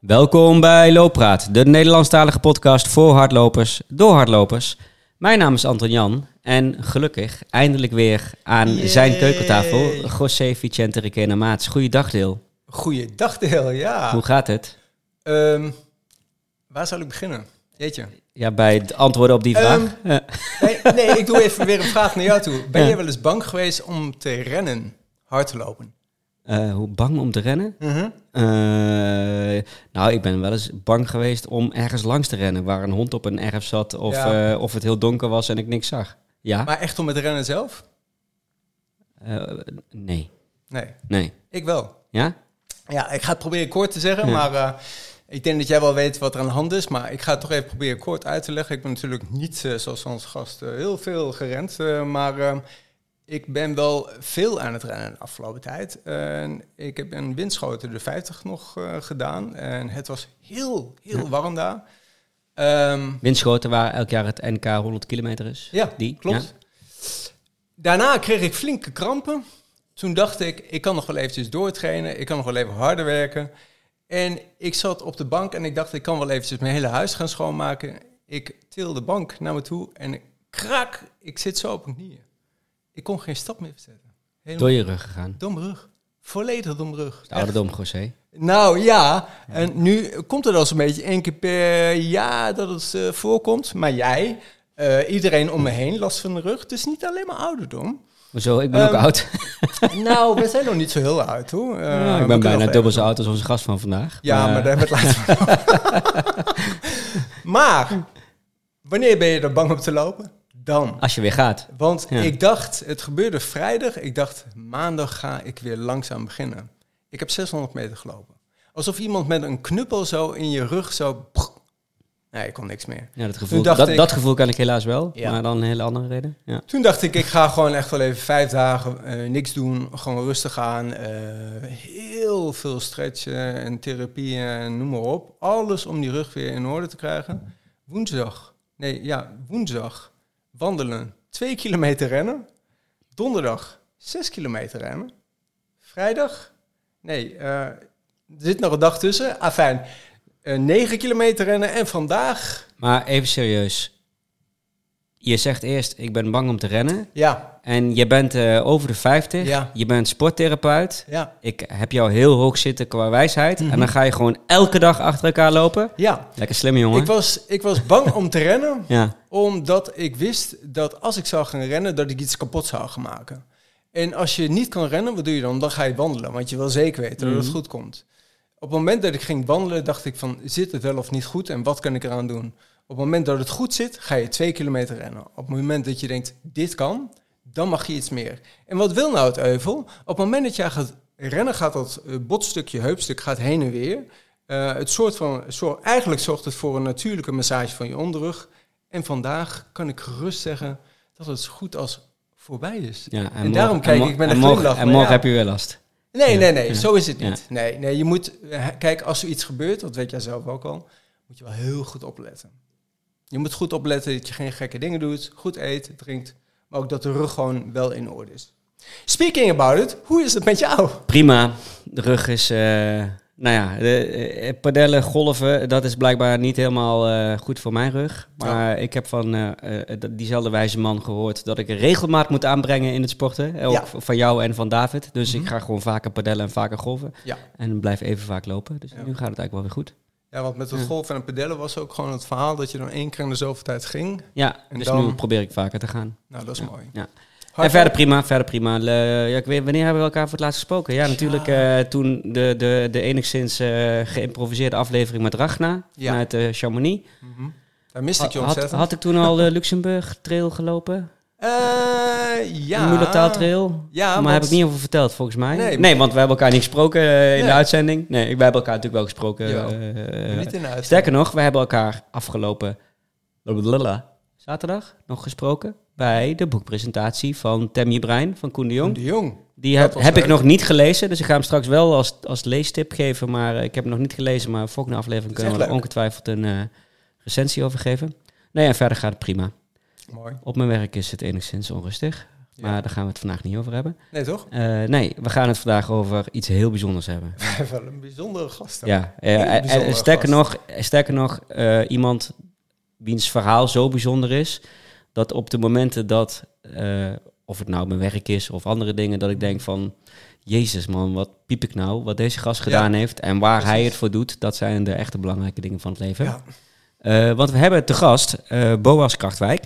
Welkom bij Looppraat, de Nederlandstalige podcast voor hardlopers, door hardlopers. Mijn naam is Anton Jan en gelukkig eindelijk weer aan Yay. zijn keukentafel José Vicente Requena Maats. Goeiedag Deel, Goeiedag Deel, ja. hoe gaat het? Ehm, waar zal ik beginnen? Jeetje. Ja, bij het antwoorden op die vraag. Ehm, Ja. Nee, nee, ik doe even weer een vraag naar jou toe. Ben Ja. je wel eens bang geweest om te rennen, hard te lopen? Eh, hoe bang om te rennen? Mhm. Eh, nou, ik ben wel eens bang geweest om ergens langs te rennen waar een hond op een erf zat of, Ja. eh, of het heel donker was en ik niks zag. Ja? Maar echt om het rennen zelf? Nee. Nee, Nee. ik wel. Ja? Ja, ik ga het proberen kort te zeggen, Ja. maar ik denk dat jij wel weet wat er aan de hand is. Maar ik ga het toch even proberen kort uit te leggen. Ik ben natuurlijk niet, zoals onze gast, heel veel gerend. maar eh, ik ben wel veel aan het rennen de afgelopen tijd. En ik heb een windschoten de 50 nog eh, gedaan. En het was heel, heel Ja. warm daar. Ehm, Windschoten waar elk jaar het NK 100 kilometer is. ja, Die, klopt. Daarna kreeg ik flinke krampen. Toen dacht ik, ik kan nog wel eventjes doortrainen. Ik kan nog wel even harder werken. En ik zat op de bank en ik dacht, ik kan wel eventjes mijn hele huis gaan schoonmaken. Ik til de bank naar me toe en krak, ik zit zo op mijn knieën. Ik kon geen stap meer verzetten. Helemaal Door je rug gegaan. dom rug. Volledig dom rug. De José. Nou ja, en nu komt het al zo'n beetje één keer per jaar dat het eh, voorkomt. Maar jij, eh, iedereen om me heen, last van de rug. Het is niet alleen maar ouderdom. Hoezo? Ik ben ook Ehm, oud. nou, we zijn nog niet zo heel oud hoor. Eh, Ja, we ik ben bijna dubbel zo oud als onze gast van vandaag. Ja, maar, daar hebben we het van. maar, wanneer ben je er bang om te lopen? Dan. Als je weer gaat. Want Ja. ik dacht, het gebeurde vrijdag. Ik dacht, maandag ga ik weer langzaam beginnen. Ik heb 600 meter gelopen. Alsof iemand met een knuppel zo in je rug zo... Nee, ik kon niks meer. Ja, dat, gevoel, dat, ik- dat gevoel kan ik helaas wel. Ja. Maar dan een hele andere reden. Ja. Toen dacht ik, ik ga gewoon echt wel even vijf dagen eh, niks doen. Gewoon rustig aan. eh, heel veel stretchen en therapie en noem maar op. Alles om die rug weer in orde te krijgen. Woensdag, nee ja, woensdag wandelen. Twee kilometer rennen. Donderdag zes kilometer rennen. Vrijdag, nee, eh, er zit nog een dag tussen. Afijn, eh, negen kilometer rennen. En vandaag, Maar even serieus. Je zegt eerst, ik ben bang om te rennen. ja, En je bent eh, over de 50. Ja. Je bent sporttherapeut. ja, Ik heb jou heel hoog zitten qua wijsheid. Mhm. En dan ga je gewoon elke dag achter elkaar lopen. ja. Lekker slimme jongen. Ik was, ik was bang om te rennen, Ja. omdat ik wist dat als ik zou gaan rennen, dat ik iets kapot zou gaan maken. En als je niet kan rennen, wat doe je dan? Dan ga je wandelen, want je wil zeker weten dat Mhm. het goed komt. Op het moment dat ik ging wandelen, dacht ik van, zit het wel of niet goed en wat kan ik eraan doen? Op het moment dat het goed zit, ga je twee kilometer rennen. Op het moment dat je denkt, dit kan, dan mag je iets meer. En wat wil nou het euvel? Op het moment dat jij gaat rennen, gaat dat eh, botstukje, heupstuk, gaat heen en weer. Eh, het soort van, soort, eigenlijk zorgt het voor een natuurlijke massage van je onderrug. En vandaag kan ik gerust zeggen dat het zo goed als voorbij is. ja En daarom kijk ik met en een morgen, glimlach, En morgen ja. heb je weer last. Nee, Ja, nee, nee, zo is het niet. Nee, nee, je moet, eh, kijk, als er iets gebeurt, dat weet jij zelf ook al, moet je wel heel goed opletten. Je moet goed opletten dat je geen gekke dingen doet, goed eet, drinkt, maar ook dat de rug gewoon wel in orde is. Speaking about it, hoe is het met jou? Prima. De rug is... eh, nou ja, de, eh, padellen, golven, dat is blijkbaar niet helemaal eh, goed voor mijn rug. Maar ik heb van diezelfde wijze man gehoord dat ik regelmaat moet aanbrengen in het sporten. Ook Ja. van jou en van David. Dus Mhm. ik ga gewoon vaker padellen en vaker golven. Ja. En blijf even vaak lopen. Dus Ja. nu gaat het eigenlijk wel weer goed. Ja, want met het Ja. golfen en pedellen was ook gewoon het verhaal dat je dan één keer in de zoveel tijd ging. Ja, En dus dan- nu probeer ik vaker te gaan. Nou, dat is Ja. mooi. Ja. En verder prima, verder prima. Le- ja, ik weet, wanneer hebben we elkaar voor het laatst gesproken? Ja, natuurlijk eh, toen de, de, de enigszins eh, geïmproviseerde aflevering met Ragna Ja. vanuit eh, Chamonix. Mhm. Daar miste ik je had, ontzettend. had ik toen al de Luxemburg trail gelopen? Eh, ja. Trail? Ja, maar want- heb ik niet over verteld volgens mij. Nee, Nee, want we hebben elkaar niet gesproken eh, in de uitzending. Nee, we hebben elkaar natuurlijk wel gesproken. Eh, Niet in de sterker nog, we hebben elkaar afgelopen zaterdag nog gesproken bij de boekpresentatie van Temje Brein van Koen de Jong. De Jong. Die heb, ik nog niet gelezen, dus ik ga hem straks wel als, als leestip geven. Maar ik heb hem nog niet gelezen, maar volgende aflevering kunnen we er ongetwijfeld een recensie over geven. Nee, en verder gaat het prima. Mooi. Op mijn werk is het enigszins onrustig. Maar daar gaan we het vandaag niet over hebben. Nee, toch? Uh, nee, we gaan het vandaag over iets heel bijzonders hebben. We hebben een bijzondere gast. Ja, uh, en sterker nog, sterker nog uh, iemand wiens verhaal zo bijzonder is, dat op de momenten dat, of het nou mijn werk is of andere dingen, dat ik denk van, Jezus man, wat piep ik nou, wat deze gast gedaan heeft en waar hij het voor doet, dat zijn de echte belangrijke dingen van het leven. Ja. Want we hebben te gast Boas Krachtwijk.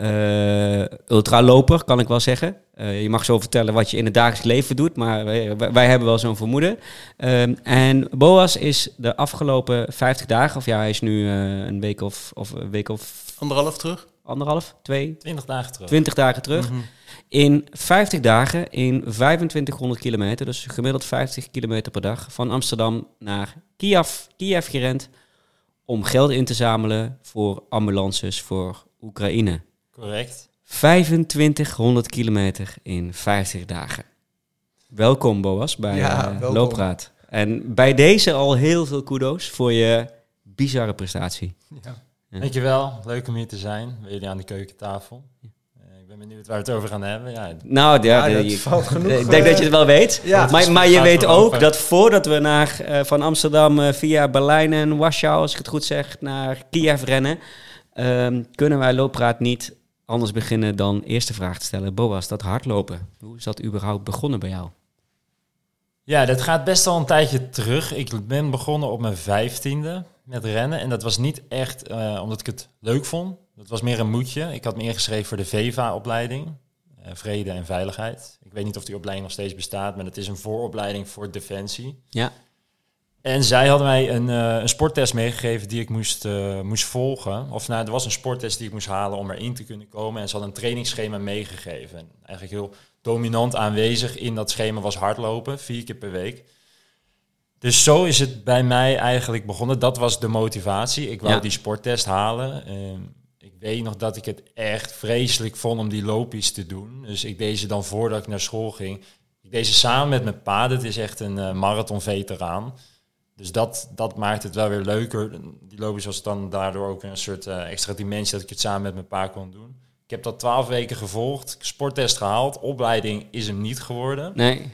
Uh, ultraloper, kan ik wel zeggen. je mag zo vertellen wat je in het dagelijks leven doet, maar wij, wij hebben wel zo'n vermoeden. Ehm, en Boas is de afgelopen 50 dagen, of ja, hij is nu een week of, of een week of... Anderhalf terug? Anderhalf, twee? 20 dagen terug. 20 dagen terug. Mm In 50 dagen, in 2500 kilometer, dus gemiddeld 50 kilometer per dag, van Amsterdam naar Kiev, Kiev gerend om geld in te zamelen voor ambulances voor Oekraïne. Correct. 2500 kilometer in 50 dagen. Welkom Boas bij ja, uh, Loopraad. En bij deze al heel veel kudo's voor je bizarre prestatie. Ja. Ja. Dankjewel, leuk om hier te zijn, bij jullie aan de keukentafel ben benieuwd waar we het over gaan hebben. Ja. Nou, ja, ja dat valt genoeg. Ik denk dat je het wel weet. Ja. Maar, maar je weet ook dat voordat we naar, uh, van Amsterdam uh, via Berlijn en Warschau, als ik het goed zeg, naar Kiev rennen, um, kunnen wij looppraat niet anders beginnen dan eerste vraag te stellen. Boas, dat hardlopen, hoe is dat überhaupt begonnen bij jou? Ja, dat gaat best al een tijdje terug. Ik ben begonnen op mijn vijftiende met rennen. En dat was niet echt uh, omdat ik het leuk vond. Dat was meer een moedje. Ik had me ingeschreven voor de VEVA-opleiding. Uh, vrede en veiligheid. Ik weet niet of die opleiding nog steeds bestaat, maar het is een vooropleiding voor Defensie. Ja. En zij hadden mij een, uh, een sporttest meegegeven die ik moest, uh, moest volgen. Of nou, er was een sporttest die ik moest halen om erin te kunnen komen. En ze hadden een trainingsschema meegegeven. En eigenlijk heel dominant aanwezig in dat schema was hardlopen, vier keer per week. Dus zo is het bij mij eigenlijk begonnen. Dat was de motivatie. Ik wou die sporttest halen. Ehm, ik weet nog dat ik het echt vreselijk vond om die loopjes te doen. Dus ik deed ze dan voordat ik naar school ging. Ik deed ze samen met mijn pa. Dat is echt een uh, marathon-veteraan. Dus dat, dat maakt het wel weer leuker. Die loopjes was dan daardoor ook een soort uh, extra dimensie dat ik het samen met mijn pa kon doen. Ik heb dat twaalf weken gevolgd, sporttest gehaald. Opleiding is hem niet geworden. Nee.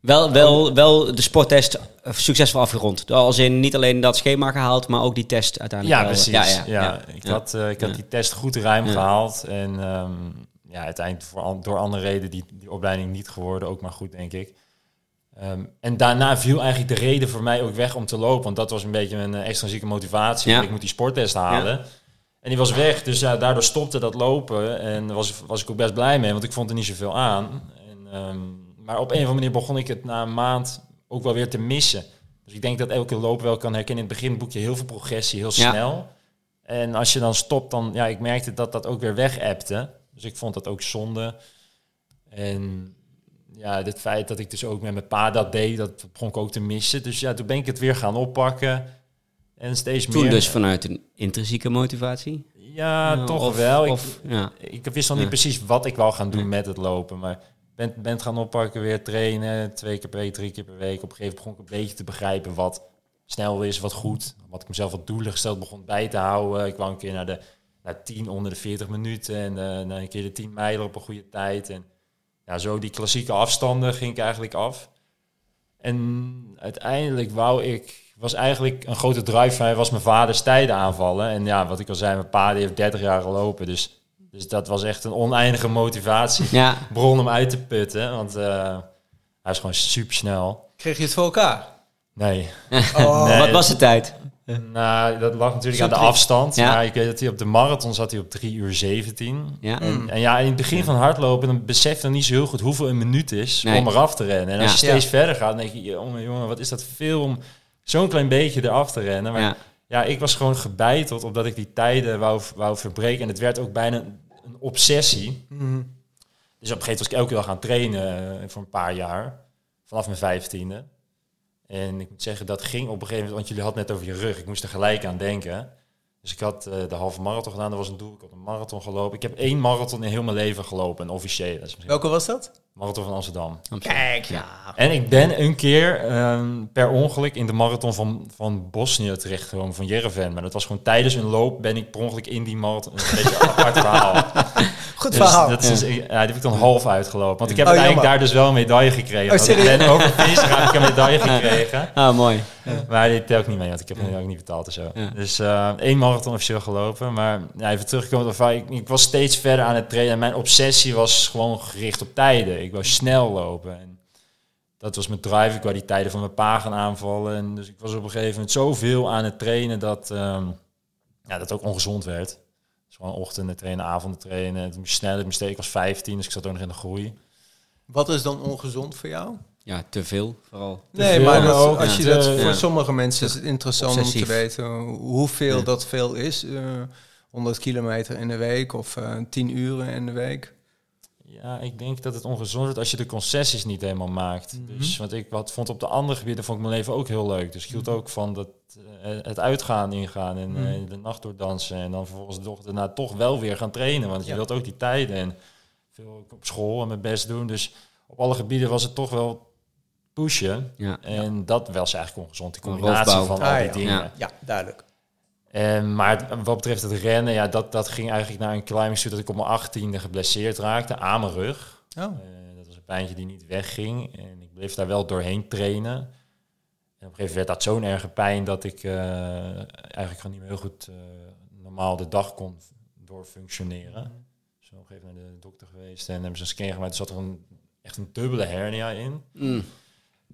Wel, wel, wel de sporttest succesvol afgerond. Als in niet alleen dat schema gehaald, maar ook die test uiteindelijk. Ja, precies. Ja, ja, ja. Ik, Had, uh, ik had die test goed ruim gehaald. En um, ja, uiteindelijk voor, door andere redenen die, die opleiding niet geworden. Ook maar goed, denk ik. Um, en daarna viel eigenlijk de reden voor mij ook weg om te lopen. Want dat was een beetje een eh, extrinsieke motivatie. Ik moet die sporttest halen. En die was weg. Dus ja, daardoor stopte dat lopen. En was, was ik ook best blij mee, want ik vond er niet zoveel aan. En, um, maar op een of andere manier begon ik het na een maand ook wel weer te missen. Dus ik denk dat elke loop wel kan herkennen. In het begin boek je heel veel progressie, heel snel. En als je dan stopt, dan ja, ik merkte dat dat ook weer weg appte. Dus ik vond dat ook zonde. En ja, het feit dat ik dus ook met mijn pa dat deed, dat begon ik ook te missen. Dus ja, toen ben ik het weer gaan oppakken. En steeds toen meer. dus vanuit een intrinsieke motivatie? Ja, toch wel. Of, ik, ja. ik wist nog niet precies wat ik wou gaan doen met het lopen. Maar bent, bent gaan oppakken, weer trainen, twee keer per week, drie keer per week. Op een gegeven moment begon ik een beetje te begrijpen wat snel is, wat goed. Wat ik mezelf wat doelen gesteld begon bij te houden. Ik kwam een keer naar de naar 10 onder de 40 minuten en uh, een keer de 10 mijlen op een goede tijd. En ja, zo die klassieke afstanden ging ik eigenlijk af. En uiteindelijk wou ik, was eigenlijk een grote drive van mij, was mijn vaders tijden aanvallen. En ja, wat ik al zei, mijn pa die heeft 30 jaar gelopen, dus dus dat was echt een oneindige motivatie. Ja. Bron om uit te putten, want uh, hij is gewoon super snel. Kreeg je het voor elkaar? Nee. Oh. nee. Wat was de tijd? Nou, dat lag natuurlijk aan de afstand. Ja. Maar ik weet dat hij op de marathon zat hij op 3 uur 17. Ja. En, mm. en, ja, in het begin van hardlopen, dan beseft dan niet zo heel goed hoeveel een minuut is nee. om eraf te rennen. En als je steeds verder gaat, dan denk je, jongen, jongen, wat is dat veel om zo'n klein beetje eraf te rennen. Maar ja. ik was gewoon gebeiteld omdat ik die tijden wou, wou verbreken. En het werd ook bijna een obsessie. Mhm. Dus op een gegeven moment was ik elke dag gaan trainen uh, voor een paar jaar. Vanaf mijn vijftiende. En ik moet zeggen, dat ging op een gegeven moment, want jullie hadden net over je rug. Ik moest er gelijk aan denken. Dus ik had uh, de halve marathon gedaan, dat was een doel. Ik had een marathon gelopen. Ik heb één marathon in heel mijn leven gelopen, een officieel. Welke was dat? Marathon van Amsterdam. Kijk, ja. En ik ben een keer um, per ongeluk in de marathon van, van Bosnië terechtgekomen, van Jerevan. Maar dat was gewoon tijdens een loop ben ik per ongeluk in die marathon. Een beetje apart verhaal. Goed Dus verhaal. dat is, ja, die heb ik dan half uitgelopen. Want ik heb Oh, uiteindelijk jammer. daar dus wel een medaille gekregen. Oh, ik ben over Instagram heb ik een medaille gekregen. Ah, mooi. Maar die tel ik niet mee, want ik heb hem ook niet betaald en zo. Ja. Dus eh, één marathon officieel gelopen. Maar ja, even terugkomen op ik, ik was steeds verder aan het trainen. Mijn obsessie was gewoon gericht op tijden. Ik wou snel lopen. En dat was mijn drive. Ik wou die tijden van mijn pa gaan aanvallen. En dus ik was op een gegeven moment zoveel aan het trainen dat ehm, ja, dat ook ongezond werd. Dus gewoon ochtenden trainen, avonden trainen. Het moest snel, het moest ik was 15, dus ik zat ook nog in de groei. Wat is dan ongezond voor jou? Ja, te veel vooral. Nee, veel, maar ook als je te- dat, voor ja. sommige mensen is het interessant om te weten hoeveel Ja. dat veel is. eh 100 kilometer in de week of eh 10 uren in de week. Ja, ik denk dat het ongezond wordt als je de concessies niet helemaal maakt. Dus wat ik wat vond op de andere gebieden vond ik mijn leven ook heel leuk. Dus ik hield ook van dat, eh, het uitgaan ingaan en eh, de nacht doordansen. En dan vervolgens de dag daarna toch wel weer gaan trainen. Want je Ja. wilt ook die tijden en veel op school en mijn best doen. Dus op alle gebieden was het toch wel pushen. Ja. En dat was eigenlijk ongezond, die combinatie van al Ah, die ja. dingen. Ja. Ja, duidelijk. En, maar het- wat betreft het rennen, ja, dat, dat ging eigenlijk naar een climbing suit dat ik op mijn achttiende geblesseerd raakte aan mijn rug. Oh. Eh, dat was een pijntje die niet wegging. En ik bleef daar wel doorheen trainen. En op een gegeven moment werd dat zo'n erge pijn dat ik eh, eigenlijk gewoon niet meer heel goed eh, normaal de dag kon doorfunctioneren. Dus op een gegeven moment naar de dokter geweest en hebben ze een scan gemaakt. Er zat er een, echt een dubbele hernia in. Mm.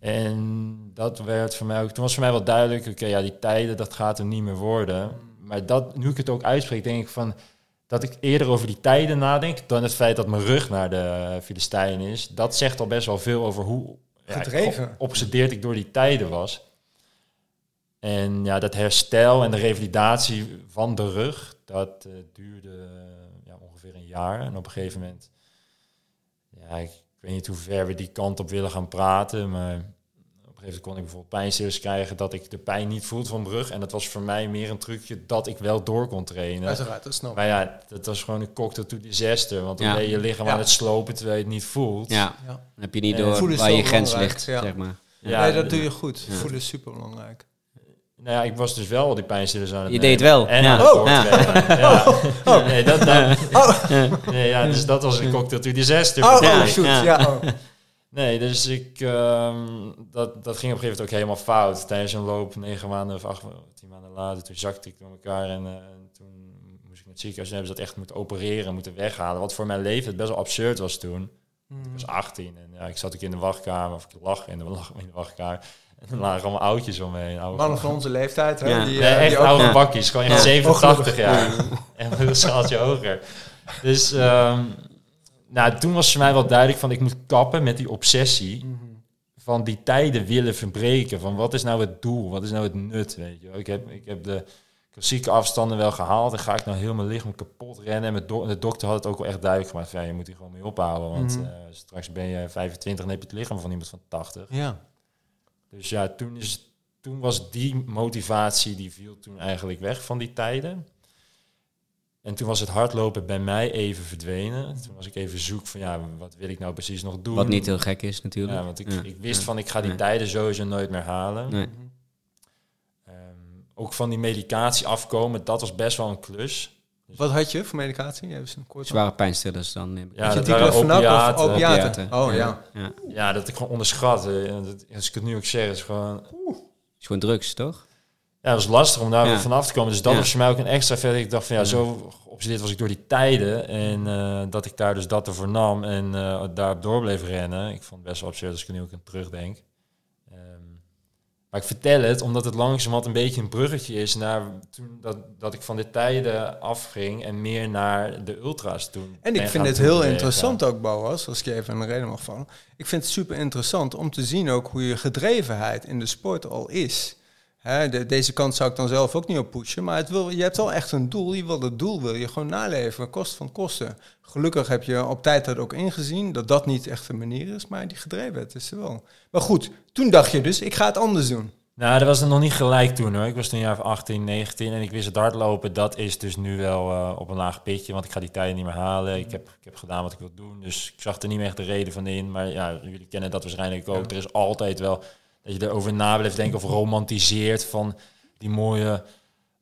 En dat werd voor mij ook, toen was voor mij wel duidelijk, oké, ja, die tijden, dat gaat er niet meer worden. Maar dat, nu ik het ook uitspreek, denk ik van, dat ik eerder over die tijden nadenk, dan het feit dat mijn rug naar de Filistijn is. Dat zegt al best wel veel over hoe ja, Gedreven. geobsedeerd ik door die tijden was. En ja, dat herstel en de revalidatie van de rug, dat eh, duurde ja, ongeveer een jaar. En op een gegeven moment, ja, ik, ik weet niet hoe ver we die kant op willen gaan praten, maar op een gegeven moment kon ik bijvoorbeeld pijnstillers krijgen dat ik de pijn niet voelde van mijn rug. En dat was voor mij meer een trucje dat ik wel door kon trainen. Uiteraard, dat snap ik. Maar ja, dat was gewoon een cocktail to disaster. Want dan Ja. ben je je lichaam Ja. aan het slopen terwijl je het niet voelt. Ja, Ja. dan heb je niet En door waar je grens ligt, ja. zeg maar. Ja, nee, dat doe je goed. Ja. Voelen is super belangrijk. Nou ja, ik was dus wel al die pijnstillers aan het Je nemen. deed wel, En ja. aan het Oh. doortrainen. Ja. Nee, dat, dat, nee, ja, dus dat was een cocktail to disaster. Oh, Ja, oh shoot. ja. Ja. oh. Nee, dus ik, ehm, dat, dat ging op een gegeven moment ook helemaal fout. Tijdens een loop, negen maanden of acht, tien maanden later, toen zakte ik door elkaar en, eh, en toen moest ik naar het ziekenhuis en hebben ze dat echt moeten opereren, moeten weghalen. Wat voor mijn leven het best wel absurd was toen. Ik was 18 en ja, ik zat ook in de wachtkamer, of ik lag in de, lag in de wachtkamer. En er lagen allemaal oudjes om me heen. oude- Mannen van onze leeftijd, hè? Ja. Die, Nee, eh, echt die oude Ja. bakjes, gewoon echt Ja. 87 jaar. En een schaaltje hoger. Dus ehm, nou, toen was voor mij wel duidelijk van ik moet kappen met die obsessie van die tijden willen verbreken. Van wat is nou het doel? Wat is nou het nut? Weet je? wel? Ik, heb, ik heb de klassieke afstanden wel gehaald. En ga ik nou heel mijn lichaam kapot rennen? En do- de dokter had het ook wel echt duidelijk gemaakt. Van, ja, je moet hier gewoon mee ophouden. Want Mhm. eh, straks ben je 25 en heb je het lichaam van iemand van 80. Ja. Dus ja, toen, is, toen was die motivatie, die viel toen eigenlijk weg van die tijden. En toen was het hardlopen bij mij even verdwenen. Toen was ik even zoek van, ja, wat wil ik nou precies nog doen? Wat niet heel gek is natuurlijk. Ja, want ik, Ja. ik wist Ja. van, ik ga die tijden sowieso nooit meer halen. Nee. Ehm, ook van die medicatie afkomen, dat was best wel een klus. Wat had je voor medicatie? Even een kort Zware pijnstillers dan. neem ik Ja, je dat waren diclofenac of opiaten. Oh ja. ja. Ja, dat ik gewoon onderschat. dat- Als ik het nu ook zeg, is gewoon... is gewoon drugs, toch? Ja, dat was lastig om daar Ja. weer vanaf te komen. Dus dat Ja. was voor mij ook een extra verder. Ik dacht van ja, Ja. zo geobsedeerd was ik door die tijden. En eh, dat ik daar dus dat ervoor nam en eh daarop door bleef rennen. Ik vond het best wel absurd als ik er nu ook aan terugdenk. Maar ik vertel het omdat het langzamerhand een beetje een bruggetje is naar toen dat, dat ik van de tijden afging en meer naar de ultra's toen. En ik vind het heel interessant ook, Boas, als ik je even de reden mag vallen. Ik vind het super interessant om te zien ook hoe je gedrevenheid in de sport al is. Hè, de- deze kant zou ik dan zelf ook niet op pushen, maar het wil, je hebt wel echt een doel. Je wil dat doel wil je gewoon naleven, kost van kosten. Gelukkig heb je op tijd dat ook ingezien, dat dat niet echt de manier is, maar die gedrevenheid is er wel. Maar goed, toen dacht je dus, ik ga het anders doen. Nou, dat was het nog niet gelijk toen hoor. Ik was toen een jaar of 18, 19 en ik wist het hardlopen. Dat is dus nu wel eh, op een laag pitje, want ik ga die tijden niet meer halen. Ik heb, ik heb gedaan wat ik wil doen, dus ik zag er niet meer echt de reden van in. Maar ja, jullie kennen dat waarschijnlijk ook. Er is altijd wel dat je erover na blijft denken of romantiseert van die mooie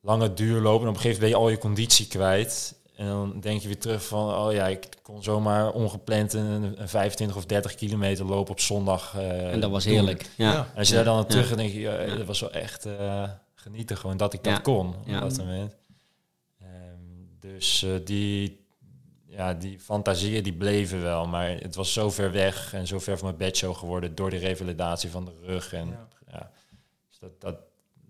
lange duurlopen. En op een gegeven moment ben je al je conditie kwijt. En dan denk je weer terug van, oh ja, ik kon zomaar ongepland een, een 25 of 30 kilometer lopen op zondag. eh, En dat was heerlijk. Ja. Ja. En als je daar dan aan Ja. terug gaat, denk je, ja, Ja. dat was wel echt eh, genieten gewoon dat ik dat kon Ja. op dat moment. Ehm, dus eh, die, ja, die fantasieën die bleven wel, maar het was zo ver weg en zo ver van mijn bedshow geworden door de revalidatie van de rug. En Ja. ja. dus dat, dat,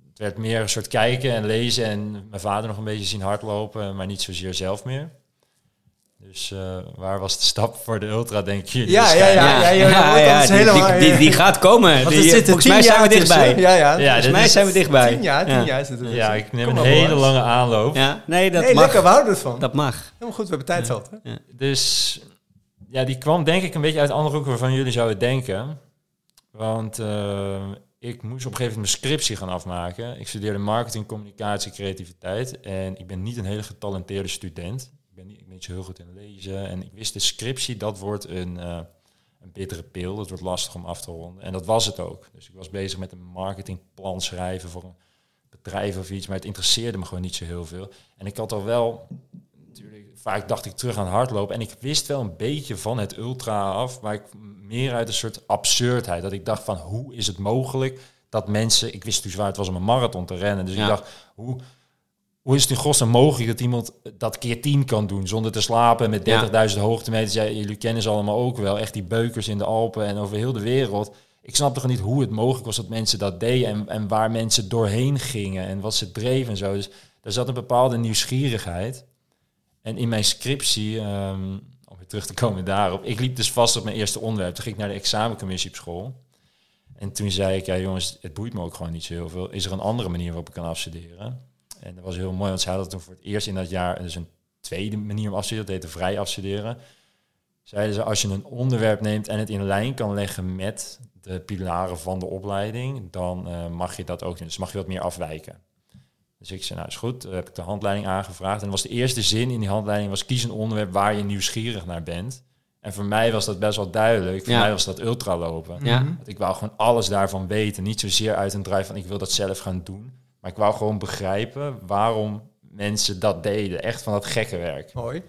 het werd meer een soort kijken en lezen en mijn vader nog een beetje zien hardlopen, maar niet zozeer zelf meer. Dus eh, waar was de stap voor de ultra, denk je? Ja, ja, ja. ja, dat is die, helemaal- die, die, die gaat komen. Die- er zitten volgens tien mij zijn we jaar dichtbij. tussen. Ja, ja. Ja, Volgens mij is- zijn we dichtbij. Tien jaar, tien Ja. jaar zitten er Ja, ik neem Kom een hele lange aanloop. Ja, nee, dat Nee, mag. lekker, we houden ervan. Dat mag. Helemaal goed, we hebben tijd. Hè? Dus ja, die kwam denk ik een beetje uit andere hoeken waarvan jullie zouden denken. Want eh, ik moest op een gegeven moment mijn scriptie gaan afmaken. Ik studeerde marketing, communicatie, creativiteit. En ik ben niet een hele getalenteerde student. Ben niet, ik ben niet zo heel goed in lezen. En ik wist de scriptie, dat wordt een, eh, een bittere pil. Dat wordt lastig om af te ronden. En dat was het ook. Dus ik was bezig met een marketingplan schrijven voor een bedrijf of iets. Maar het interesseerde me gewoon niet zo heel veel. En ik had al wel natuurlijk, vaak dacht ik terug aan hardlopen. En ik wist wel een beetje van het ultra af, maar ik meer uit een soort absurdheid. Dat ik dacht van, hoe is het mogelijk dat mensen... Ik wist dus waar het was om een marathon te rennen. Dus Ja. ik dacht, hoe, hoe is het in godsnaam mogelijk dat iemand dat keer tien kan doen zonder te slapen met 30.000 hoogtemeters? Ja, jullie kennen ze allemaal ook wel. Echt die beukers in de Alpen en over heel de wereld. Ik snapte gewoon niet hoe het mogelijk was dat mensen dat deden en, en waar mensen doorheen gingen en wat ze dreven en zo. Dus er zat een bepaalde nieuwsgierigheid. En in mijn scriptie, ehm, om weer terug te komen daarop, ik liep dus vast op mijn eerste onderwerp. Toen ging ik naar de examencommissie op school. En toen zei ik, ja jongens, het boeit me ook gewoon niet zo heel veel. Is er een andere manier waarop ik kan afstuderen? En dat was heel mooi, want ze hadden toen voor het eerst in dat jaar dus een tweede manier om afstuderen. Dat heette vrij afstuderen. Zeiden ze, als je een onderwerp neemt en het in lijn kan leggen met de pilaren van de opleiding, dan eh, mag je dat ook doen. Dus mag je wat meer afwijken. Dus ik zei, nou is goed, Dan heb ik de handleiding aangevraagd. En was de eerste zin in die handleiding, was kies een onderwerp waar je nieuwsgierig naar bent. En voor mij was dat best wel duidelijk. Voor Ja. mij was dat ultralopen. Ja. Want ik wou gewoon alles daarvan weten. Niet zozeer uit een drive van ik wil dat zelf gaan doen. Maar ik wou gewoon begrijpen waarom mensen dat deden. Echt van dat gekke werk. Mooi.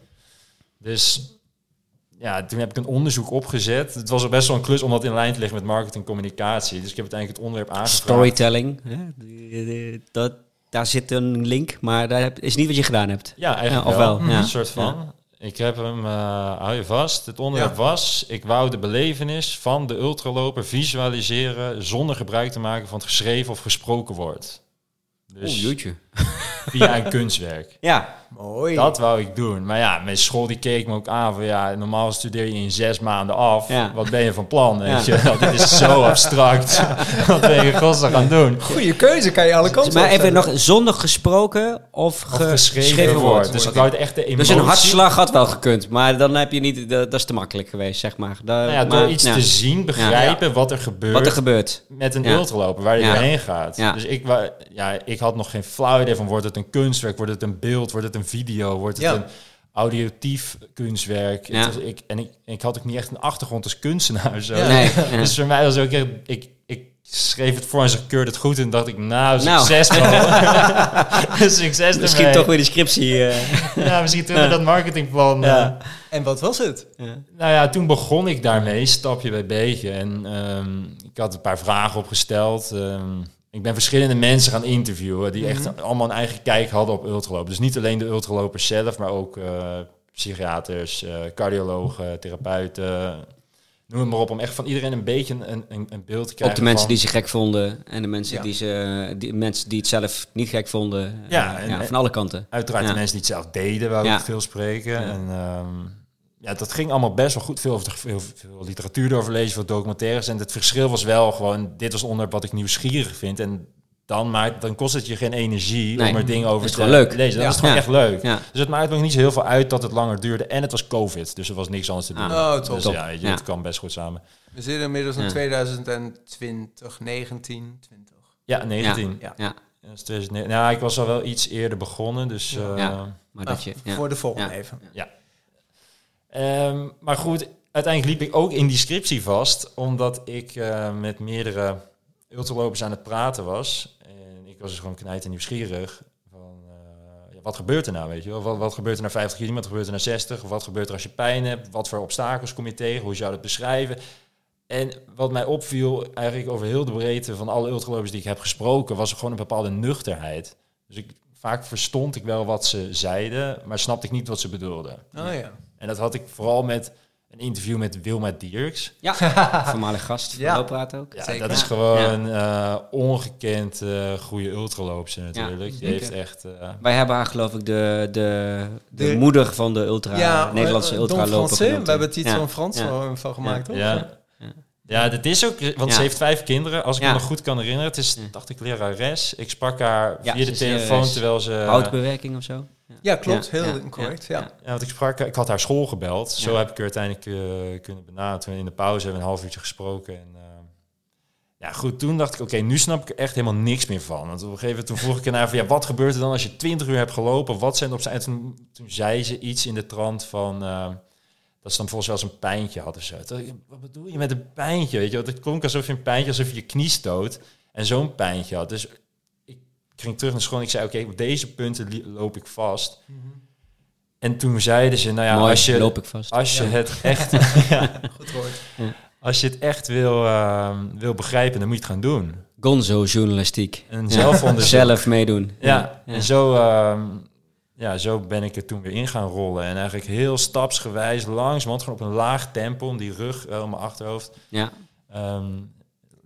Dus ja, toen heb ik een onderzoek opgezet. Het was best wel een klus om dat in lijn te leggen met marketing en communicatie. Dus ik heb uiteindelijk het onderwerp aangevraagd. Storytelling. Hè? Dat, daar zit een link, maar dat heb- is niet wat je gedaan hebt. Ja, eigenlijk Ja, of wel. wel, ja. Een soort van. Ik heb hem, eh hou je vast. Het onderwerp Ja. was, ik wou de belevenis van de ultraloper visualiseren zonder gebruik te maken van het geschreven of gesproken woord. Dus Oeh, jeetje. via een kunstwerk. Ja, Mooi. Dat wou ik doen. Maar ja, mijn school die keek me ook aan van ja, normaal studeer je in zes maanden af. Ja. Wat ben je van plan? Weet Ja. je? Dit is zo abstract. Wat ben je in godsnaam gaan doen? Goeie keuze, kan je alle kanten maar even nog zonder gesproken of, Of ge- geschreven woord. Dus ik wou het echt de emotie... Dus een hartslag had wel gekund, maar dan heb je niet, dat, dat is te makkelijk geweest, zeg maar. Daar- Nou ja, maar, door iets ja, te zien, begrijpen wat er gebeurt. Wat er gebeurt. met een Ja. ultraloper waar je Ja. doorheen gaat. Ja. Dus ik, ja, ik had nog geen flauw van wordt het een kunstwerk, wordt het een beeld, wordt het een video, wordt het Ja. een audiotief kunstwerk. Ja. Het was- ik, en ik, ik had ook niet echt een achtergrond als kunstenaar. Zo. Ja. Nee, ja. Dus voor mij was ook echt, ik, ik schreef het voor en ze keurde het goed en dacht ik, nou, Nou. succes wel. succes Misschien ermee. toch weer die scriptie. eh, Ja, misschien terug naar dat marketingplan. Ja. eh. En wat was het? Nou ja, toen begon ik daarmee, stapje bij beetje. En ehm, ik had een paar vragen opgesteld. Ehm, ik ben verschillende mensen gaan interviewen die echt allemaal een eigen kijk hadden op ultralopen. Dus niet alleen de ultralopers zelf, maar ook eh, psychiaters, eh, cardiologen, therapeuten. Noem het maar op, om echt van iedereen een beetje een, een, een beeld te krijgen. Op de mensen van- die ze gek vonden en de mensen, Ja. die, ze, die mensen die het zelf niet gek vonden. Ja, Eh, en- ja, van alle kanten. Uiteraard Ja. de mensen die het zelf deden, waar Ja. ik veel spreken. Ja. En ehm, ja, dat ging allemaal best wel goed. Veel, over de- veel, veel literatuur erover lezen, veel documentaires. En het verschil was wel gewoon, dit was onderwerp wat ik nieuwsgierig vind. En dan, maakt, dan kost het je geen energie Nee. om er dingen over Is te lezen. Ja. is gewoon Ja. echt leuk. Ja. Dus het maakt ook niet zo heel veel uit dat het langer duurde. En het was COVID, dus er was niks anders te doen. Ah. Oh, top. Dus Top. ja, je, het kan best goed samen. We zitten inmiddels in Ja. 2020, 19, 20. Ja, 19. Ja. Ja, Ja, dus 2009. Nou, ik was al wel iets eerder begonnen, dus... Ja. eh, Ja. maar dat je... Ja. Voor de volgende Ja. Ehm, maar goed, uiteindelijk liep ik ook in die scriptie vast, omdat ik eh, met meerdere ultralopers aan het praten was. En ik was dus gewoon knijt en nieuwsgierig. Van, eh, wat gebeurt er nou, weet je wel? Wat, wat gebeurt er na 50 kilometer, wat gebeurt er na 60? Wat gebeurt er als je pijn hebt? Wat voor obstakels kom je tegen? Hoe zou je dat beschrijven? En wat mij opviel, eigenlijk over heel de breedte van alle ultralopers die ik heb gesproken, was er gewoon een bepaalde nuchterheid. Dus ik, vaak verstond ik wel wat ze zeiden, maar snapte ik niet wat ze bedoelden. Oh ja. En dat had ik vooral met een interview met Wilma Dierks. Ja, voormalig gast van Ja. Looppraat ook. Ja, Zeker. dat is gewoon eh ongekend eh goede ultraloopster natuurlijk. Zeker. heeft echt... eh, Wij hebben haar geloof ik de, de, de, De- moeder van de ultra, Nederlandse ultraloper we hebben het iets Ja. van Frans Ja. van- van gemaakt, toch? ja. Ja. Dat is ook, want Ja. ze heeft vijf kinderen, als ik Ja. me nog goed kan herinneren. Het is, Ja. dacht ik, lerares. Ik sprak haar Ja, via de is telefoon lerares. terwijl ze... Houtbewerking of zo. Ja. Ja, klopt. Ja, Heel ja, correct, ja, ja. Ja, want ik sprak, ik had haar school gebeld. Zo heb ik haar uiteindelijk eh, kunnen benaderen. Toen in de pauze hebben we een half uurtje gesproken. En, eh, ja, goed, toen dacht ik, oké, nu snap ik er echt helemaal niks meer van. Want op een gegeven moment toen vroeg ik ernaar van, ja, wat gebeurt er dan als je 20 uur hebt gelopen? Wat zijn op zijn... En toen, toen zei ze iets in de trant van... eh, dat ze dan volgens wel eens een pijntje had of zo. Wat bedoel je met een pijntje? Weet je, want het klonk alsof je een pijntje, alsof je je knie stoot en zo'n pijntje had. Dus ik ging terug naar school en ik zei, oké, op deze punten loop ik vast. En toen zeiden ze, nou ja, Mooi, als je, loop ik vast. als je Ja. het echt, ja, Goed woord. als je het echt wil, ehm, wil begrijpen, dan moet je het gaan doen. Gonzo journalistiek. En Ja. zelfonderzoek. Zelf meedoen. Ja, Ja. en zo, ehm, ja, zo ben ik er toen weer in gaan rollen. En eigenlijk heel stapsgewijs, langzamerhand, gewoon op een laag tempo, om die rug wel in mijn achterhoofd. Ja. Ehm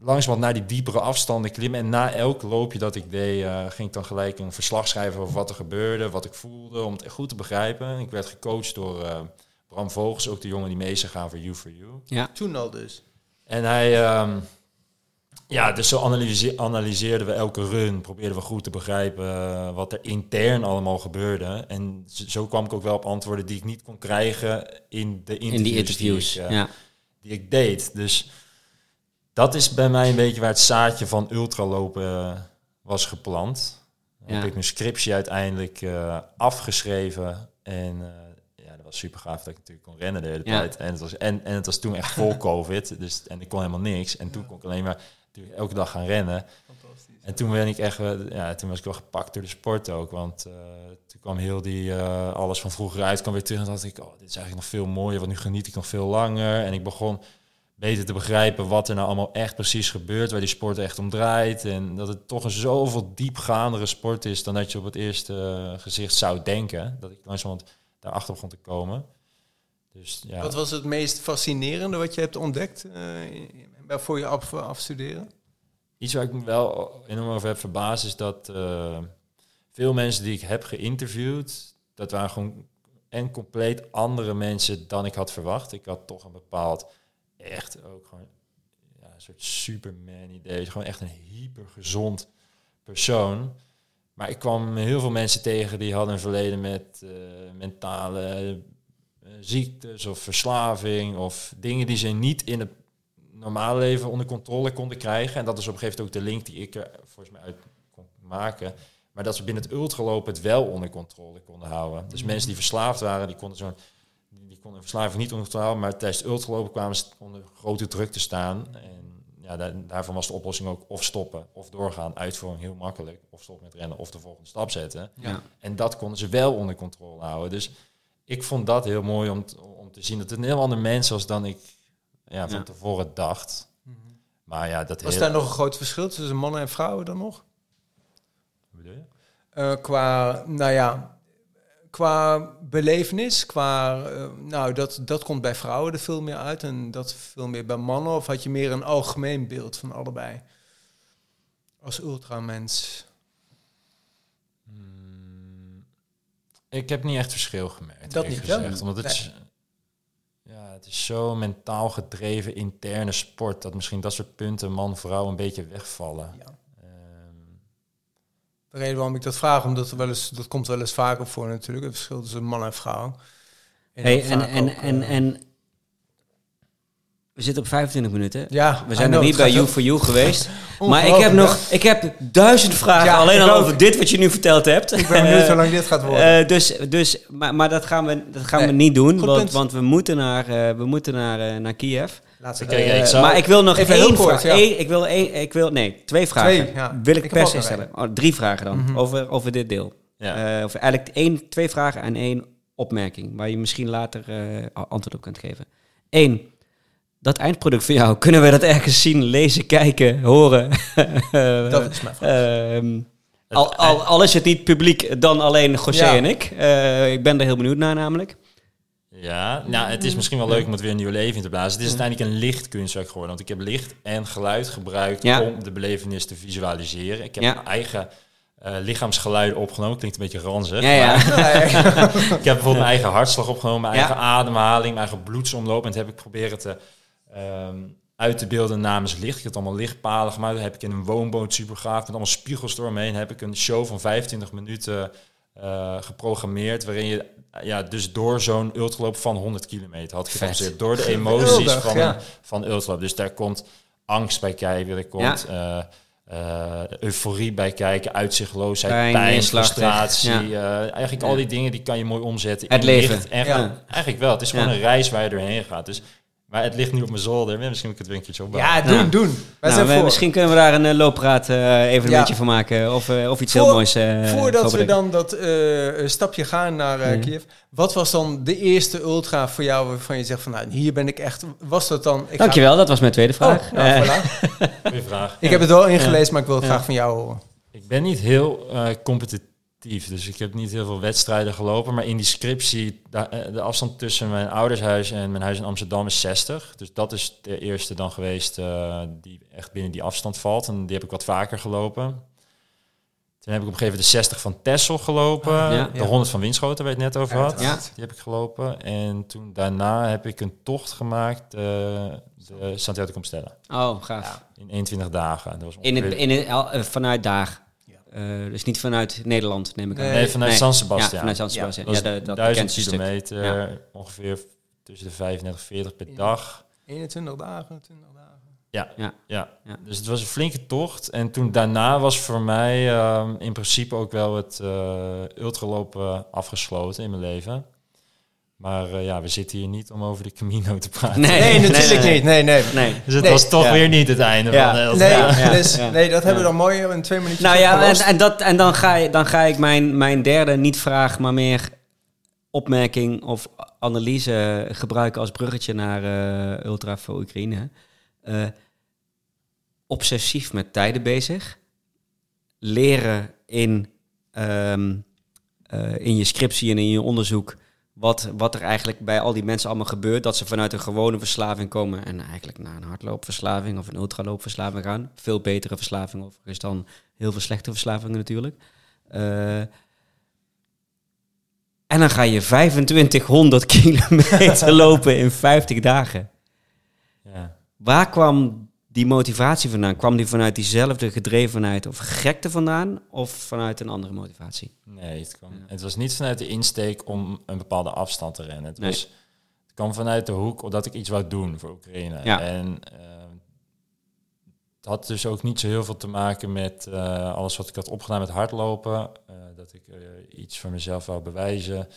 langzamerhand naar die diepere afstanden klimmen. En na elk loopje dat ik deed, eh, ging ik dan gelijk een verslag schrijven over wat er gebeurde, wat ik voelde, om het echt goed te begrijpen. Ik werd gecoacht door eh, Bram Vogels, ook de jongen die mee is gegaan voor You for You. Toen al dus. En hij, ehm, ja, dus zo analyse- analyseerden we elke run, probeerden we goed te begrijpen eh, wat er intern allemaal gebeurde. En zo kwam ik ook wel op antwoorden die ik niet kon krijgen in de interviews, In die interviews. die ik, eh, ja. die ik deed. Dus dat is bij mij een beetje waar het zaadje van ultralopen eh, was geplant. Ja. heb ik mijn scriptie uiteindelijk afgeschreven en ja, dat was super gaaf dat ik natuurlijk kon rennen de hele Ja. tijd. En het, was, en, en het was toen echt vol covid, dus, en ik kon helemaal niks. En toen kon ik alleen maar natuurlijk elke dag gaan rennen. Fantastisch. En toen ben ik echt, wel- ja, toen was ik wel gepakt door de sport ook. Want eh, toen kwam heel die, eh, alles van vroeger uit, kwam weer terug. En dacht ik, oh, dit is eigenlijk nog veel mooier, want nu geniet ik nog veel langer. En ik begon beter te begrijpen wat er nou allemaal echt precies gebeurt, waar die sport echt om draait. En dat het toch een zoveel diepgaandere sport is dan dat je op het eerste eh, gezicht zou denken. Dat ik langzamerhand daarachter begon te komen. Dus ja. Wat was het meest fascinerende wat je hebt ontdekt eh, voor je af, afstuderen? Iets waar ik me wel enorm over heb verbaasd is dat eh, veel mensen die ik heb geïnterviewd, dat waren gewoon en compleet andere mensen dan ik had verwacht. Ik had toch een bepaald, echt ook gewoon ja, een soort superman idee. Gewoon echt een hypergezond persoon. Maar ik kwam heel veel mensen tegen die hadden een verleden met eh, mentale eh, ziektes of verslaving of dingen die ze niet in het normale leven onder controle konden krijgen. En dat is op een gegeven moment ook de link die ik er volgens mij uit kon maken. Maar dat ze binnen het ultralopen het wel onder controle konden houden. Dus mensen die verslaafd waren, die konden zo'n die, konden verslaving niet onder controle houden. Maar tijdens het ultralopen kwamen ze onder grote druk te staan. En ja, daar, daarvan was de oplossing ook of stoppen of doorgaan. Uitvoering heel makkelijk. Of stoppen met rennen of de volgende stap zetten. Ja. En dat konden ze wel onder controle houden. Dus ik vond dat heel mooi om, om te zien dat het een heel ander mens was dan ik ja, van Ja. tevoren dacht. Maar ja, dat Was heel- daar nog een groot verschil tussen mannen en vrouwen dan nog? Hoe bedoel je? Eh, qua, nou ja, qua belevenis, qua, eh, nou dat, dat komt bij vrouwen er veel meer uit en dat veel meer bij mannen. Of had je meer een algemeen beeld van allebei? Als ultramens. Hmm, ik heb niet echt verschil gemerkt. Dat niet, ja? gezegd, Omdat het, ja, het is zo mentaal gedreven interne sport dat misschien dat soort punten man-vrouw een beetje wegvallen. Ja. Ehm, De reden waarom ik dat vraag, omdat er wel eens, dat komt wel eens vaker voor natuurlijk, het verschil tussen man en vrouw. Hey, ook en, en, ook, en, eh, en we zitten op 25 minuten. ja, We zijn nog niet bij You for You geweest. Maar ik heb nog ik heb duizend vragen Ja, alleen al ook. over dit wat je nu verteld hebt. Ik ben benieuwd Eh, hoe lang dit gaat worden. eh, dus, dus, maar, maar dat gaan we, dat gaan Nee, we niet doen, want, punt. want we moeten naar, eh, we moeten naar, naar Kiev. Laatste ik maar ik wil nog Even één vraag. ja. ik wil één, ik wil nee, twee vragen. Twee, ja. Wil ik, Ik per se stellen. Oh, drie vragen dan Mhm. over, over dit deel. Ja. Eh, of eigenlijk één, twee vragen en één opmerking, waar je misschien later eh, antwoord op kunt geven. Eén, dat eindproduct van jou, kunnen we dat ergens zien, lezen, kijken, horen? Dat is mijn vraag. Ehm, al, al, al is het niet publiek, dan alleen José Ja. en ik. Eh, ik ben er heel benieuwd naar namelijk. Ja, nou, het is misschien wel leuk om het weer een nieuw leven in te blazen. Het is uiteindelijk een lichtkunstwerk geworden. Want ik heb licht en geluid gebruikt Ja. om de belevenis te visualiseren. Ik heb Ja. mijn eigen eh, lichaamsgeluiden opgenomen. Klinkt een beetje ranzig. Ja, ja. maar Ik heb bijvoorbeeld mijn eigen hartslag opgenomen, mijn Ja. eigen ademhaling, mijn eigen bloedsomloop. En dat heb ik proberen te, ehm, uit te beelden namens licht. Ik heb allemaal lichtpalen gemaakt. Dat heb ik in een woonboot supergaaf met allemaal spiegels doorheen. Heb ik een show van 25 minuten eh, geprogrammeerd. Waarin je ja, dus door zo'n ultraloop van 100 kilometer had gefantaseerd. Door de emoties Geweldig, van, ja. een, van ultraloop. Dus daar komt angst bij kijken. Er komt eh, eh, euforie bij kijken. Uitzichtloosheid, Pijn, frustratie. eigenlijk al die dingen die kan je mooi omzetten. Het in leven. licht. En Ja. Eigenlijk wel. Het is gewoon Ja. een reis waar je doorheen gaat. Dus, maar het ligt nu op mijn zolder. Misschien moet ik het winkeltje opbouwen. Ja, doen, Ja. doen. Wij Nou, zijn we- voor. misschien kunnen we daar een uh, looppraat eh evenementje Ja. van maken. Of, eh, of iets Voor- heel moois. eh, Voordat we dan dat eh, eh, stapje gaan naar eh, Mhm. Kiev, wat was dan de eerste ultra voor jou waarvan je zegt van nou, hier ben ik echt, was dat dan... Ik ga- Dankjewel, dat was mijn tweede vraag. Oh, nou, Eh, voilà. Goeie vraag. Ik heb het wel ingelezen, maar ik wil het Ja. graag van jou horen. Ik ben niet heel eh, dus ik heb niet heel veel wedstrijden gelopen. Maar in die scriptie, eh, de afstand tussen mijn oudershuis en mijn huis in Amsterdam is 60. Dus dat is de eerste dan geweest eh, die echt binnen die afstand valt. En die heb ik wat vaker gelopen. Toen heb ik op een gegeven moment de 60 van Tessel gelopen. Ja. De Ja. 100 van Winschoten, waar je het net over had. Ja. Die heb ik gelopen. En toen daarna heb ik een tocht gemaakt, eh, de Santiago de Compostela. Oh, gaaf. In 21 dagen. Dat was In het, in het, vanuit daar. Ja. Eh, dus niet vanuit Nederland, neem ik aan. Nee, vanuit Nee. San Ja, Sebastian. vanuit San Sebastian. Dat Ja, is dat, dat 1000 bekendste stuk. kilometer, ongeveer tussen de 35 en 40 per Ja. dag. 21 dagen, 20 dagen. Ja, Ja. ja. Ja. dus het was een flinke tocht. En toen daarna was voor mij ehm, in principe ook wel het eh ultralopen afgesloten in mijn leven. Maar eh, ja, we zitten hier niet om over de Camino te praten. Nee, Nee, natuurlijk nee, nee. niet. Nee, nee. Nee. Dus het Nee, was toch ja. weer niet het einde Ja. van de. Ja. dus, Ja. nee, dat hebben we dan mooi in twee minuutjes Nou ja, en, en, dat, en dan, ga, je, dan ga ik mijn, mijn derde niet-vraag, maar meer opmerking of analyse gebruiken als bruggetje naar eh, Ultra voor Oekraïne. Eh, obsessief met tijden bezig. Leren in, ehm, eh, in je scriptie en in je onderzoek wat, wat er eigenlijk bij al die mensen allemaal gebeurt. Dat ze vanuit een gewone verslaving komen en eigenlijk naar een hardloopverslaving of een ultraloopverslaving gaan. Veel betere verslaving overigens dan heel veel slechte verslavingen natuurlijk. Eh, en dan ga je 2500 kilometer lopen in 50 dagen. Ja. Waar kwam die motivatie vandaan? Kwam die vanuit diezelfde gedrevenheid of gekte vandaan? Of vanuit een andere motivatie? Nee, het, kwam, het was niet vanuit de insteek om een bepaalde afstand te rennen. Het, Nee. was, het kwam vanuit de hoek dat ik iets wou doen voor Oekraïne. Ja. En eh, het had dus ook niet zo heel veel te maken met eh, alles wat ik had opgedaan met hardlopen. eh, dat ik eh, iets voor mezelf wou bewijzen.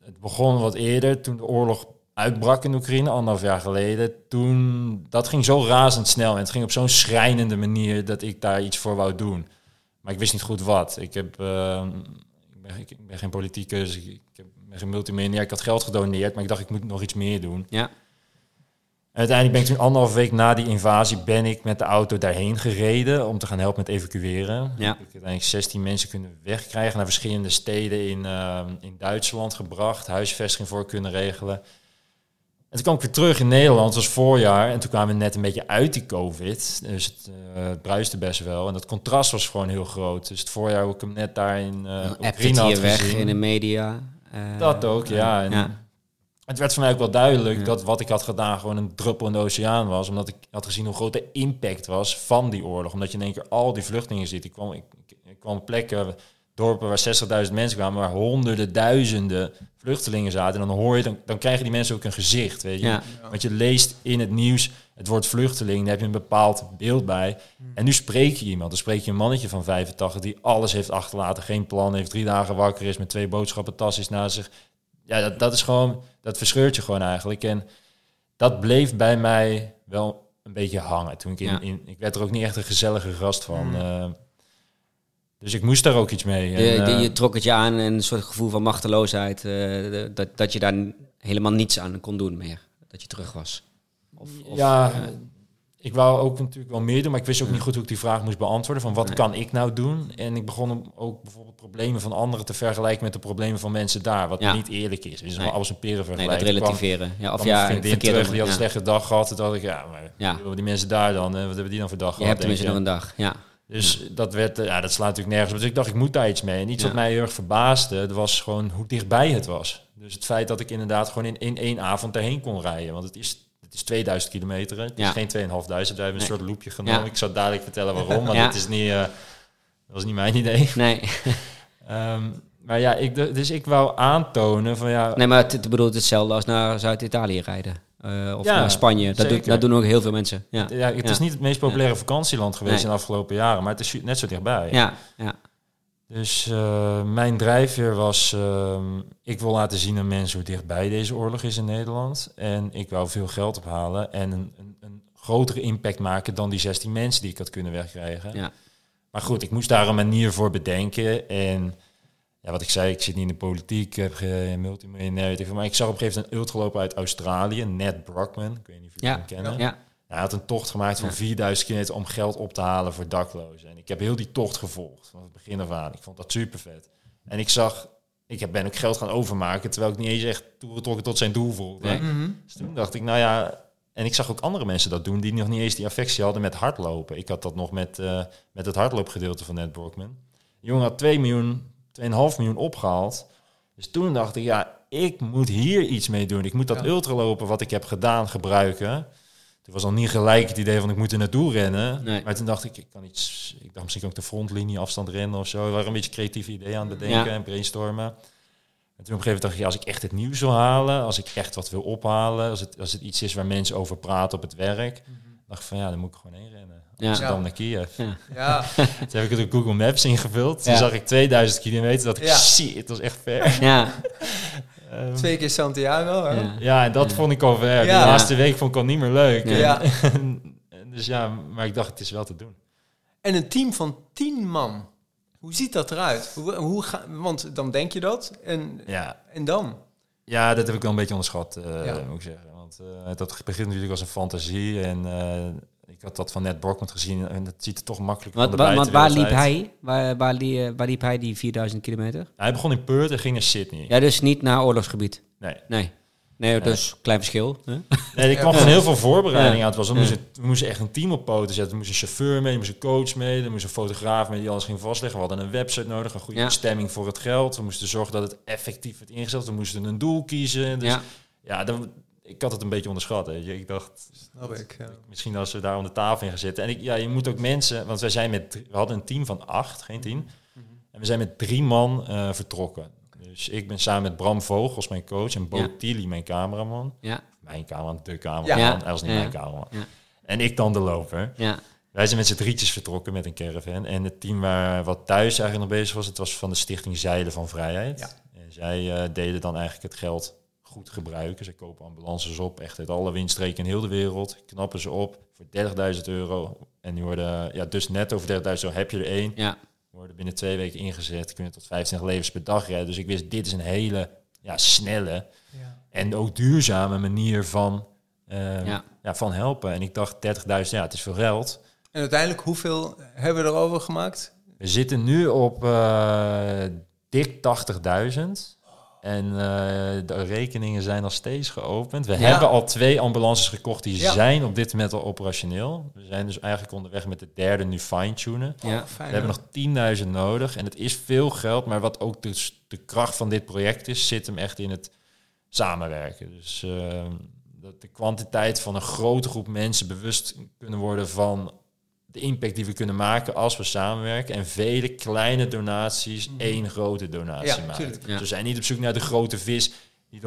Het begon wat eerder, toen de oorlog uitbrak in Oekraïne, anderhalf jaar geleden. Toen, dat ging zo razendsnel en het ging op zo'n schrijnende manier dat ik daar iets voor wou doen. Maar ik wist niet goed wat. Ik, heb, eh, ik, ben, ik ben geen politicus, ik, ik heb- ben geen multimiljonair. Ik had geld gedoneerd, maar ik dacht ik moet nog iets meer doen. Ja. En uiteindelijk ben ik toen anderhalve week na die invasie ben ik met de auto daarheen gereden om te gaan helpen met evacueren. Ja. Heb ik uiteindelijk 16 mensen kunnen wegkrijgen naar verschillende steden in, eh, in Duitsland gebracht, huisvesting voor kunnen regelen. En toen kwam ik weer terug in Nederland, het was voorjaar, en toen kwamen we net een beetje uit die COVID. Dus het, eh, het bruiste best wel. En dat contrast was gewoon heel groot. Dus het voorjaar hoe ik hem net daar in uh, Oekraïne had hier weg gezien. in de media. Eh, Dat ook, ja. En ja. Het werd voor mij ook wel duidelijk Ja. dat wat ik had gedaan gewoon een druppel in de oceaan was. Omdat ik had gezien hoe groot de impact was van die oorlog. Omdat je in één keer al die vluchtelingen ziet. Ik kwam, ik, ik kwam op plekken, dorpen waar 60.000 mensen kwamen, waar honderden, duizenden vluchtelingen zaten. En dan hoor je, dan, dan krijgen die mensen ook een gezicht, weet je. Ja. Want je leest in het nieuws het woord vluchteling, daar heb je een bepaald beeld bij. En nu spreek je iemand. Dan spreek je een mannetje van 85 die alles heeft achterlaten, geen plan heeft, drie dagen wakker is met twee boodschappen tasjes naast zich. Ja, dat, dat is gewoon, dat verscheurt je gewoon eigenlijk. En dat bleef bij mij wel een beetje hangen. Toen ik in, Ja. in ik werd er ook niet echt een gezellige gast van. Mm. Eh, Dus ik moest daar ook iets mee. En, Je, eh, je trok het je aan en een soort gevoel van machteloosheid. eh, dat, dat je daar helemaal niets aan kon doen meer. Dat je terug was. Of, of, ja, eh, ik wou ook natuurlijk wel meer doen, maar ik wist ook niet goed hoe ik die vraag moest beantwoorden. Van wat Nee. kan ik nou doen? En ik begon om ook bijvoorbeeld problemen van anderen te vergelijken met de problemen van mensen daar. Wat Ja. niet eerlijk is. Is Nee. alles een peren nee, vergelijken. dat Ik kwam- relativeren. Ja, of ja, verkeerde terug, die had ja. een slechte dag gehad. Toen dacht ik, ja, maar Ja. die mensen daar dan, hè, wat hebben die dan voor dag Je gehad? hebt tenminste nog een je? dag. Ja. Dus dat werd, eh, ja, dat slaat natuurlijk nergens op. Dus ik dacht, ik moet daar iets mee. En iets Ja. wat mij heel erg verbaasde, dat was gewoon hoe dichtbij het was. Dus het feit dat ik inderdaad gewoon in, in één avond erheen kon rijden. Want het is, het is 2000 kilometer. Het Ja. is geen 2500. We hebben een Nee. soort loopje genomen. Ja. Ik zal dadelijk vertellen waarom, want Ja. het is niet, eh, dat was niet mijn idee. Nee. Ehm, maar ja, ik, dus ik wou aantonen van ja, nee, maar het, het bedoelt hetzelfde als naar Zuid-Italië rijden. Eh, of Ja, naar Spanje. Dat, doet, dat doen ook heel veel mensen. Ja. ja, het Ja. is niet het meest populaire vakantieland geweest Nee. in de afgelopen jaren, maar het is net zo dichtbij. Ja, ja. Dus eh, mijn drijfveer was, ehm, ik wil laten zien aan mensen hoe dichtbij deze oorlog is in Nederland. En ik wou veel geld ophalen en een, een, een grotere impact maken dan die 16 mensen die ik had kunnen wegkrijgen. Ja. Maar goed, ik moest daar een manier voor bedenken. En ja, wat ik zei, ik zit niet in de politiek, ik heb geen multimiljonair, maar ik zag op een gegeven moment een ultraloper uit Australië, Ned Brockman, ik weet niet of jullie Ja. hem kennen. ja. Hij had een tocht gemaakt van Ja. 4000 kilometer om geld op te halen voor daklozen. En ik heb heel die tocht gevolgd, van het begin af aan. Ik vond dat super vet. En ik zag, ik heb- ben ook geld gaan overmaken, terwijl ik niet eens echt toegetrokken tot zijn doel voelde. Nee. Mhm. Dus toen dacht ik, nou ja, en ik zag ook andere mensen dat doen die nog niet eens die affectie hadden met hardlopen. Ik had dat nog met, eh, met het hardloopgedeelte van Ned Brockman. De jongen had 2 miljoen, 2,5 miljoen opgehaald. Dus toen dacht ik, ja, ik moet hier iets mee doen. Ik moet dat Ja. ultralopen wat ik heb gedaan gebruiken. Toen was al niet gelijk het idee van ik moet er naartoe rennen. Nee. Maar toen dacht ik, ik kan iets. Ik dacht misschien ook de frontlinie afstand rennen of zo. We waren een beetje creatieve ideeën aan het bedenken Ja. en brainstormen. En toen op een gegeven moment dacht ik, ja, als ik echt het nieuws wil halen, als ik echt wat wil ophalen, als het, als het iets is waar mensen over praten op het werk, dacht ik van ja, dan moet ik gewoon heen rennen. Ja. Amsterdam Ja. naar Kiev. Ja. Ja, Toen heb ik het op Google Maps ingevuld. Toen Ja. zag ik 2000 kilometer. Dat ik, Ja. zie, het was echt ver. Ja. Ehm, twee keer Santiago. Hè? Ja. ja, en dat Ja. vond ik al ver. Ja. De laatste week vond ik al niet meer leuk. Ja. En- en dus ja, maar ik dacht, het is wel te doen. En een team van tien man. Hoe ziet dat eruit? Hoe, hoe ga, want dan denk je dat. En, Ja, en dan? Ja, dat heb ik wel een beetje onderschat, eh, Ja. moet ik zeggen. Want eh, dat begint natuurlijk als een fantasie. En eh, ik had dat van Ned Brockman gezien en dat ziet er toch makkelijk Want, van wa- want waar liep uit. hij? Waar, waar, lie- eh, waar liep hij die 4000 kilometer? Hij begon in Perth en ging naar Sydney. Ja, dus niet naar oorlogsgebied. Nee. Nee. Nee, dus klein verschil. Hè? nee, er kwam gewoon heel veel voorbereiding Ja. Het was, we, moesten, we moesten echt een team op poten zetten. Er moest een chauffeur mee, er moest een coach mee, er moest een fotograaf mee die alles ging vastleggen. We hadden een website nodig, een goede Ja. bestemming voor het geld. We moesten zorgen dat het effectief werd ingezet. We moesten een doel kiezen. Dus ja, ja. dan, ik had het een beetje onderschat. Weet je. Ik dacht, Snap ik. Ja. Misschien als we daar om de tafel in gaan zitten. En ik, ja, je moet ook mensen, want wij zijn met, we hadden een team van acht, geen tien. En we zijn met drie man eh, vertrokken. Dus ik ben samen met Bram Vogels, mijn coach, en Bo Ja. Thiele, mijn cameraman. Ja. Mijn cameraman, de cameraman. Ja. Hij was niet Ja. mijn cameraman. Ja. En ik dan de loper. Ja. Wij zijn met z'n drietjes vertrokken met een caravan. En het team waar wat thuis eigenlijk nog bezig was, het was van de stichting Zeilen van Vrijheid. Ja. En zij eh, deden dan eigenlijk het geld goed gebruiken. Ze kopen ambulances op, echt uit alle windstreken in heel de wereld. Knappen ze op voor 30.000 euro. En die worden, ja, dus net over 30.000 euro heb je er één. Ja. Worden binnen twee weken ingezet. Kun je tot 25 levens per dag redden. Dus ik wist, dit is een hele ja, snelle Ja. en ook duurzame manier van, eh, Ja. ja. van helpen. En ik dacht 30.000, ja, het is veel geld. En uiteindelijk, hoeveel hebben we erover gemaakt? We zitten nu op eh, dik 80.000. En eh, de rekeningen zijn nog steeds geopend. We Ja. hebben al twee ambulances gekocht. Die Ja. zijn op dit moment al operationeel. We zijn dus eigenlijk onderweg met de derde nu fine-tunen. Ja. We Fijn, hebben nog 10.000 nodig. En het is veel geld. Maar wat ook dus de kracht van dit project is, zit hem echt in het samenwerken. Dus eh, dat de kwantiteit van een grote groep mensen bewust kunnen worden van de impact die we kunnen maken als we samenwerken. En vele kleine donaties één grote donatie Ja, maken. tuurlijk. Ja. Dus we zijn niet op zoek naar de grote vis die de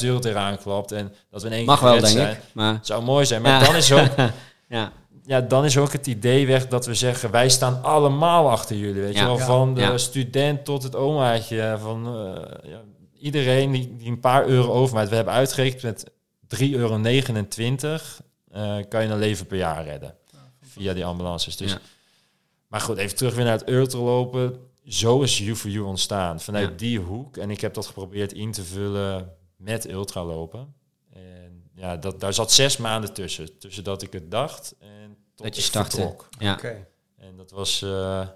100.000 euro eraan klapt. En dat we in één Mag keer wel, denk zijn. ik. Maar Het zou mooi zijn. Maar Ja. dan is ook ja. ja, dan is ook het idee weg dat we zeggen, wij staan allemaal achter jullie. Weet Ja. je wel, van de Ja. student tot het omaatje. Van eh, ja, iedereen die, die een paar euro overmaakt. We hebben uitgerekend met 3,29 euro eh, kan je een leven per jaar redden. Via die ambulances. Dus Ja. Maar goed, even terug weer naar het ultralopen. Zo is U4U ontstaan. Vanuit Ja. die hoek. En ik heb dat geprobeerd in te vullen met ultralopen. En ja, dat, daar zat zes maanden tussen. Tussen dat ik het dacht en tot Dat je startte. Ja. Oké. En dat was eh,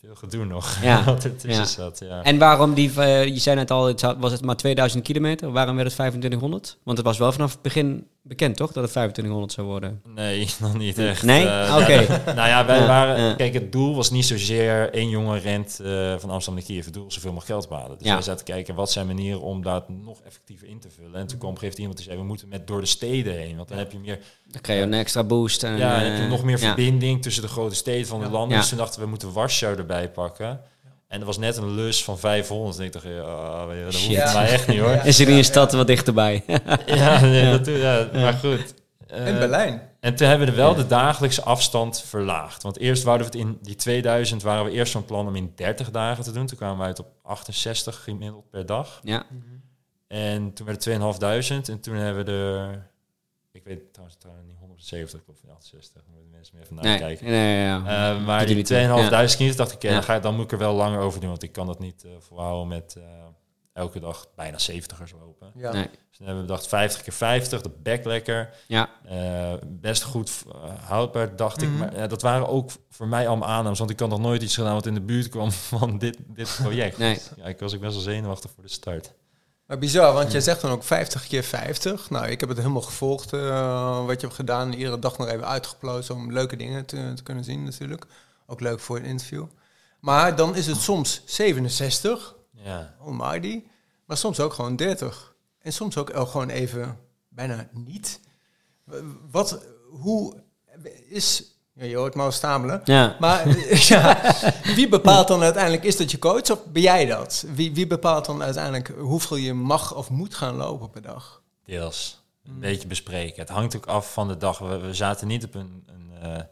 veel gedoe nog. Ja. wat er tussen Ja. zat, ja. En waarom die, eh, je zei net al, het was het maar 2000 kilometer? Waarom werd het 2500? Want het was wel vanaf het begin bekend, toch? Dat het 2500 zou worden. Nee, nog niet echt. Nee? Eh, Oké. ja, nou ja, wij Ja, waren... ja. Kijk, het doel was niet zozeer één jongen rent eh, van Amsterdam naar Kiev. Het doel was zoveel mogelijk geld behalen. Dus Ja. wij zaten te kijken, wat zijn manieren om dat nog effectiever in te vullen. En toen kwam op een gegeven moment iemand die zei, we moeten met door de steden heen. Want dan heb je meer, Dan krijg je een extra boost. En, ja, dan heb je eh, nog meer ja. verbinding tussen de grote steden van de Ja. landen. Ja. Dus toen dachten we, we moeten Warschau erbij pakken. En er was net een lus van 500. En ik dacht, ja, dat hoeft Shit. voor mij echt niet hoor. Ja. Is er niet een stad wat dichterbij? Ja, nee, Ja. Dat, ja, maar goed. In Eh, Berlijn. En toen hebben we wel Ja. de dagelijkse afstand verlaagd. Want eerst wouden we het in die 2000 waren we eerst van plan om in 30 dagen te doen. Toen kwamen we uit op 68 gemiddeld per dag. ja. En toen werd het 2500 en toen hebben we er... Ik weet trouwens, trouwens niet 170 of 68. Dan moeten mensen meer even Nee, nakijken. nee, ja. Eh, maar Doet er die niet toe. 2500 kilometer dacht ik, ja, Ja. dan, ga, ik- dan moet ik er wel langer over doen. Want ik kan dat niet eh volhouden met eh, elke dag bijna 70ers lopen. Ja. Nee. Dus dan hebben we bedacht 50 keer 50, de back lekker. Ja, Eh, best goed eh, houdbaar, dacht Mhm. ik. Maar ja, dat waren ook voor mij allemaal aannames. Want ik had nog nooit iets gedaan wat in de buurt kwam van dit, dit project. Nee. Dus ja, ik was ook best wel zenuwachtig voor de start. Maar bizar, want jij zegt dan ook 50 keer 50. Nou, ik heb het helemaal gevolgd eh, wat je hebt gedaan. Iedere dag nog even uitgeplozen om leuke dingen te, te kunnen zien natuurlijk. Ook leuk voor een interview. Maar dan is het soms 67, Ja, almighty. Maar soms ook gewoon 30. En soms ook gewoon even bijna niet. Wat, hoe is... Ja, je hoort me al stamelen. ja. Maar ja, wie bepaalt dan uiteindelijk, is dat je coach of ben jij dat? Wie, wie bepaalt dan uiteindelijk hoeveel je mag of moet gaan lopen per dag? deels. Een Mm. beetje bespreken. Het hangt ook af van de dag. We, we zaten niet op een, een, eh,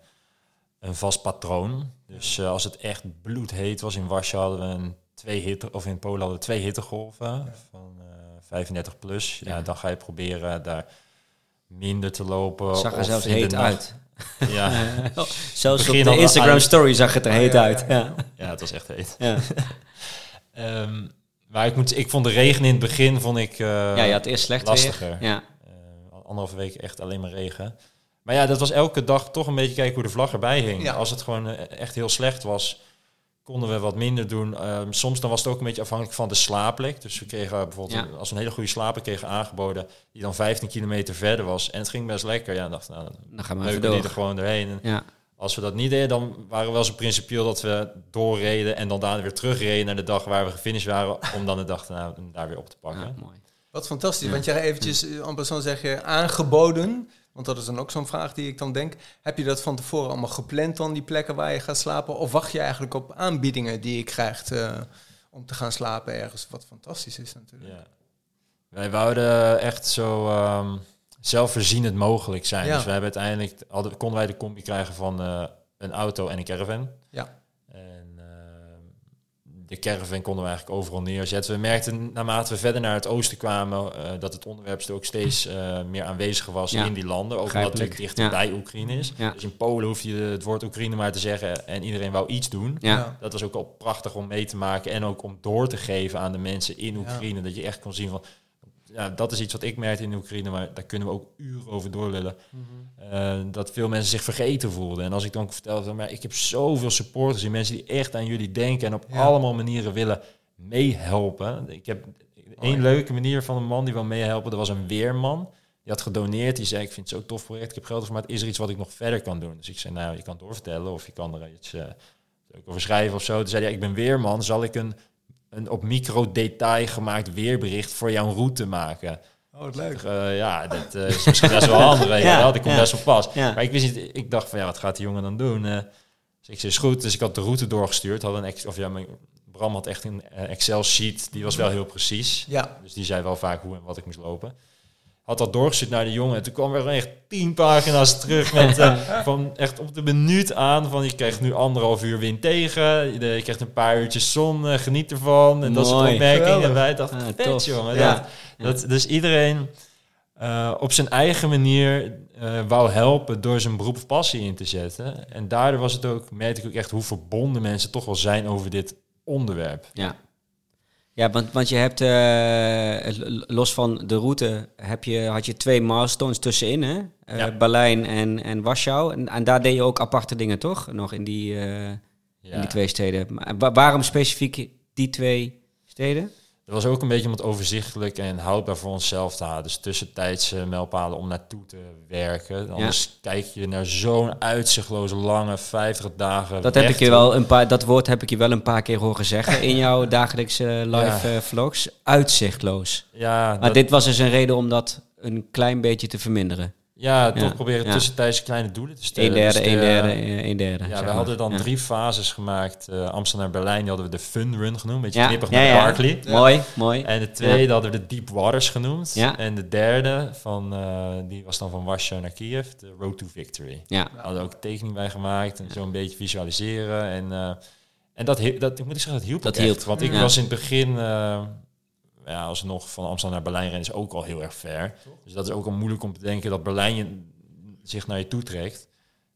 een vast patroon. Dus eh, als het echt bloedheet was in Warschau hadden we een twee hitte, of in Polen hadden we twee hittegolven van eh 35 plus. Ja, Ja. dan ga je proberen daar minder te lopen. zag er of zelfs in de heet nacht- uit. Ja, Zelfs op de Instagram uit. story zag het er Oh, heet ja, uit. ja. Ja. ja, het was echt heet. Ja. Ehm, maar ik, moet, ik vond de regen in het begin vond ik, eh, ja, je had eerst slecht lastiger. weer. Ja. eh, anderhalve week echt alleen maar regen. Maar ja, dat was elke dag toch een beetje kijken hoe de vlag erbij hing. Ja. Als het gewoon eh, echt heel slecht was, konden we wat minder doen. Ehm, soms dan was het ook een beetje afhankelijk van de slaapplek. Dus we kregen bijvoorbeeld, Ja. een- als we een hele goede slaper kregen aangeboden, die dan 15 kilometer verder was. En het ging best lekker. Ja, we, nou, dan Dan gaan we even er gewoon doorheen. En Ja. als we dat niet deden, dan waren we wel zo principieel dat we doorreden en dan daarna weer terugreden naar de dag waar we gefinished waren, om dan de dag daarna daar weer op te pakken. Ja, mooi. Wat fantastisch, Ja. want jij eventjes, eh, en passant zeg je, aangeboden. Want dat is dan ook zo'n vraag die ik dan denk. Heb je dat van tevoren allemaal gepland dan, die plekken waar je gaat slapen? Of wacht je eigenlijk op aanbiedingen die je krijgt eh, om te gaan slapen ergens? Wat fantastisch is natuurlijk. Ja. Wij wouden echt zo ehm, zelfvoorzienend mogelijk zijn. Ja. Dus we hebben uiteindelijk hadden, konden wij de combi krijgen van eh, een auto en een caravan. De caravan konden we eigenlijk overal neerzetten. We merkten naarmate we verder naar het oosten kwamen eh, dat het onderwerp ook steeds eh, meer aanwezig was Ja. in die landen. Ook omdat het Begrijpelijk. dichter Ja. bij Oekraïne is. Ja. Dus in Polen hoef je het woord Oekraïne maar te zeggen en iedereen wou iets doen. Ja. Dat was ook al prachtig om mee te maken en ook om door te geven aan de mensen in Ja. Oekraïne. Dat je echt kon zien van, ja, dat is iets wat ik merkte in Oekraïne, maar daar kunnen we ook uren over doorlullen. Eh, dat veel mensen zich vergeten voelden. En als ik dan ook vertelde, maar ik heb zoveel supporters en mensen die echt aan jullie denken en op Ja. allemaal manieren willen meehelpen. Ik heb één leuke manier van een man die wil meehelpen. Dat was een weerman. Die had gedoneerd. Die zei, ik vind het zo'n tof project. Ik heb geld voor, maar is er iets wat ik nog verder kan doen? Dus ik zei, nou, je kan doorvertellen of je kan er iets ook over schrijven of zo. Toen zei hij, ik ben weerman. Zal ik een, een op micro-detail gemaakt weerbericht voor jouw route maken? Oh, wat leuk. Eh, ja, dat eh, is misschien best wel handig. Ja. Dat komt ja. best wel pas. Ja. Maar ik wist niet, ik dacht van ja, wat gaat die jongen dan doen? Eh, dus ik zei, is goed. Dus ik had de route doorgestuurd. Had een ex of ja, mijn, Bram had echt een Excel-sheet. Die was wel heel precies. Ja. Dus die zei wel vaak hoe en wat ik moest lopen. Had dat doorgestuurd naar de jongen. En toen kwam er echt tien pagina's terug met eh, van echt op de minuut aan. Van je krijgt nu anderhalf uur wind tegen. Je, je krijgt een paar uurtjes zon. eh, geniet ervan. En dat soort opmerkingen. En wij dachten, vet jongen. Ja. Dat, dat, dus iedereen eh, op zijn eigen manier eh, wou helpen door zijn beroep of passie in te zetten. En daardoor was het ook, merkte ik ook echt hoe verbonden mensen toch wel zijn over dit onderwerp. Ja. Ja, want, want je hebt, eh, los van de route, heb je, had je twee milestones tussenin, hè? Ja. Berlijn en, en Warschau. En, en daar deed je ook aparte dingen, toch? Nog in die, eh, in die twee steden. Maar wa- waarom specifiek die twee steden? Dat was ook een beetje om het overzichtelijk en houdbaar voor onszelf te houden. Dus tussentijdse mijlpalen om naartoe te werken. Anders kijk je naar zo'n uitzichtloze lange 50 dagen. Dat, heb ik je wel een paar, dat woord heb ik je wel een paar keer horen zeggen in jouw dagelijkse live Ja. eh, vlogs. Uitzichtloos. Ja, Maar dit was dus een reden om dat een klein beetje te verminderen. Ja toch proberen tussentijds kleine doelen te stellen. Een derde, Dus de- een derde, een derde. Ja, we maar. hadden dan drie fases gemaakt. Eh, Amsterdam naar Berlijn, die hadden we de Fun Run genoemd. Een beetje knippig ja. Barkley. Mooi, mooi. En de tweede hadden we de Deep Waters genoemd. En de derde, van, eh, die was dan van Warschau naar Kiev, de Road to Victory. Ja, We hadden ook tekening bij gemaakt en zo een beetje visualiseren. En, eh, en dat, dat, ik moet ik zeggen, dat hielp Dat echt. hielp, Want ik was in het begin, ja, alsnog van Amsterdam naar Berlijn rennen is ook al heel erg ver. Dus dat is ook al moeilijk om te denken dat Berlijn je, zich naar je toe trekt.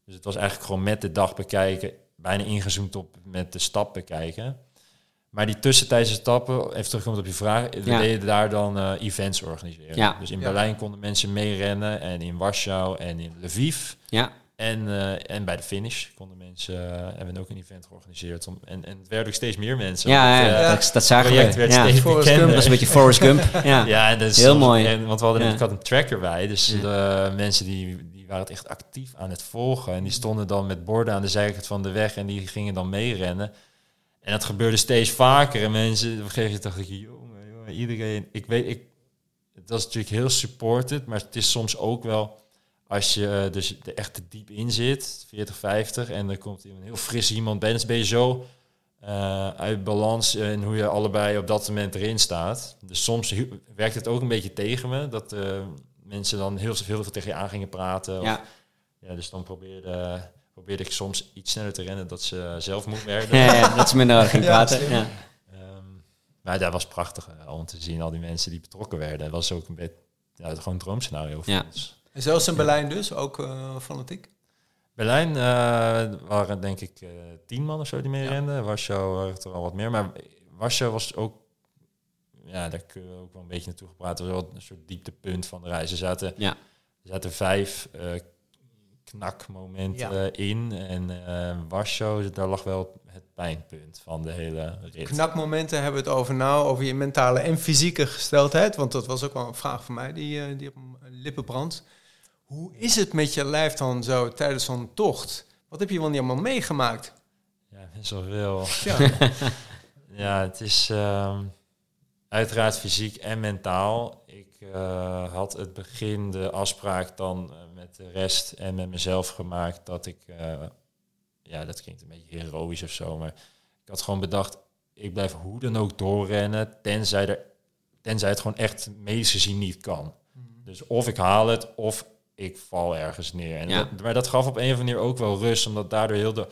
Dus het was eigenlijk gewoon met de dag bekijken, bijna ingezoomd op met de stap bekijken. Maar die tussentijdse stappen, even terugkomt op je vraag, we Ja. deden daar dan eh, events organiseren. Ja. Dus in. Berlijn konden mensen meerennen en in Warschau en in Lviv. ja. En, eh, en bij de finish konden mensen, eh, hebben we ook een event georganiseerd. Om, en, en het werden ook steeds meer mensen. Ja, Het, ja, eh, dat, dat zagen project we. werd Ja. steeds Forrest bekender. Dat is een beetje Forrest Gump. Ja. Ja, en dat is Heel soms- mooi. En, want we hadden, Ja. ik had een tracker bij, dus Ja. de mensen die, die waren het echt actief aan het volgen. En die stonden dan met borden aan de zijkant van de weg en die gingen dan meerennen. En dat gebeurde steeds vaker. En mensen, op een gegeven moment dacht ik, jongen, jongen, iedereen... Ik weet, ik, het was natuurlijk heel supported, maar het is soms ook wel... Als je eh, dus er echt te diep in zit, 40, 50, en er komt iemand heel fris iemand bij, dan ben je zo eh, uit balans in hoe je allebei op dat moment erin staat. Dus soms werkt het ook een beetje tegen me, dat eh, mensen dan heel, heel veel tegen je aan gingen praten. Of- Ja. ja, dus dan probeerde, probeerde ik soms iets sneller te rennen dat ze zelf moe werden. Ja, ja, dat ze minder hard ging praten. Ja. Ehm, maar dat was prachtig eh, om te zien, al die mensen die betrokken werden. Dat was ook een beetje ja, gewoon een droomscenario voor Ja. ons. En zelfs in Berlijn dus, ook eh, fanatiek. Berlijn eh, waren denk ik eh, tien man of zo die mee Ja. renden. Warschau waren er al wat meer. Maar Warschau was ook... Ja, daar kunnen we ook wel een beetje naartoe gepraat. Dat was wel een soort dieptepunt van de reis. Er zaten, Ja. er zaten vijf eh, knakmomenten in. En eh Warschau, daar lag wel het pijnpunt van de hele rit. Knakmomenten hebben we het over nou, over je mentale en fysieke gesteldheid. Want dat was ook wel een vraag van mij die, eh, die op mijn lippen brandt. Hoe is het met je lijf dan zo tijdens zo'n tocht? Wat heb je wel niet allemaal meegemaakt? Ja, best wel veel. Ja, Ja, het is ehm, uiteraard fysiek en mentaal. Ik eh, had het begin de afspraak dan eh, met de rest en met mezelf gemaakt dat ik, eh, ja, dat klinkt een beetje heroïs of zo, maar ik had gewoon bedacht, ik blijf hoe dan ook doorrennen, tenzij, er, tenzij het gewoon echt medisch gezien niet kan. Dus of ik haal het, of ik val ergens neer. En Ja. dat, maar dat gaf op een of andere manier ook wel rust, omdat daardoor heel de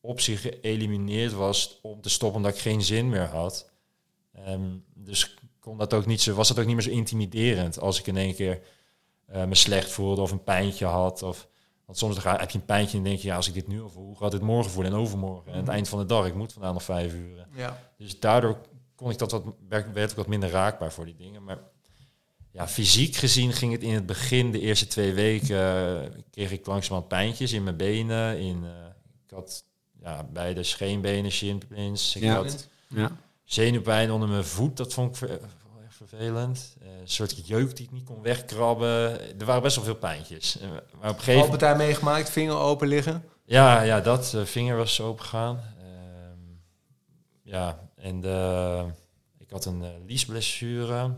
optie geëlimineerd was om te stoppen omdat ik geen zin meer had. Ehm, dus kon dat ook niet zo, was dat ook niet meer zo intimiderend als ik in één keer eh, me slecht voelde of een pijntje had. Of, want soms dan ga, heb je een pijntje en denk je, ja, als ik dit nu al voel, hoe gaat dit morgen voelen en overmorgen? En aan het eind van de dag, ik moet vandaag nog vijf uur. ja. Dus daardoor kon ik dat wat, werd ik wat minder raakbaar voor die dingen. Maar ja, fysiek gezien ging het in het begin, de eerste twee weken, eh, kreeg ik langzamerhand pijntjes in mijn benen. In, eh, ik had ja, beide scheenbenen, shinpins. Ik Ja. had Ja. zenuwpijn onder mijn voet, dat vond ik ver- echt vervelend. Eh, een soort jeuk die ik niet kon wegkrabben. Er waren best wel veel pijntjes. Maar op een gegeven moment... Valpartij meegemaakt, vinger open liggen. Ja, ja, dat. Vinger was open gegaan. Ehm, ja, en de, ik had een liesblessure.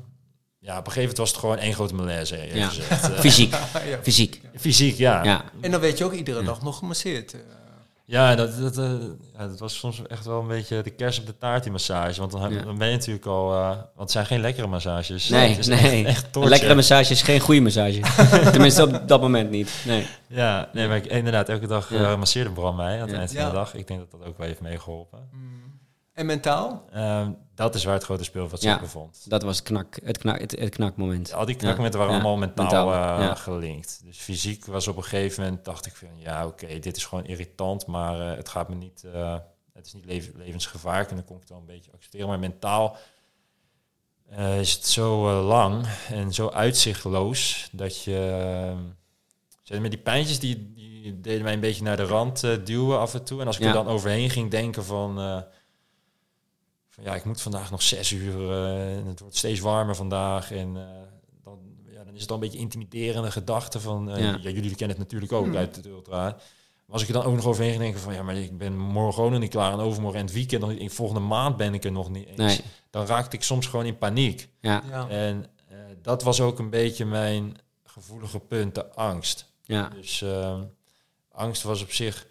Ja, op een gegeven moment was het gewoon één grote malaise. Ja. gezegd. Eh, Fysiek. ja. Fysiek. fysiek, ja. Ja. En dan werd je ook iedere Ja. dag nog gemasseerd. eh. Ja, dat, dat, eh, ja, dat was soms echt wel een beetje de kers op de taart, die massage. Want dan, heb- Ja. dan ben je natuurlijk al... eh, want het zijn geen lekkere massages. Nee, Het is nee. Echt, echt Een torture. lekkere massage is geen goede massage. Tenminste, op dat moment niet. Nee. Ja, nee, maar ik, inderdaad, elke dag Ja. masseerde Bram mij aan het Ja. eind van Ja. de dag. Ik denk dat dat ook wel heeft meegeholpen. Mm. En mentaal? Ehm, dat is waar het grote speel wat Ja. bevond. Dat was het, knak, het, knak, het, het knakmoment. Al die knakmomenten Ja, waren ja, allemaal mentaal, mentaal, eh, ja. gelinkt. Dus fysiek was op een gegeven moment, dacht ik van, ja oké, dit is gewoon irritant, maar eh, het gaat me niet, eh, het is niet leven- levensgevaarlijk en dan kon ik het wel een beetje accepteren. Maar mentaal eh, is het zo lang en zo uitzichtloos dat je, met die pijntjes die, die deden mij een beetje naar de rand duwen af en toe. En als ik Ja. er dan overheen ging denken van, eh, van ja, ik moet vandaag nog zes uur eh, en het wordt steeds warmer vandaag en eh, dan, ja, dan is het al een beetje intimiderende gedachte van, eh, Ja. ja. jullie kennen het natuurlijk ook Hmm. uit het ultra. Maar als ik er dan ook nog overheen ging denken van, ja, maar ik ben morgen ook nog niet klaar en overmorgen en het weekend, niet, in volgende maand ben ik er nog niet eens. Nee, Dan raakte ik soms gewoon in paniek. ja, Ja. En eh, dat was ook een beetje mijn gevoelige punt, de angst. ja, Dus ehm, angst was op zich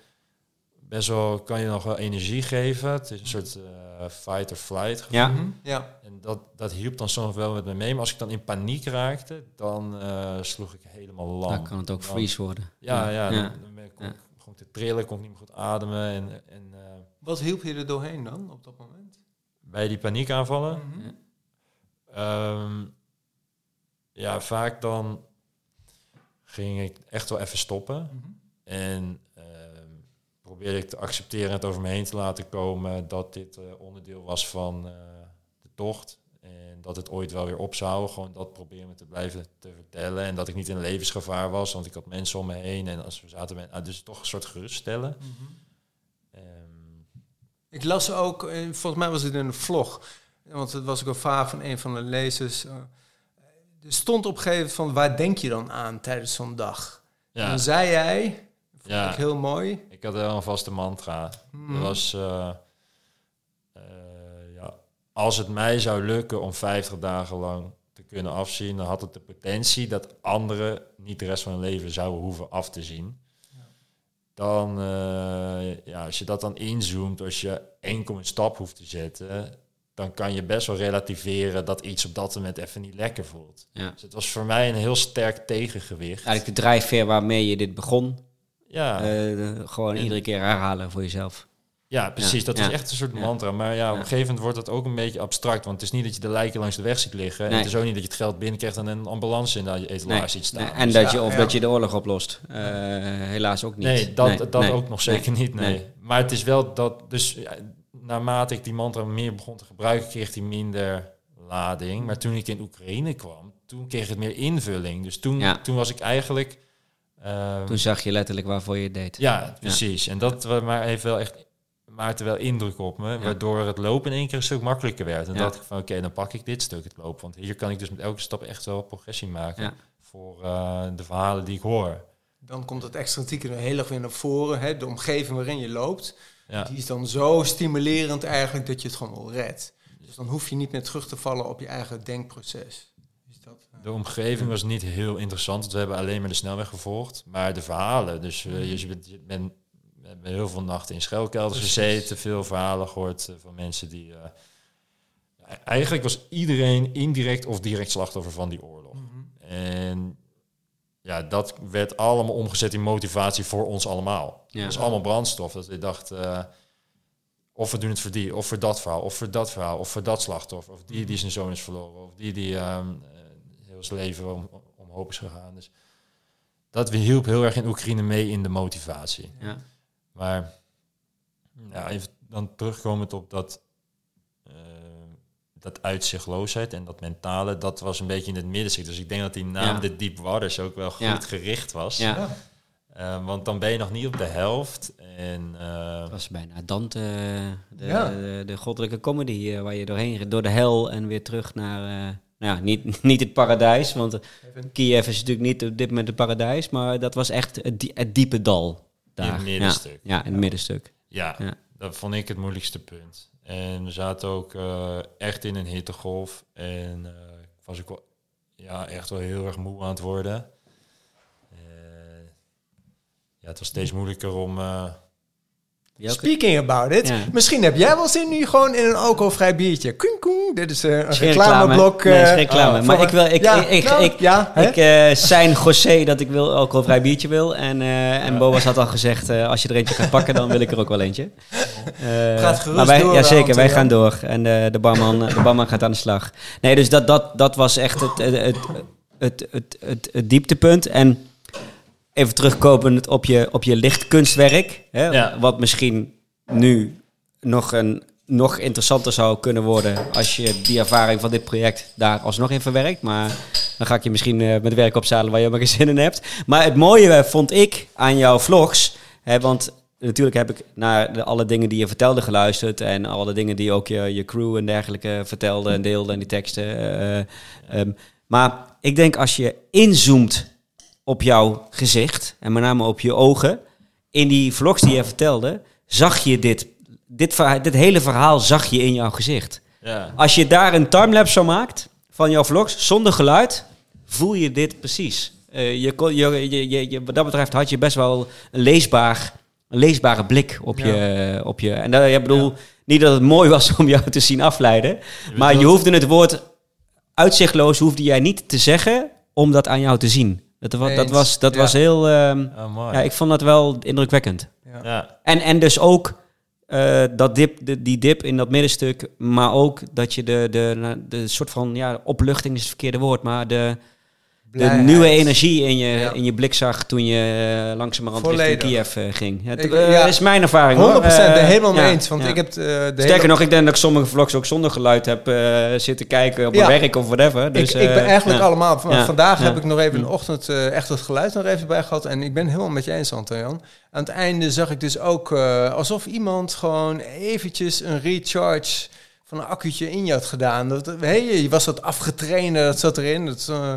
best wel, kan je nog wel energie geven. Het is een soort eh, fight or flight gevoel. ja. Mhm. Ja. En dat, dat hielp dan soms wel met me mee. Maar als ik dan in paniek raakte, dan eh, sloeg ik helemaal lam. Dan kan het ook Dan- freeze worden. Ja, ja, Ja. dan, dan ben ik, kon ik gewoon te trillen, kon ik niet meer goed ademen. En, en eh, Wat hielp je er doorheen dan op dat moment? bij die paniekaanvallen. Ehm, ja, vaak dan ging ik echt wel even stoppen. Mhm. En probeerde ik te accepteren en het over me heen te laten komen dat dit eh, onderdeel was van eh, de tocht. En dat het ooit wel weer op zou. Gewoon dat proberen me te blijven te vertellen. En dat ik niet in levensgevaar was, want ik had mensen om me heen. En als we zaten met, ah, dus toch een soort geruststellen. Mhm. Ehm, Ik las ook, eh, volgens mij was het in een vlog, want het was ook een vraag van een van de lezers. Er stond op een gegeven moment van, waar denk je dan aan tijdens zo'n dag? En ja, dan zei jij, vond Ja. ik heel mooi. ik had wel een vaste mantra. Dat was, eh, eh, ja, als het mij zou lukken om 50 dagen lang te kunnen afzien, dan had het de potentie dat anderen niet de rest van hun leven zouden hoeven af te zien. Dan, eh, ja, als je dat dan inzoomt, als je enkel een stap hoeft te zetten, dan kan je best wel relativeren dat iets op dat moment even niet lekker voelt. Ja. Dus het was voor mij een heel sterk tegengewicht. Eigenlijk de drijfveer waarmee je dit begon. Ja. eh, gewoon En- iedere keer herhalen voor jezelf. Ja, precies. Ja, Dat ja. is echt een soort Ja. mantra. Maar ja, op een gegeven moment wordt het ook een beetje abstract. Want het is niet dat je de lijken langs de weg ziet liggen. En Nee. het is ook niet dat je het geld binnenkrijgt en een ambulance in de etalage Nee, ziet staan. nee, en Dus dat ja, je, of ja. dat je de oorlog oplost. Eh, helaas ook niet. nee, dat, dat nee, ook nog zeker niet. Nee. nee. Maar het is wel dat... Dus ja, naarmate ik die mantra meer begon te gebruiken... kreeg die minder lading. Maar toen ik in Oekraïne kwam... toen kreeg het meer invulling. Dus toen, Ja. toen was ik eigenlijk... ehm, Toen zag je letterlijk waarvoor je het deed. Ja, precies. En dat maar heeft wel echt maakte wel indruk op me, waardoor het lopen in één keer een stuk makkelijker werd. En Ja. dacht ik van oké, dan pak ik dit stuk het lopen, want hier kan ik dus met elke stap echt wel progressie maken Ja. voor eh, de verhalen die ik hoor. Dan komt het extrinsieke er heel erg weer naar voren. Hè? De omgeving waarin je loopt, Ja, die is dan zo stimulerend eigenlijk dat je het gewoon wel redt. Dus dan hoef je niet meer terug te vallen op je eigen denkproces. De omgeving was niet heel interessant, want we hebben alleen maar de snelweg gevolgd, maar de verhalen. Dus eh, je bent, je bent we hebben heel veel nachten in schuilkelders gezeten, veel verhalen gehoord eh, van mensen die. eh, eigenlijk was iedereen indirect of direct slachtoffer van die oorlog. Mhm. En ja, dat werd allemaal omgezet in motivatie voor ons allemaal. Ja. Dat is allemaal brandstof. Dat ik dacht, of we doen het voor die, of voor dat verhaal, of voor dat verhaal, of voor dat slachtoffer, of die die zijn zoon is verloren, of die die ehm, leven om, omhoog is gegaan. Dus dat hielp heel erg in Oekraïne mee in de motivatie. Ja. Maar ja, even dan terugkomend op dat, eh, dat uitzichtloosheid en dat mentale, dat was een beetje in het midden. zit. Dus ik denk dat die naam Ja. de Deep Waters ook wel goed Ja. gericht was. Ja. Ja. Eh, want dan ben je nog niet op de helft. En eh, Dat was bijna Dante, de, Ja. de, de goddelijke comedy, eh, waar je doorheen door de hel en weer terug naar, eh, nou ja, niet, niet het paradijs, want Even- Kiev is natuurlijk niet op dit moment het paradijs, maar dat was echt het, die- het diepe dal. Daar. het middenstuk. Ja, ja in het middenstuk. ja, Ja. dat vond ik het moeilijkste punt. En we zaten ook eh, echt in een hittegolf. En eh, ik was ook wel, ja, echt wel heel erg moe aan het worden. Eh, ja, het was steeds moeilijker om, eh? Speaking about it. Ja. Misschien heb jij wel zin nu gewoon in een alcoholvrij biertje. Koen, koen. Dit is eh, een reclameblok. Nee, is geen eh, reclame. oh, maar ik wil, ik, ja, ik, ik, nou, ik, ja, ik eh, zijn José dat ik wil alcoholvrij biertje wil. En, eh en Boas had al gezegd, eh, als je er eentje gaat pakken, dan wil ik er ook wel eentje. Eh, Gaat gerust maar wij, door, Ja, zeker, eh, wij gaan door. En de, de, barman, de barman gaat aan de slag. Nee, dus dat, dat, dat was echt het, het, het, het, het, het, het dieptepunt. En even terugkomend op je, op je lichtkunstwerk. Hè, Ja. Wat misschien nu nog, een, nog interessanter zou kunnen worden... als je die ervaring van dit project daar alsnog in verwerkt. Maar dan ga ik je misschien eh, met werk opzadelen waar je maar geen zin in hebt. Maar het mooie eh, vond ik aan jouw vlogs... Hè, want natuurlijk heb ik naar de, alle dingen die je vertelde geluisterd... en alle dingen die ook je, je crew en dergelijke vertelde en deelde... en die teksten. eh, ehm, maar ik denk als je inzoomt op jouw gezicht... en met name op je ogen... in die vlogs die je vertelde... zag je dit, dit, hele verhaal zag je in jouw gezicht. Ja. Als je daar een timelapse van maakt van jouw vlogs zonder geluid, voel je dit precies. Eh, je, kon- je, je, je, je- wat dat betreft had je best wel een, leesbaar, een leesbare blik op, Ja. je, op je. En dat, ik bedoel, niet dat het mooi was om jou te zien afleiden, maar je hoefde het woord uitzichtloos hoefde jij niet te zeggen om dat aan jou te zien. Dat, wa- dat was, dat Ja. was heel. Oh, mooi. ja, ik vond dat wel indrukwekkend. ja. En, en dus ook eh, dat dip, de, die dip in dat middenstuk, maar ook dat je de, de, de, soort van, ja, opluchting is het verkeerde woord, maar de, de nieuwe energie in je, Ja. in je blik zag toen je uh, langzamerhand richting. Kiev eh, ging. Het Ik- eh, ja. is mijn ervaring 100% hoor. ben Eh, helemaal mee ja, eens. Want ik heb eh, de Sterker hele... nog, ik denk dat ik sommige vlogs ook zonder geluid heb eh, zitten kijken op mijn werk of whatever. Dus, ik, ik ben eh, eigenlijk allemaal... Vandaag heb ik nog even Hm. ochtend eh, echt het geluid nog even bij gehad. En ik ben helemaal met je eens, Anton. Aan het einde zag ik dus ook eh, alsof iemand gewoon eventjes een recharge van een accu'tje in je had gedaan. Dat, hey, je was dat afgetraind, dat zat erin. Dat eh,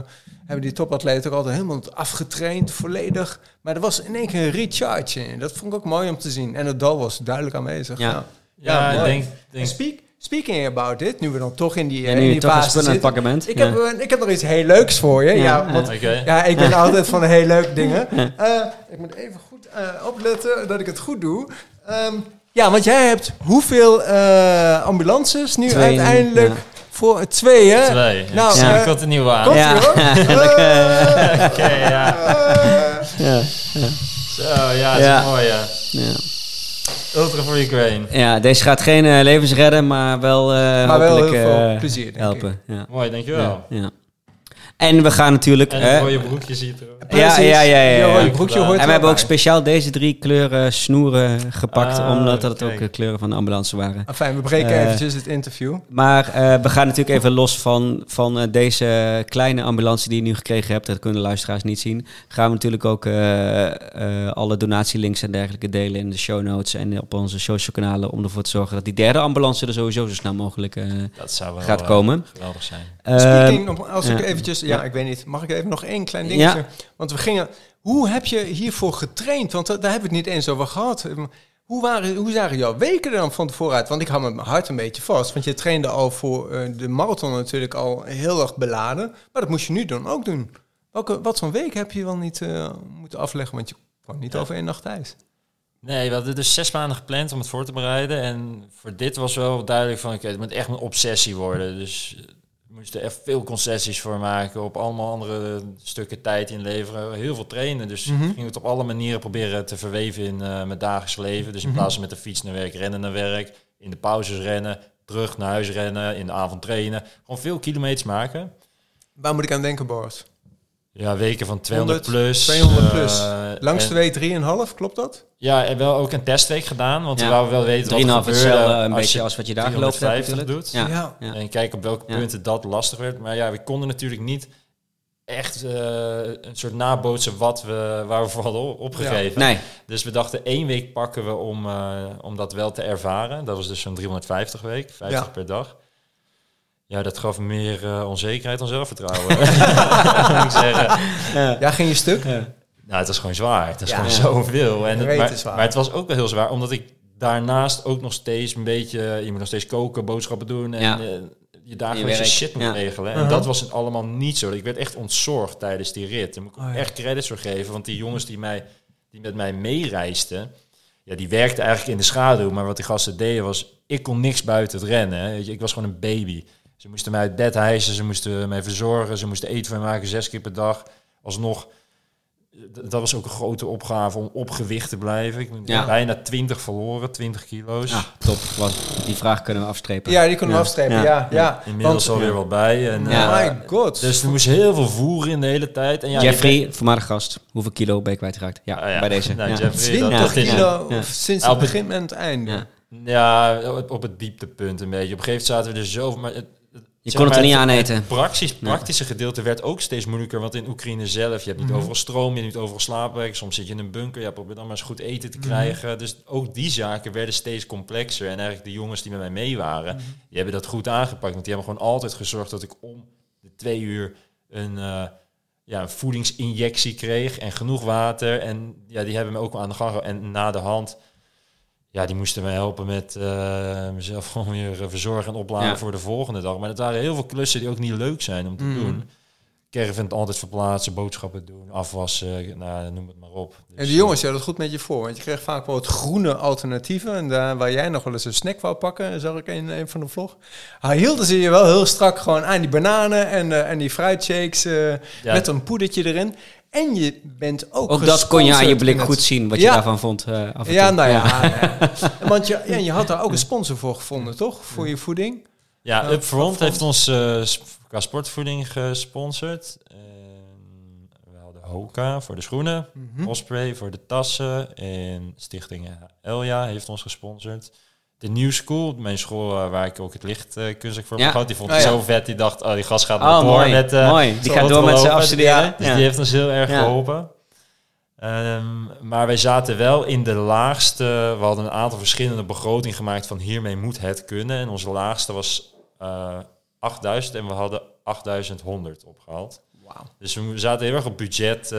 hebben die topatleten ook altijd helemaal afgetraind, volledig. Maar er was in één keer een recharge in. Dat vond ik ook mooi om te zien. En het dal was duidelijk aanwezig. Ja. Ja. Ja, denk, En denk Speak, speaking about it, nu we dan toch in die, Ja, eh, nu in je die aan het zitten. pakken bent. Ik, Ja. heb, ik heb nog iets heel leuks voor je. Ja, Ja, want, Oké. ja ik ben altijd van de heel leuke dingen. Eh, ik moet even goed eh, opletten dat ik het goed doe. Ehm, ja, want jij hebt hoeveel eh, ambulances nu Twee, uiteindelijk? ja. Voor twee, hè? Twee. Nou, eh, ik komt een nieuwe aan. Komt Ja. hoor. Eh, Oké, ja. eh, Ja. Zo, ja, dat Ja. is mooi, ja. Ja. Ultra voor Ukraine. ja, deze gaat geen eh, levens redden, maar wel, eh maar wel hopelijk heel veel eh, plezier, denk ik. helpen. Ja. Mooi, dankjewel. Ja, ja. En we gaan natuurlijk... En hè, een mooie broekje ziet er. Ja, Precies. ja, ja, ja, ja. En je broekje En hoort en we hebben ook speciaal deze drie kleuren snoeren gepakt, Ah, omdat dat kijk. ook de kleuren van de ambulance waren. Ah, Fijn, we breken Eh, eventjes het interview. Maar eh, we gaan natuurlijk even los van, van eh, deze kleine ambulance die je nu gekregen hebt. Dat kunnen luisteraars niet zien. Gaan we natuurlijk ook eh, eh, alle donatielinks en dergelijke delen in de show notes en op onze social kanalen. Om ervoor te zorgen dat die derde ambulance er sowieso zo snel mogelijk eh, Dat zou wel gaat eh, komen. geweldig zijn. Speaking, Ehm, als ik eventjes, ja, ik weet niet, mag ik even nog één klein dingetje? Want we gingen, hoe heb je hiervoor getraind? Want da- daar hebben we het niet eens over gehad. Ehm, Hoe, waren, hoe zagen jouw weken er dan van tevoren uit? Want ik hou mijn hart een beetje vast. Want je trainde al voor eh, de marathon natuurlijk al heel erg beladen. Maar dat moest je nu dan ook doen. Welke, wat voor week heb je wel niet eh, moeten afleggen? Want je kwam niet Ja. over één nacht thuis. Nee, we hadden dus zes maanden gepland om het voor te bereiden. En voor dit was wel duidelijk van, oké, het moet echt een obsessie worden. Dus moesten echt veel concessies voor maken. Op allemaal andere stukken tijd inleveren. Heel veel trainen. Dus we gingen het op alle manieren proberen te verweven in eh, mijn dagelijks leven. Dus in Mhm. plaats van met de fiets naar werk, rennen naar werk. In de pauzes rennen. Terug naar huis rennen. In de avond trainen. Gewoon veel kilometers maken. Waar moet ik aan denken, Boris? Ja, weken van 200 100, plus. 200 plus. eh, Langste en- week 3,5, klopt dat? Ja, en wel ook een testweek gedaan. Want Ja. we wouden wel weten wat er 3,5 gebeurde. hetzelfde een als beetje je als wat je daar gelopen hebt 350 natuurlijk. doet. Ja. Ja. En kijken op welke Ja. punten dat lastig werd. Maar ja, we konden natuurlijk niet echt eh, een soort nabootsen wat we, waar we voor hadden op- opgegeven. Nee, Dus we dachten één week pakken we om, eh, om dat wel te ervaren. Dat was dus zo'n 350 week, 50 Ja. per dag. Ja, dat gaf meer eh, onzekerheid dan zelfvertrouwen. moet ik zeggen. Ja, ging je stuk? Nou, het was gewoon zwaar. Het was Ja. gewoon zoveel. En het, maar, maar het was ook wel heel zwaar, omdat ik daarnaast ook nog steeds een beetje... Je moet nog steeds koken, boodschappen doen en Ja. eh, je dagelijkse shit moet Ja. regelen. En Uh-huh. dat was allemaal niet zo. Ik werd echt ontzorgd tijdens die rit. Daar moet ik Oh, ja. echt credits voor geven, want die jongens die, mij, die met mij meereisden... ja, die werkte eigenlijk in de schaduw. Maar wat die gasten deden was, ik kon niks buiten het rennen. Hè. Ik was gewoon een baby. Ze moesten mij uit bed hijsen, ze moesten mij verzorgen, ze moesten eten van mij maken zes keer per dag. Alsnog, dat was ook een grote opgave om op gewicht te blijven. Ik ben Ja. bijna 20 verloren, 20 kilo's. Ah, top. Want die vraag kunnen we afstrepen. Ja, die kunnen we Ja. afstrepen. Ja. Ja, ja. Inmiddels Want- alweer wat bij. En, Ja. eh, my god. dus er moest heel veel voeren in de hele tijd. En ja, je Jeffrey, voormalig gast. Hoeveel kilo ben je kwijtgeraakt? Ja, Ah, ja. bij deze. Nou, ja. Jeffrey, dat- 20 dat kilo ja. sinds Ja, het begin en het einde. Ja. Ja, op, het dieptepunt een beetje. Op een gegeven moment zaten we er zo... Maar het- Je kon het er niet aan eten. Praktisch, praktische gedeelte werd ook steeds moeilijker. Want in Oekraïne zelf, je hebt niet overal stroom, je hebt niet overal slaapwerk. Soms zit je in een bunker, je probeert dan maar eens goed eten te krijgen. Dus ook die zaken werden steeds complexer. En eigenlijk de jongens die met mij mee waren, die hebben dat goed aangepakt. Want die hebben gewoon altijd gezorgd dat ik om de twee uur een... eh, ja, een voedingsinjectie kreeg en genoeg water. En ja, die hebben me ook wel aan de gang. En na de hand, ja, die moesten mij helpen met eh, mezelf gewoon weer eh, verzorgen en opladen Ja. voor de volgende dag. Maar het waren heel veel klussen die ook niet leuk zijn om te Mm. doen. Caravan altijd verplaatsen, boodschappen doen, afwassen, nou, noem het maar op. Dus, En de jongens hadden het goed met je voor, want je kreeg vaak wel het groene alternatieven. En daar waar jij nog wel eens een snack wou pakken, zag ik in een van de vlog. Hij hielden ze je wel heel strak gewoon aan die bananen en, eh, en die fruitshakes eh, Ja. met een poedertje erin. En je bent ook Ook dat kon je aan je blik goed zien, wat je Ja. daarvan vond. eh, af en Ja, toe. nou ja. ja. Want je, ja, je had daar ook een sponsor voor gevonden, toch? Voor je voeding. Ja, Ja, Upfront heeft ons sp- qua sportvoeding gesponsord. En we hadden Hoka voor de schoenen, Hm? Osprey voor de tassen en Stichting Elja heeft ons gesponsord. De New School, mijn school eh, waar ik ook het licht eh kunstelijk voor Ja. heb gehad, die vond Oh, het ja. zo vet. Die dacht, oh, die gast gaat Oh, door mooi. met... eh, mooi. Die gaat door met zijn afstuderen. Ja, dus Ja. die heeft ons heel erg geholpen. Ehm, maar wij zaten wel in de laagste. We hadden een aantal verschillende begrotingen gemaakt van hiermee moet het kunnen. En onze laagste was eh 8000 en we hadden 8100 opgehaald. Wauw. Dus we zaten heel erg op budget.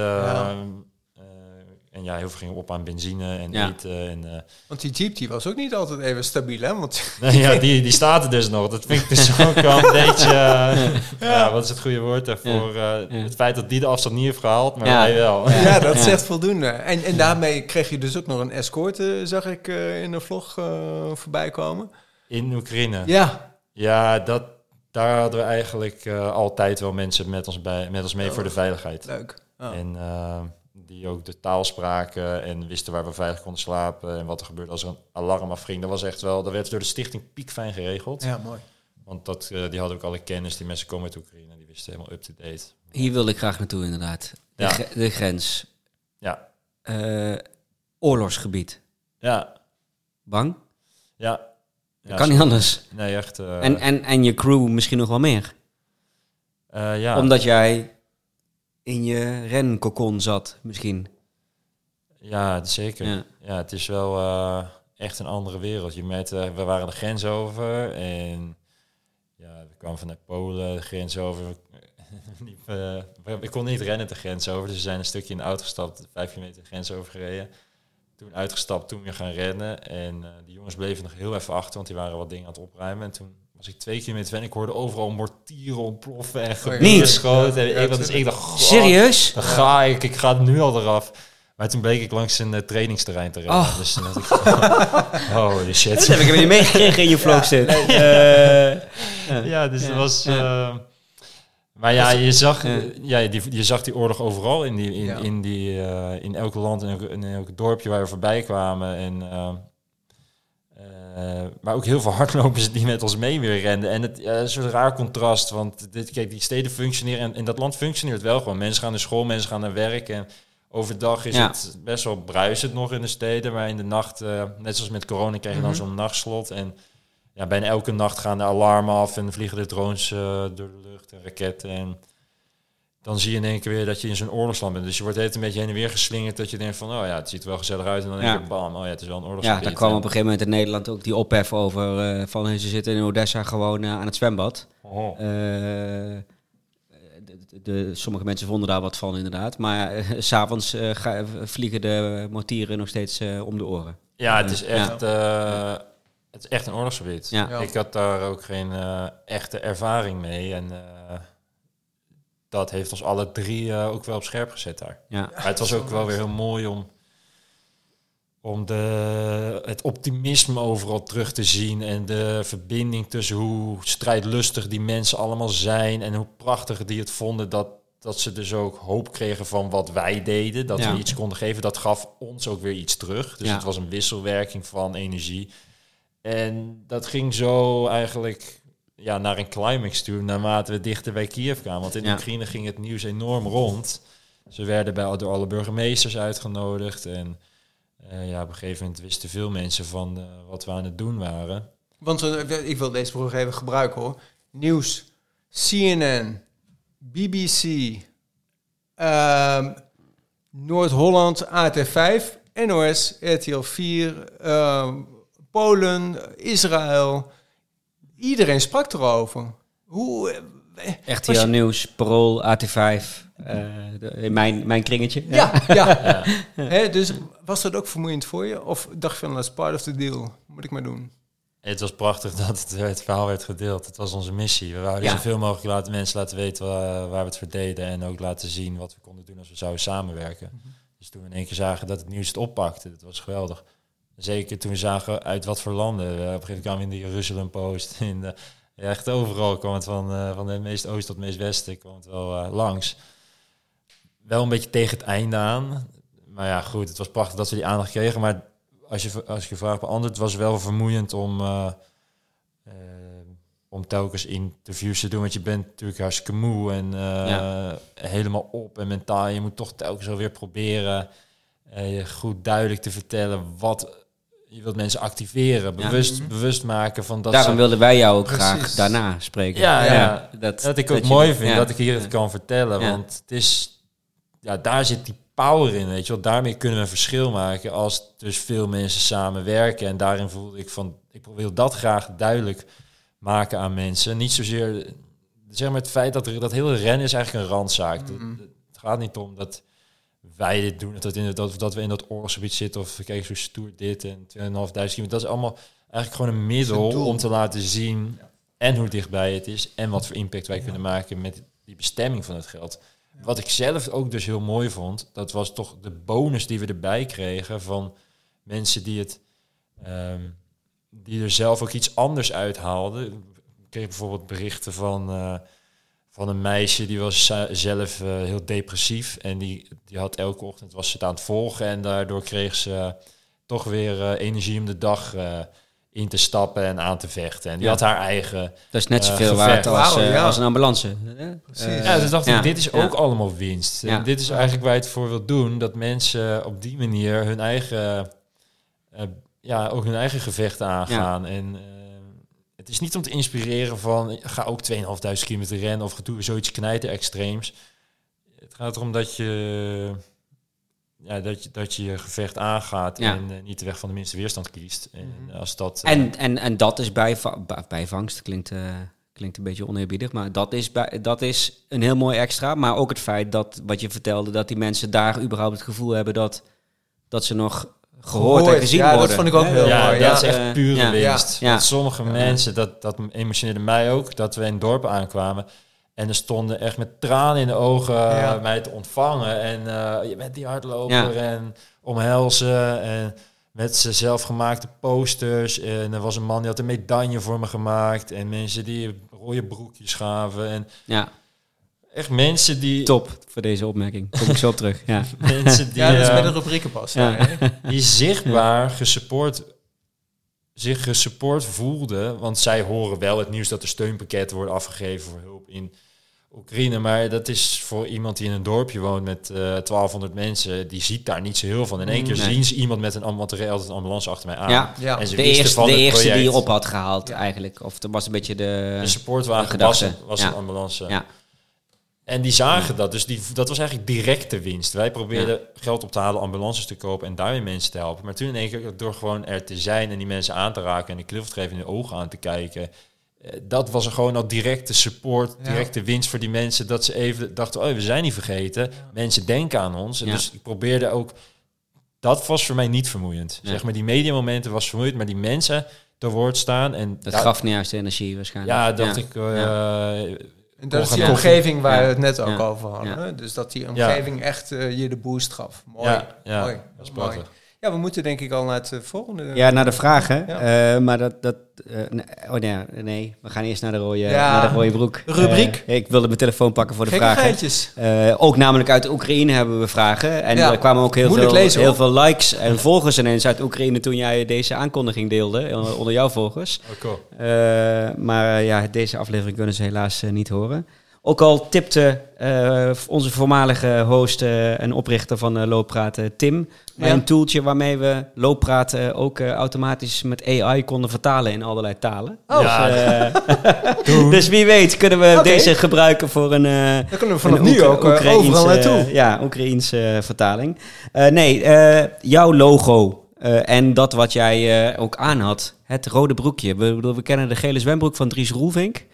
En ja, heel veel ging op aan benzine en Ja. eten. En, eh, Want die Jeep die was ook niet altijd even stabiel, hè? Want nou ja, die, die staat er dus nog. Dat vind ik dus ook wel een beetje... eh, ja. wat is het goede woord daarvoor? Eh. Het feit dat die de afstand niet heeft gehaald, maar Ja. wij wel. ja, dat echt voldoende. En, en daarmee kreeg je dus ook nog een escorte, zag ik eh, in de vlog eh, voorbij komen. In Oekraïne. Ja, Ja, dat, daar hadden we eigenlijk eh, altijd wel mensen met ons, bij, met ons mee voor de veiligheid. leuk. Oh. En eh, die ook de taal spraken en wisten waar we veilig konden slapen en wat er gebeurde als er een alarm afging. Dat was echt wel, dat werd door de stichting piekfijn geregeld. Ja, mooi. Want dat, eh, die hadden ook alle kennis, die mensen komen uit Oekraïne, die wisten helemaal up-to-date. Hier wilde ik graag naartoe, inderdaad. De, Ja. de grens. Ja, Eh, oorlogsgebied. ja, Bang? ja. ja kan zo- niet anders. Nee, echt. eh, en, en, en je crew misschien nog wel meer. eh, ja. Omdat jij in je renkokon zat, misschien. Ja, zeker. Ja. Ja, het is wel eh, echt een andere wereld. Je met, eh, we waren de grens over en ja, we kwamen vanuit Polen de grens over. Liep, eh, ik kon niet rennen de grens over, dus we zijn een stukje in de auto gestapt, vijf kilometer de grens over gereden. Toen uitgestapt, toen weer gaan rennen. En eh die jongens bleven nog heel even achter, want die waren wat dingen aan het opruimen. En toen was ik twee kilometer ver en ik hoorde overal mortieren ontploffen en ja. Niet? schoten. En Ja, ik, dus ik dacht, "God, Serieus? dan ga ik, ik ga nu al eraf. Maar toen bleek ik langs een eh, trainingsterrein te rennen. Oh. Dus toen dacht ik, holy Dat shit. heb ik weer niet meegekregen in je vlogstuk. Eh, Ja, dus Ja. dat was... Ja. eh, maar ja, je zag, Ja. ja, die, je zag die oorlog overal in, die, in, Ja. in, die, eh, in elk land en elk, in elk dorpje waar we voorbij kwamen. En, maar ook heel veel hardlopers die met ons mee weer renden. En het ja, is een raar contrast, want dit, kijk, die steden functioneren en in dat land functioneert wel gewoon. Mensen gaan naar school, mensen gaan naar werk en overdag is Ja. het best wel bruisend nog in de steden. Maar in de nacht, eh, net zoals met corona, krijg je dan Mhm. zo'n nachtslot. En ja, bijna elke nacht gaan de alarmen af en vliegen de drones eh, door de lucht en raketten. En dan zie je in één keer weer dat je in zo'n oorlogsland bent. Dus je wordt het een beetje heen en weer geslingerd dat je denkt van, oh ja, het ziet er wel gezellig uit. En dan Ja. denk je, bam, oh ja, het is wel een oorlogsgebied. ja, daar kwam op En- een gegeven moment in Nederland ook die ophef over. eh, van ze zitten in Odessa gewoon eh, aan het zwembad. Oh. Eh, de, de- de- sommige mensen vonden daar wat van, inderdaad. Maar s s'avonds ga- vliegen de mortieren nog steeds om de oren. Ja, het is echt, het is echt een oorlogsgebied. Ja. Ik had daar ook geen echte ervaring mee. En dat heeft ons alle drie eh, ook wel op scherp gezet daar. Ja. Maar het was ook wel weer heel mooi om, om de, het optimisme overal terug te zien en de verbinding tussen hoe strijdlustig die mensen allemaal zijn en hoe prachtig die het vonden dat, dat ze dus ook hoop kregen van wat wij deden, dat Ja. we iets konden geven, dat gaf ons ook weer iets terug. Dus Ja. het was een wisselwerking van energie. En dat ging zo eigenlijk ja, naar een climax toe, naarmate we dichter bij Kiev kwamen. Want in Ja. Oekraïne ging het nieuws enorm rond. Ze werden bij, door alle burgemeesters uitgenodigd. En eh, ja, op een gegeven moment wisten veel mensen van eh, wat we aan het doen waren. Want eh, ik wil deze brug even gebruiken hoor. Nieuws, CNN, BBC, ehm, Noord-Holland, AT5, NOS, RTL 4, ehm, Polen, Israël. Iedereen sprak erover. Hoe... eh, Echt heel je- nieuws, Parool, AT5, eh, de- in mijn, mijn kringetje. Ja, ja. Hè, dus was dat ook vermoeiend voor je? Of dacht je van, that's part of the deal. Moet ik maar doen. Het was prachtig dat het, het verhaal werd gedeeld. Het was onze missie. We wouden Ja. zoveel mogelijk laten, mensen laten weten waar, waar we het voor deden. En ook laten zien wat we konden doen als we zouden samenwerken. Mhm. Dus toen we in één keer zagen dat het nieuws het oppakte, dat was geweldig. Zeker toen we zagen uit wat voor landen. Eh, op een gegeven moment kwamen in de Jeruzalem Post. In de, ja, echt overal kwam het van, eh, van het meest oost tot het meest westen kwam het wel eh, langs. Wel een beetje tegen het einde aan. Maar ja, goed, het was prachtig dat we die aandacht kregen. Maar als je, als je je vraag beantwoordt, was het wel vermoeiend om, om telkens interviews te doen. Want je bent natuurlijk hartstikke moe en Ja. helemaal op en mentaal. Je moet toch telkens alweer proberen goed duidelijk te vertellen wat je wilt mensen activeren. Bewust, Mhm. bewust maken van dat Daarom ze- wilden wij jou ook Precies. graag daarna spreken. Ja, ja. dat, dat ik ook mooi vind dat ik hier het kan vertellen. Want het is, ja, daar zit die power in, weet je wel. Daarmee kunnen we een verschil maken als dus veel mensen samenwerken. En daarin voelde ik van, ik wil dat graag duidelijk maken aan mensen. Niet zozeer, zeg maar het feit dat er, dat hele rennen is eigenlijk een randzaak. Het- Mhm. Het gaat niet om dat wij dit doen, dat, in, dat, dat we in dat oorlogsgebied zitten of kijk zo stoer dit en 2.500 kilometer. Dat is allemaal eigenlijk gewoon een middel om te laten zien en hoe dichtbij het is en wat voor impact wij kunnen maken met die bestemming van het geld. Wat ik zelf ook dus heel mooi vond, dat was toch de bonus die we erbij kregen van mensen die het, ehm, die er zelf ook iets anders uithaalden. Ik kreeg bijvoorbeeld berichten van, eh, van een meisje die was zelf eh, heel depressief en die, die had elke ochtend was ze het aan het volgen en daardoor kreeg ze toch weer eh, energie om de dag eh, in te stappen en aan te vechten. En die Ja. had haar eigen Dat is net Eh, zoveel waard als, eh, ja. als een ambulance. Eh, ja, dus dacht ja, ik, dit is ja. ook allemaal winst. En dit is eigenlijk waar je het voor wilt doen. Dat mensen op die manier hun eigen, eh, ja, ook hun eigen gevechten aangaan. En eh, het is niet om te inspireren van, ga ook 2.500 kilometer rennen of doe zoiets knijten extreems. Het gaat erom dat je, ja, dat je, dat je je gevecht aangaat Ja. en eh, niet de weg van de minste weerstand kiest. En Mhm. als dat... eh, En, en, en dat is bij- bijvangst, klinkt, eh, klinkt een beetje oneerbiedig, maar dat is, bij, dat is een heel mooi extra. Maar ook het feit dat, wat je vertelde, dat die mensen daar überhaupt het gevoel hebben dat, dat ze nog gehoord, en gezien ja, dat worden. vond ik ook heel ja, mooi, dat ja. is echt pure winst. Ja. Sommige mensen, dat, dat emotioneerde mij ook, dat we in het dorp aankwamen. En er stonden echt met tranen in de ogen Ja. eh, mij te ontvangen. En eh, je bent die hardloper Ja. en omhelzen. En met zijn zelfgemaakte posters. En er was een man die had een medaille voor me gemaakt. En mensen die rode broekjes gaven. En Ja, echt mensen die... top voor deze opmerking. Kom ik zo op terug. Ja. Mensen die, Ja, dat is eh, bij de rubrieken pas. Ja. hè? die zichtbaar gesupport, zich gesupport voelden. Want zij horen wel het nieuws dat er steunpakketten worden afgegeven voor hulp in Oekraïne. Maar dat is voor iemand die in een dorpje woont met eh 1200 mensen, die ziet daar niet zo heel van. In één keer Nee. zien ze iemand met een want er altijd een ambulance achter mij aan. Ja. Ja. En ze De wisten eerste, van de het eerste die je op had gehaald Ja. eigenlijk. Of dat was een beetje de... De supportwagen de was, Ja. een ambulance. Ja. En die zagen dat, dus die, dat was eigenlijk directe winst. Wij probeerden geld op te halen, ambulances te kopen en daarmee mensen te helpen. Maar toen in één keer, door gewoon er te zijn en die mensen aan te raken en de cliffgeven in de ogen aan te kijken, eh, dat was er gewoon al directe support, Ja. directe winst voor die mensen. Dat ze even dachten, oh, we zijn niet vergeten. Mensen denken aan ons. En dus ik probeerde ook, dat was voor mij niet vermoeiend. Zeg maar, die mediamomenten was vermoeiend, maar die mensen te woord staan. En Dat gaf niet juist de energie waarschijnlijk. ja, dacht ik, eh, En dat is die omgeving waar Ja. we het net ook Ja. over hadden. Dus dat die omgeving echt eh, je de boost gaf. Mooi. Ja, ja, mooi. dat is mooi. prachtig. Ja, we moeten denk ik al naar het eh, volgende. Ja, naar de vragen. Ja. Eh, maar dat... dat eh, nee, oh nee, nee, we gaan eerst naar de rode, Ja. naar de rode broek. Rubriek. Eh, ik wilde mijn telefoon pakken voor de Gekke vragen. geitjes. Eh, ook namelijk uit Oekraïne hebben we vragen. En Ja. er kwamen ook heel, Moeilijk veel, lezen, heel veel likes en volgers ineens uit Oekraïne toen jij deze aankondiging deelde eh, onder jouw volgers. Oh, cool. Eh, maar eh, ja, deze aflevering kunnen ze helaas eh, niet horen. Ook al tipte eh, onze voormalige host eh, en oprichter van uh, Looppraten, Tim, Ja. een toeltje waarmee we Looppraten ook eh, automatisch met AI konden vertalen in allerlei talen. Oh. Ja, Dus, eh, dus wie weet kunnen we deze gebruiken voor een... eh, Dan kunnen we vanaf nu ook eh, Oekraïense, overal naartoe. Ja, Oekraïense eh, vertaling. Eh, nee, eh, jouw logo eh, en dat wat jij eh, ook aan had, het rode broekje. We, bedoel, we kennen de gele zwembroek van Dries Roelvink.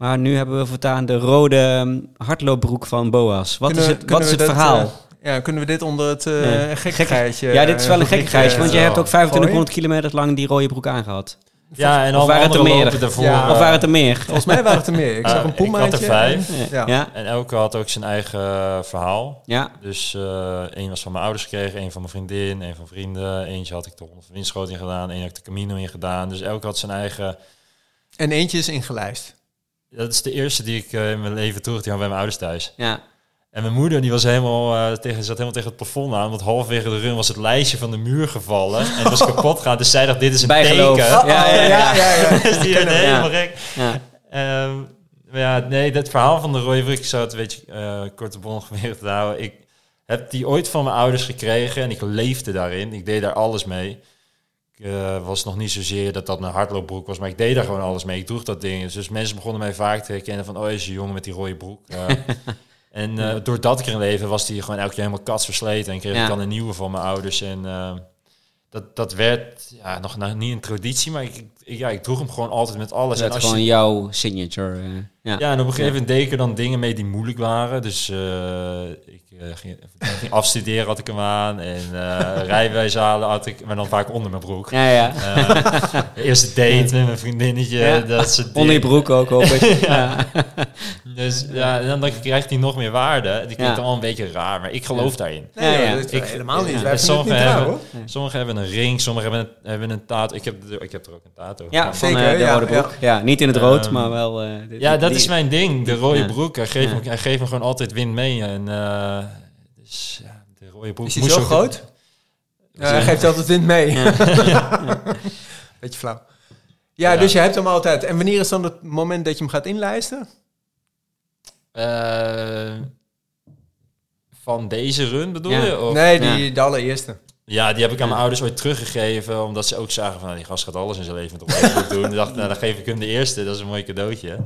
Maar nu hebben we voortaan de rode ehm, hardloopbroek van Boas. Wat Kunnen is we- het, wat is het dat, verhaal? eh, ja, kunnen we dit onder het uh, Nee. gekkigheidje... ja, dit is wel een rubriek, gekkigheidje, eh, want je hebt ook zo. 2500 kilometer lang die rode broek aangehad. Ja, en Of al waren het er meer? Ja. of waren het er meer? Volgens mij waren het er meer. Ik Eh, zag een ik had er vijf. Ja. Ja. En elke had ook zijn eigen eh, verhaal. Ja. Dus eh één was van mijn ouders gekregen, één van mijn vriendin, één van vrienden. Eentje had ik de Winschoten in gedaan, één had ik de Camino in gedaan. Dus elke had zijn eigen... En eentje is ingelijst. Dat is de eerste die ik eh, in mijn leven terug die had bij mijn ouders thuis. ja. En mijn moeder die was helemaal, eh, tegen, zat helemaal tegen het plafond aan. Want halverwege de run was het lijstje van de muur gevallen. En het was kapot gegaan. Dus zij dacht, dit is een Bijgeloof. teken. Ja, ja, ja. ja, ja, ja. dus die werd helemaal gek. ja. Ehm, maar ja, nee, dat verhaal van de rode broek, ik zou het een beetje eh korte proberen te houden. Ik heb die ooit van mijn ouders gekregen en ik leefde daarin. Ik deed daar alles mee. Ik eh, was nog niet zozeer dat dat mijn hardloopbroek was, maar ik deed daar gewoon alles mee. Ik droeg dat ding. Dus mensen begonnen mij vaak te herkennen van, oh, is een jongen met die rode broek. En eh, ik erin leefde, was die gewoon elke keer helemaal katsversleten. En kreeg Ja. ik dan een nieuwe van mijn ouders. En eh, dat, dat werd ja, nog nou, niet een traditie, maar ik, ja, ik droeg hem gewoon altijd met alles. Dat en is gewoon je, jouw signature. eh, ja. ja, en op een gegeven moment deed ik er dan dingen mee die moeilijk waren. Dus eh, ik eh, ging, ging afstuderen had ik hem aan. En eh rijbewijs halen had ik, maar dan vaak onder mijn broek. Ja, ja. Eh, eerste date met mijn vriendinnetje, Ja. dat soort Onder je broek ook, hoop ik. ja. Dus ja, en dan krijgt hij nog meer waarde. Die klinkt Ja. wel een beetje raar, maar ik geloof daarin. Nee, Ja, Ik- helemaal niet. sommigen hebben-. Sommigen hebben een ring, sommigen hebben een, hebben een tato. Ik heb, er- ik heb er ook een Ja, van. Zeker, eh, de ja, rode broek. Ja. niet in het rood, Ehm, maar wel... eh, de- Ja, dat die- is mijn ding. De rode broek. Hij geeft, Ja. me, hij geeft me gewoon altijd wind mee. En, eh, dus ja, de rode broek Is hij zo groot? Ja, hij geeft altijd wind mee. Ja. Beetje flauw. Ja, Ja. dus je hebt hem altijd. En wanneer is dan het moment dat je hem gaat inlijsten? Eh, van deze run bedoel Ja. je? Of? nee, die, de allereerste. Ja, die heb ik aan mijn ouders ooit teruggegeven. Omdat ze ook zagen van, nou, die gast gaat alles in zijn leven rode broek doen. Ik dacht, nou, dan geef ik hem de eerste. Dat is een mooi cadeautje.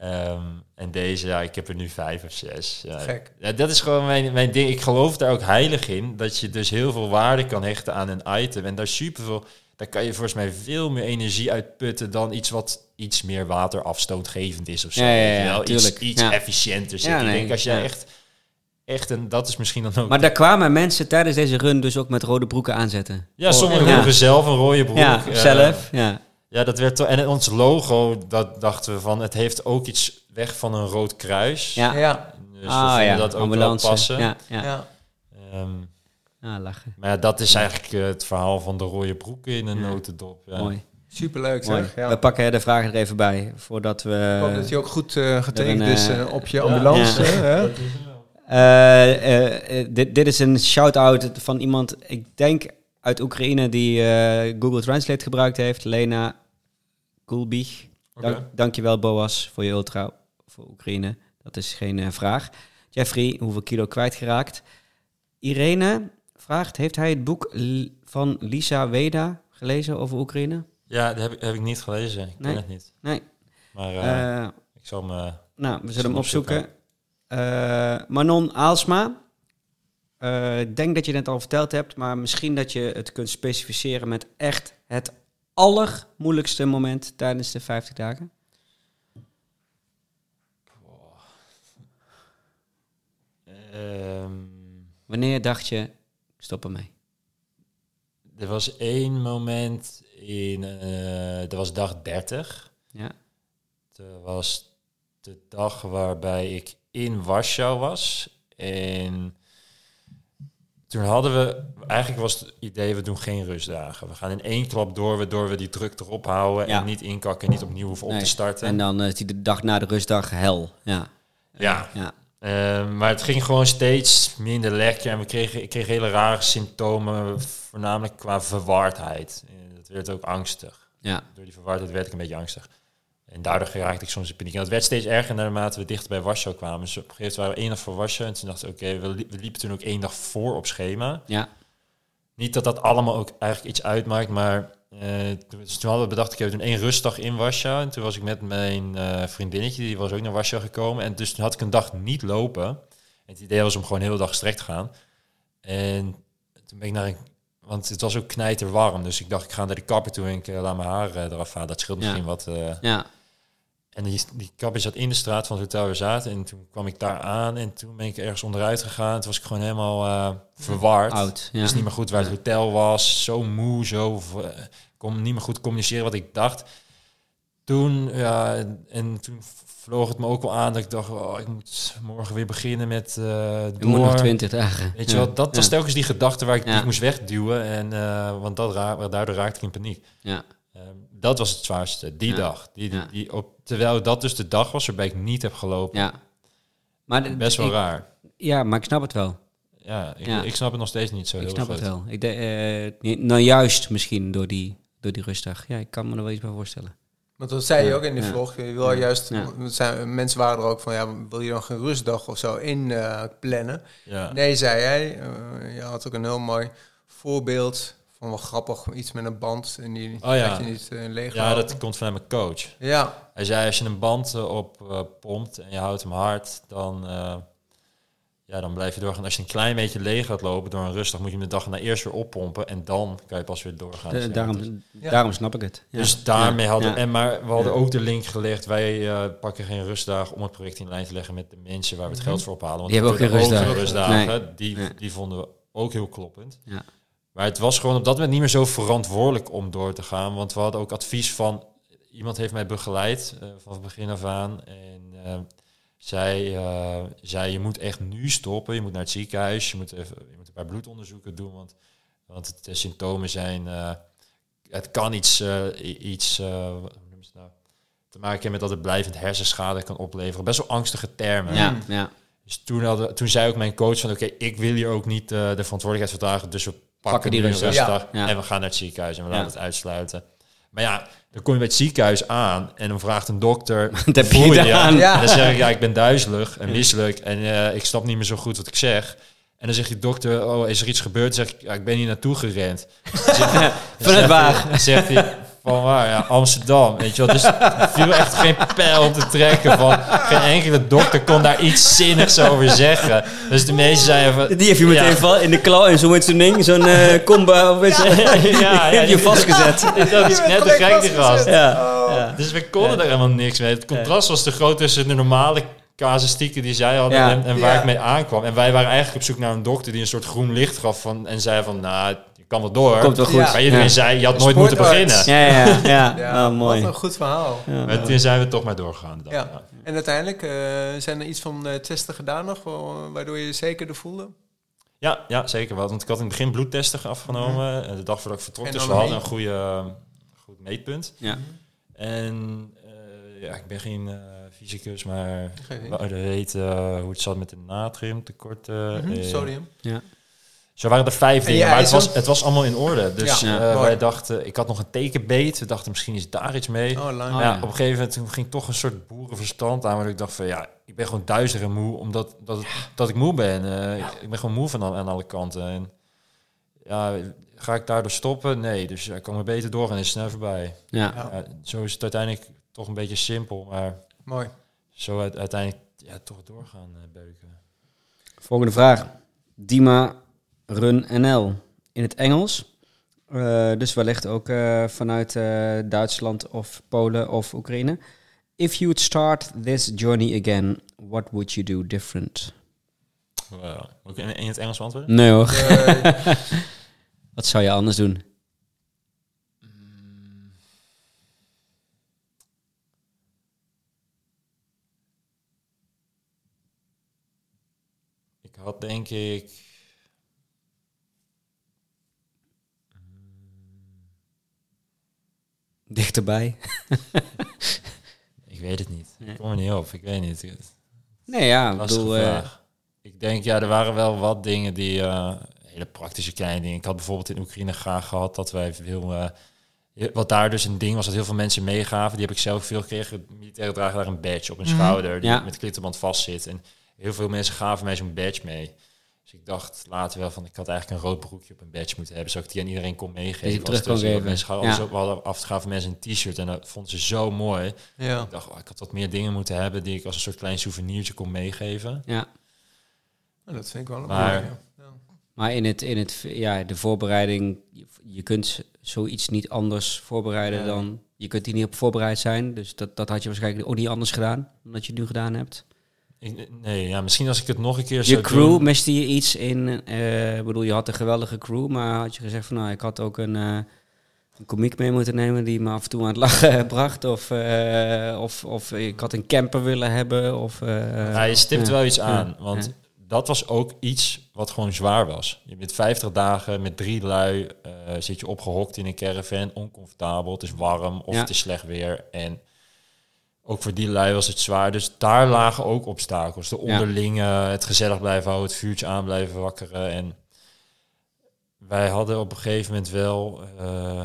Ehm, en deze, ja, ik heb er nu vijf of zes. Ja, Gek. Ja, dat is gewoon mijn, mijn ding. Ik geloof daar ook heilig in. Dat je dus heel veel waarde kan hechten aan een item. En daar superveel... Daar kan je volgens mij veel meer energie uitputten dan iets wat iets meer waterafstootgevend is of zo. Ja, ja, ja, weet je wel? Iets, efficiënter zit. Ik denk als je echt, echt een, dat is misschien dan ook. Maar daar kwamen mensen tijdens deze run dus ook met rode broeken aanzetten. ja, sommigen ja. droegen zelf een rode broek. ja, eh, zelf. Ja. Ja, dat werd toch. En ons logo, dat dachten we van, het heeft ook iets weg van een rood kruis. Ja. Ja. Dus we ah vonden ja, dat ook ambulance. wel passen. Ja, ja. ja. Ehm, Ah, lachen. maar ja, dat is eigenlijk eh, het verhaal van de rode broeken in een Ja. notendop. Ja. Mooi. Superleuk zeg. Ja. We pakken de vragen er even bij, voordat we... Ik hoop dat hij ook goed eh getekend is op je ambulance. Ja. hè? Eh, eh, eh, dit, dit is een shout-out van iemand, ik denk uit Oekraïne, die Google Translate gebruikt heeft. Lena Kulbich. Oké. Dank, dankjewel Boas voor je ultra voor Oekraïne. Dat is geen vraag. Jeffrey, hoeveel kilo kwijtgeraakt? Irene vraagt, heeft hij het boek van Lisa Weda gelezen over Oekraïne? Ja, dat heb ik, heb ik niet gelezen. Ik ken Nee. het niet. Nee. Maar ik zal me... nou, we zullen hem opzoeken. Eh, Manon Aalsma. Eh, ik denk dat je het al verteld hebt, maar misschien dat je het kunt specificeren met echt het allermoeilijkste moment tijdens de 50 dagen. Ehm, Wanneer dacht je, stop ermee? er was één moment in... eh dat was dag 30. Ja. Dat was de dag waarbij ik in Warschau was. En toen hadden we, eigenlijk was het idee, we doen geen rustdagen. We gaan in één klap door, waardoor we die druk erop houden Ja. en niet inkakken en niet opnieuw hoeven op te starten. En dan eh, is die de dag na de rustdag hel. Ja. ja, Ja. Eh, maar het ging gewoon steeds minder lekker en we kregen, ik kreeg hele rare symptomen, voornamelijk qua verwardheid. Eh, Dat werd ook angstig. Ja. Door die verwardheid werd ik een beetje angstig. En daardoor raakte ik soms in paniek. En dat werd steeds erger naarmate we dichter bij Warschau kwamen. Dus op een gegeven moment waren we één dag voor Warschau. En toen dachten we, oké, we, li- we liepen toen ook één dag voor op schema. Ja. Niet dat dat allemaal ook eigenlijk iets uitmaakt, maar eh, toen, dus toen hadden we bedacht, ik heb toen één rustdag in Warschau. En toen was ik met mijn eh, vriendinnetje, die was ook naar Warschau gekomen. En dus toen had ik een dag niet lopen. En het idee was om gewoon heel de dag gestrekt te gaan. En toen ben ik naar een... Want het was ook knijter warm, dus ik dacht, ik ga naar de kapper toe en ik eh, laat mijn haar eraf halen. Dat scheelt Ja. misschien wat. Ja. En die, die kapper zat in de straat van het hotel waar we zaten. En toen kwam ik daar aan en toen ben ik ergens onderuit gegaan. Toen was ik gewoon helemaal eh, verward. Oud. Ja. niet meer goed waar het hotel was. Zo moe, zo... eh, kon niet meer goed communiceren wat ik dacht. Toen, ja, en, en toen vloog het me ook wel aan dat ik dacht... Oh, ik moet morgen weer beginnen met moet nog door. 20 dagen. Weet je wel, dat was telkens die gedachte waar ik, die ik moest wegduwen. En, want dat ra daardoor raakte ik in paniek. Ja. Ehm, dat was het zwaarste, die Ja. dag. Die, die, op, terwijl dat dus de dag was waarbij ik niet heb gelopen. ja. Maar de- Best wel ik- raar. Ja, maar ik snap het wel. Ja ik, Ja. ik snap het nog steeds niet zo ik heel snap goed. het wel. Ik de, eh, nou, juist misschien door die, door die rustdag. Ja, ik kan me er wel iets bij voorstellen. Want dat zei je ook in de ja. vlog. Je wil juist, zijn, mensen waren er ook van, ja, wil je dan geen rustdag of zo in eh, plannen? Ja. Nee, zei jij. Eh, je had ook een heel mooi voorbeeld van wel grappig, iets met een band en die Oh ja. je niet uh, leeg ja, dat komt vanuit mijn coach. Ja, Hij zei, als je een band eh, op eh, pompt en je houdt hem hard, dan, eh, ja, dan blijf je doorgaan. Als je een klein beetje leeg gaat lopen door een rustig, moet je hem de dag daarna eerst weer oppompen en dan kan je pas weer doorgaan. De- Dus daarom, dus- Ja. daarom snap ik het. Ja. Dus daarmee hadden Ja. en maar we hadden Ja. ook de link gelegd. Wij eh, pakken geen rustdagen om het project in lijn te leggen met de mensen waar we het geld voor ophalen. Want Die hebben ook geen rustdagen. Die, Nee. die vonden we ook heel kloppend. Ja. Maar het was gewoon op dat moment niet meer zo verantwoordelijk om door te gaan. Want we hadden ook advies van iemand heeft mij begeleid eh, vanaf het begin af aan. En eh, zij eh, zei, je moet echt nu stoppen. Je moet naar het ziekenhuis. Je moet, even, je moet een paar bloedonderzoeken doen. Want, want het, de symptomen zijn... eh, het kan iets, eh, iets eh, hoe noemen ze het nou? te maken hebben met dat het blijvend hersenschade kan opleveren. Best wel angstige termen. Ja, ja. Dus toen, hadden, toen zei ook mijn coach van... oké, ik wil hier ook niet eh, de verantwoordelijkheid verdragen... dus we pakken, die. Ja. en we gaan naar het ziekenhuis... en we laten het uitsluiten. Maar ja, dan kom je bij het ziekenhuis aan... en dan vraagt een dokter... Wat heb je gedaan? aan? Ja. En dan zeg ik, ja, ik ben duizelig en misselijk... en eh, ik snap niet meer zo goed wat ik zeg... En dan zegt die dokter, oh, is er iets gebeurd? Dan zeg ik, ja, ik ben hier naartoe gerend. Zegt Van het zegt hij, van waar? Ja, Amsterdam. Weet je wel? Dus er viel echt geen pijl op te trekken. Van, geen enkele dokter kon daar iets zinnigs over zeggen. Dus de meesten zeiden van... Die heeft je meteen ja, in de klauw en zo met zo'n ding, zo'n eh comba of iets. ja, ja, heb je vastgezet. Dat is net een gek die gast. Ja. Oh. ja. Dus we konden er helemaal niks mee. Het contrast was te groot tussen de normale casuïstieken die zij hadden Ja. en, en waar Ja. ik mee aankwam. En wij waren eigenlijk op zoek naar een dokter die een soort groen licht gaf van, en zei van, nou, kan wel door. Komt wel goed. Ja. Maar iedereen Ja. zei, je had nooit moeten beginnen. Ja, ja, ja. Ja, Oh, mooi. wat een goed verhaal. Ja. Maar toen zijn we toch maar doorgegaan. Dan. Ja. En uiteindelijk eh, zijn er iets van eh, testen gedaan nog, wa- waardoor je je zekerder voelde? Ja, ja, zeker wel. Want ik had in het begin bloedtesten afgenomen. En de dag voordat ik vertrok. Dus we hadden een- goede, eh, goed meetpunt. Ja. En eh, ja, ik ben geen eh, fysicus, maar we hadden weten hoe het zat met de natriumtekorten. Mhm, eh, Sodium. Ja. Zo waren er vijf dingen, maar het was, het was allemaal in orde. Dus Ja, eh, wij dachten, ik had nog een tekenbeet. We dachten, misschien is daar iets mee. Oh, lang. Maar ja, op een gegeven moment toen ging toch een soort boerenverstand aan. Waar ik dacht van, ja, ik ben gewoon duizelig en moe. Omdat dat, dat ik moe ben. Eh, Ik ben gewoon moe van aan, aan alle kanten. En ja, ga ik daardoor stoppen? Nee, dus ik kan maar beter doorgaan en is snel voorbij. Ja. Zo is het uiteindelijk toch een beetje simpel. Maar Mooi. zo uit- uiteindelijk ja, toch doorgaan eh, beuken. Volgende vraag. Dima Run NL. In het Engels. Eh, dus wellicht ook eh, vanuit eh, Duitsland of Polen of Oekraïne. If you would start this journey again, what would you do different? Wow. Ik in, in het Engels beantwoorden? Nee hoor. Wat zou je anders doen? Ik had denk ik... Dichterbij. Ik weet het niet. Ik kom er niet op. Ik weet niet. Nee, ja, ik bedoel... vraag. Ik denk, ja, er waren wel wat dingen die... eh, hele praktische kleine dingen. Ik had bijvoorbeeld in Oekraïne graag gehad dat wij veel... eh, wat daar dus een ding was, dat heel veel mensen meegaven. Die heb ik zelf veel gekregen. Militairen dragen daar een badge op hun Mhm. schouder... die Ja. met klittenband vastzit. En heel veel mensen gaven mij zo'n badge mee. Dus ik dacht later wel van... ik had eigenlijk een rood broekje op een badge moeten hebben... zodat ik die aan iedereen kon meegeven. Dat je terug Als kon geven. Mensen Ja. mensen een t-shirt... en dat vonden ze zo mooi. Ja. Ik dacht, oh, ik had wat meer dingen moeten hebben... die ik als een soort klein souvenirtje kon meegeven. ja. Nou, dat vind ik wel een Maar- mooie, ja. Maar in het, in het, ja, de voorbereiding, je, je kunt zoiets niet anders voorbereiden Ja. dan... Je kunt hier niet op voorbereid zijn, dus dat, dat had je waarschijnlijk ook niet anders gedaan dan dat je het nu gedaan hebt. Nee, ja, misschien als ik het nog een keer Je zou crew, doen... miste je iets in... eh, ik bedoel, je had een geweldige crew, maar had je gezegd van... Nou, ik had ook een, eh een komiek mee moeten nemen die me af en toe aan het lachen bracht. Of, eh, of, of ik had een camper willen hebben. Of, Ja, je stipt wel iets aan, want dat was ook iets wat gewoon zwaar was. Je bent 50 dagen met drie lui, zit je opgehokt in een caravan, oncomfortabel, het is warm of Ja. het is slecht weer. En ook voor die lui was het zwaar. Dus daar lagen ook obstakels. De onderlinge, het gezellig blijven houden, het vuurtje aan blijven wakkeren. En wij hadden op een gegeven moment wel... eh,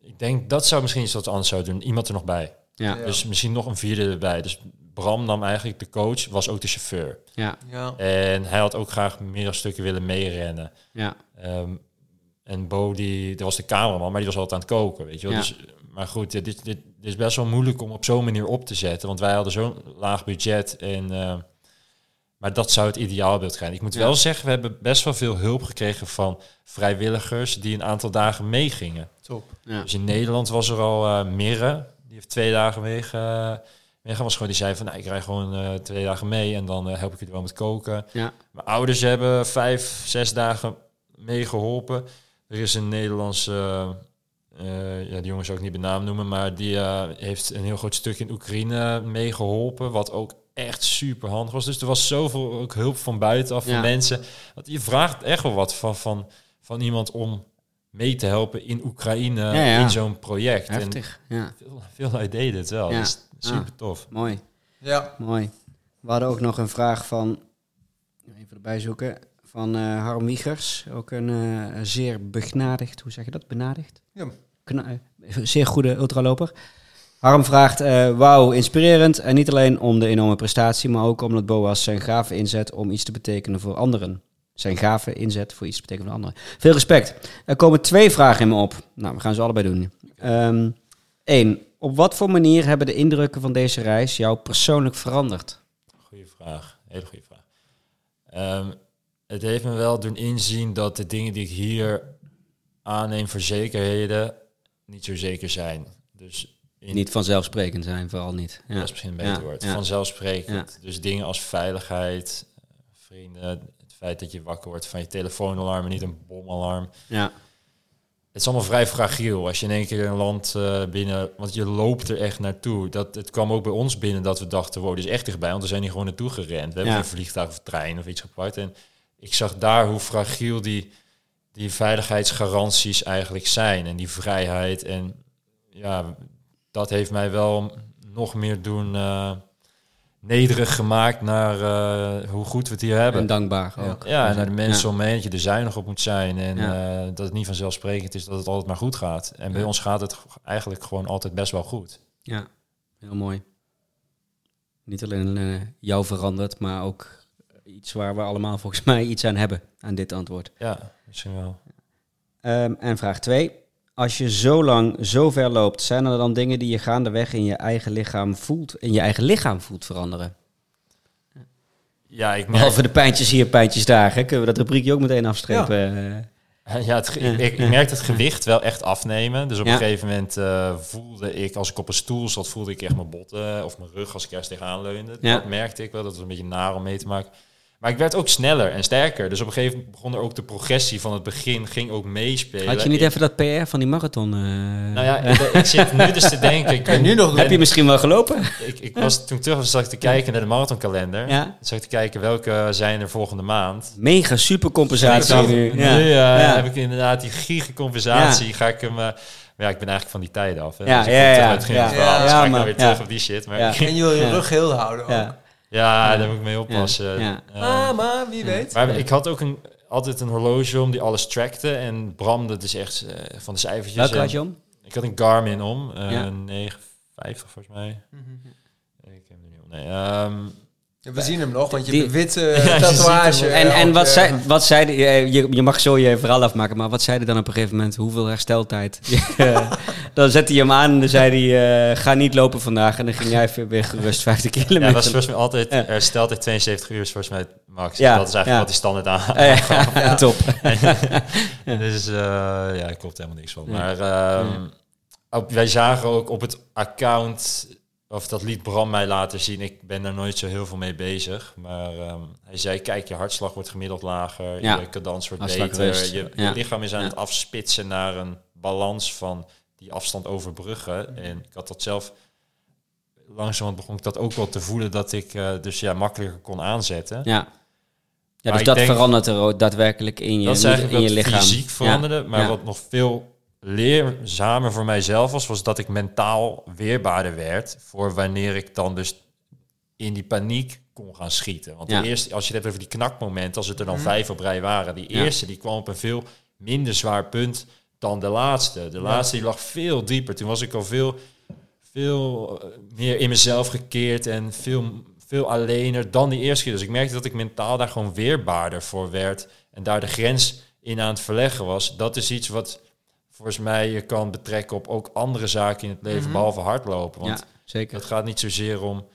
ik denk, dat zou misschien iets wat anders zouden doen. Iemand er nog bij. Ja, Ja. Dus misschien nog een vierde erbij. Dus Bram nam eigenlijk de coach, was ook de chauffeur. ja, Ja. En hij had ook graag middagstukken willen meerennen. ja, Ehm, en Bo, die, dat was de cameraman, maar die was altijd aan het koken, weet je wel. Ja. Dus, maar goed, dit, dit, dit is best wel moeilijk om op zo'n manier op te zetten. Want wij hadden zo'n laag budget. En, eh, maar dat zou het ideaalbeeld zijn. Ik moet Ja. wel zeggen, we hebben best wel veel hulp gekregen van vrijwilligers die een aantal dagen meegingen. Top. ja. Dus in Nederland was er al eh Mirre, die heeft twee dagen meege, meegaan. Was gewoon die zei van, nou, ik rij gewoon eh, twee dagen mee en dan help ik je wel met koken. ja. Mijn ouders hebben vijf, zes dagen meegeholpen. Er is een Nederlandse, eh, ja, die jongen zou ik niet bij naam noemen, maar die eh, heeft een heel groot stuk in Oekraïne meegeholpen, wat ook echt super handig was. Dus er was zoveel ook hulp van buitenaf van Ja. mensen. Want je vraagt echt wel wat van, van, van iemand om mee te helpen in Oekraïne Ja, ja. in zo'n project. Heftig, ja. En veel, veel deden het wel. Ja. Dus super tof. Mooi. Ja. Mooi. We hadden ook nog een vraag van, even erbij zoeken, van eh Harm Wiegers. Ook een eh, zeer begnadigd, hoe zeg je dat, benadigd? Ja. Eh, zeer goede ultraloper. Harm vraagt, eh, wauw, inspirerend. En niet alleen om de enorme prestatie, maar ook omdat Boas zijn gave inzet om iets te betekenen voor anderen. Zijn gave inzet voor iets te betekenen voor anderen. Veel respect. Er komen twee vragen in me op. Nou, we gaan ze allebei doen. Eén, op wat voor manier hebben de indrukken van deze reis jou persoonlijk veranderd? Goeie vraag. Hele goede vraag. Ehm, het heeft me wel doen inzien dat de dingen die ik hier aanneem voor zekerheden niet zo zeker zijn. Dus in, Niet vanzelfsprekend zijn, vooral niet. Ja. dat is misschien een beter Ja, woord. ja. Vanzelfsprekend. Dus dingen als veiligheid, eh, vrienden, het feit dat je wakker wordt van je telefoonalarm en niet een bomalarm. Ja. Het is allemaal vrij fragiel als je in één keer een land eh, binnen, want je loopt er echt naartoe. Dat, het kwam ook bij ons binnen dat we dachten, wow, dit is echt dichtbij, want we zijn hier gewoon naartoe gerend. We hebben Ja. geen vliegtuig of trein of iets gepakt. En ik zag daar hoe fragiel die, die veiligheidsgaranties eigenlijk zijn en die vrijheid. En ja, dat heeft mij wel nog meer doen eh, nederig gemaakt naar eh, hoe goed we het hier hebben. En dankbaar ook. Ja, en naar de mensen Ja. om me heen, dat je er zuinig op moet zijn. En Ja. eh, dat het niet vanzelfsprekend is dat het altijd maar goed gaat. En bij ons gaat het eigenlijk gewoon altijd best wel goed. Ja, heel mooi. Niet alleen jou veranderd, maar ook iets waar we allemaal volgens mij iets aan hebben, aan dit antwoord. Ja, misschien wel. Ehm, en vraag 2. Als je zo lang, zo ver loopt, zijn er dan dingen die je gaandeweg in je eigen lichaam voelt, in je eigen lichaam voelt veranderen? Ja, ik merk, Behalve de pijntjes hier, pijntjes daar. Hè? Kunnen we dat rubriekje ook meteen afstrepen? Eh, ja, het, Ja. ik, ik merk het gewicht wel echt afnemen. Dus op Ja. een gegeven moment eh, voelde ik, als ik op een stoel zat, voelde ik echt mijn botten of mijn rug als ik ergens tegenaan leunde. Ja. Dat merkte ik wel, dat was een beetje naar om mee te maken. Maar ik werd ook sneller en sterker. Dus op een gegeven moment begon er ook de progressie van het begin, ging ook meespelen. Had je niet Ik- even dat PR van die marathon? eh, Nou ja, ik, ik zit nu dus te denken. Ik ben nu nog? Heb je misschien wel gelopen? Ik, ik was toen terug was, zat ik te kijken naar de marathonkalender. Ja. Zat ik te kijken welke zijn er volgende maand. Mega super compensatie nu. nu Ja. eh, Ja. heb ik inderdaad die giga compensatie. Ga ik hem, eh, Maar ja, ik ben eigenlijk van die tijden af. Hè. Ja, dus ik ja, ja, ja. het verhaal, Ja, ga ik maar- weer ja. terug op die shit. Maar Ja. ja, En je wil je Ja. rug heel houden ook. Ja. daar moet ik mee oppassen. Ja. Eh, Ah, maar wie weet. maar ik had ook een, altijd een horloge om die alles trackte. En Bram, dat is echt eh, van de cijfertjes. Welke En had je om? Ik had een Garmin om, eh Ja. 950 volgens mij. Mhm. Ik heb hem niet om. Nee, ehm, Ja, we zien hem nog, want je Die- hebt een witte tatoeage. En, eh, en wat, zei, wat zei je, je, je mag zo je verhaal afmaken, maar wat zei hij dan op een gegeven moment? Hoeveel hersteltijd? Eh, dan zette hij hem aan en dan zei hij, eh, ga niet lopen vandaag. En dan ging jij weer- weer gerust 50 kilometer. ja, dat was volgens mij altijd, Ja. er stelt het 72 uur is volgens mij max. Ja, dat is eigenlijk ja. wat die standaard aan. Eh, ja, Ja. top. Dus eh, ja, ik klopt helemaal niks van. Ja. Maar ehm, ook, wij zagen ook op het account, of dat liet Bram mij laten zien. Ik ben daar nooit zo heel veel mee bezig. Maar ehm, hij zei, kijk, je hartslag wordt gemiddeld lager. Ja. Je cadans wordt Hartslag beter. rust. Je, lichaam is aan Ja. het afspitsen naar een balans van die afstand overbruggen. En ik had dat zelf... Langzamerhand begon ik dat ook wel te voelen dat ik eh, dus ja, makkelijker kon aanzetten. Ja, ja dus dat denk- verandert er ook daadwerkelijk in je, dat is in je lichaam. fysiek veranderde. Maar wat nog veel leerzamer voor mijzelf was, was dat ik mentaal weerbaarder werd voor wanneer ik dan dus in die paniek kon gaan schieten. Want Ja. de eerste, als je het hebt over die knakmomenten, als het er dan Mhm. vijf op rij waren, die Ja. eerste die kwam op een veel minder zwaar punt dan de laatste. De laatste die lag veel dieper. Toen was ik al veel, veel eh, meer in mezelf gekeerd en veel, veel alleener dan die eerste keer. Dus ik merkte dat ik mentaal daar gewoon weerbaarder voor werd en daar de grens in aan het verleggen was. Dat is iets wat volgens mij je kan betrekken op ook andere zaken in het leven, Mhm. behalve hardlopen. Want Ja, zeker. het gaat niet zozeer om,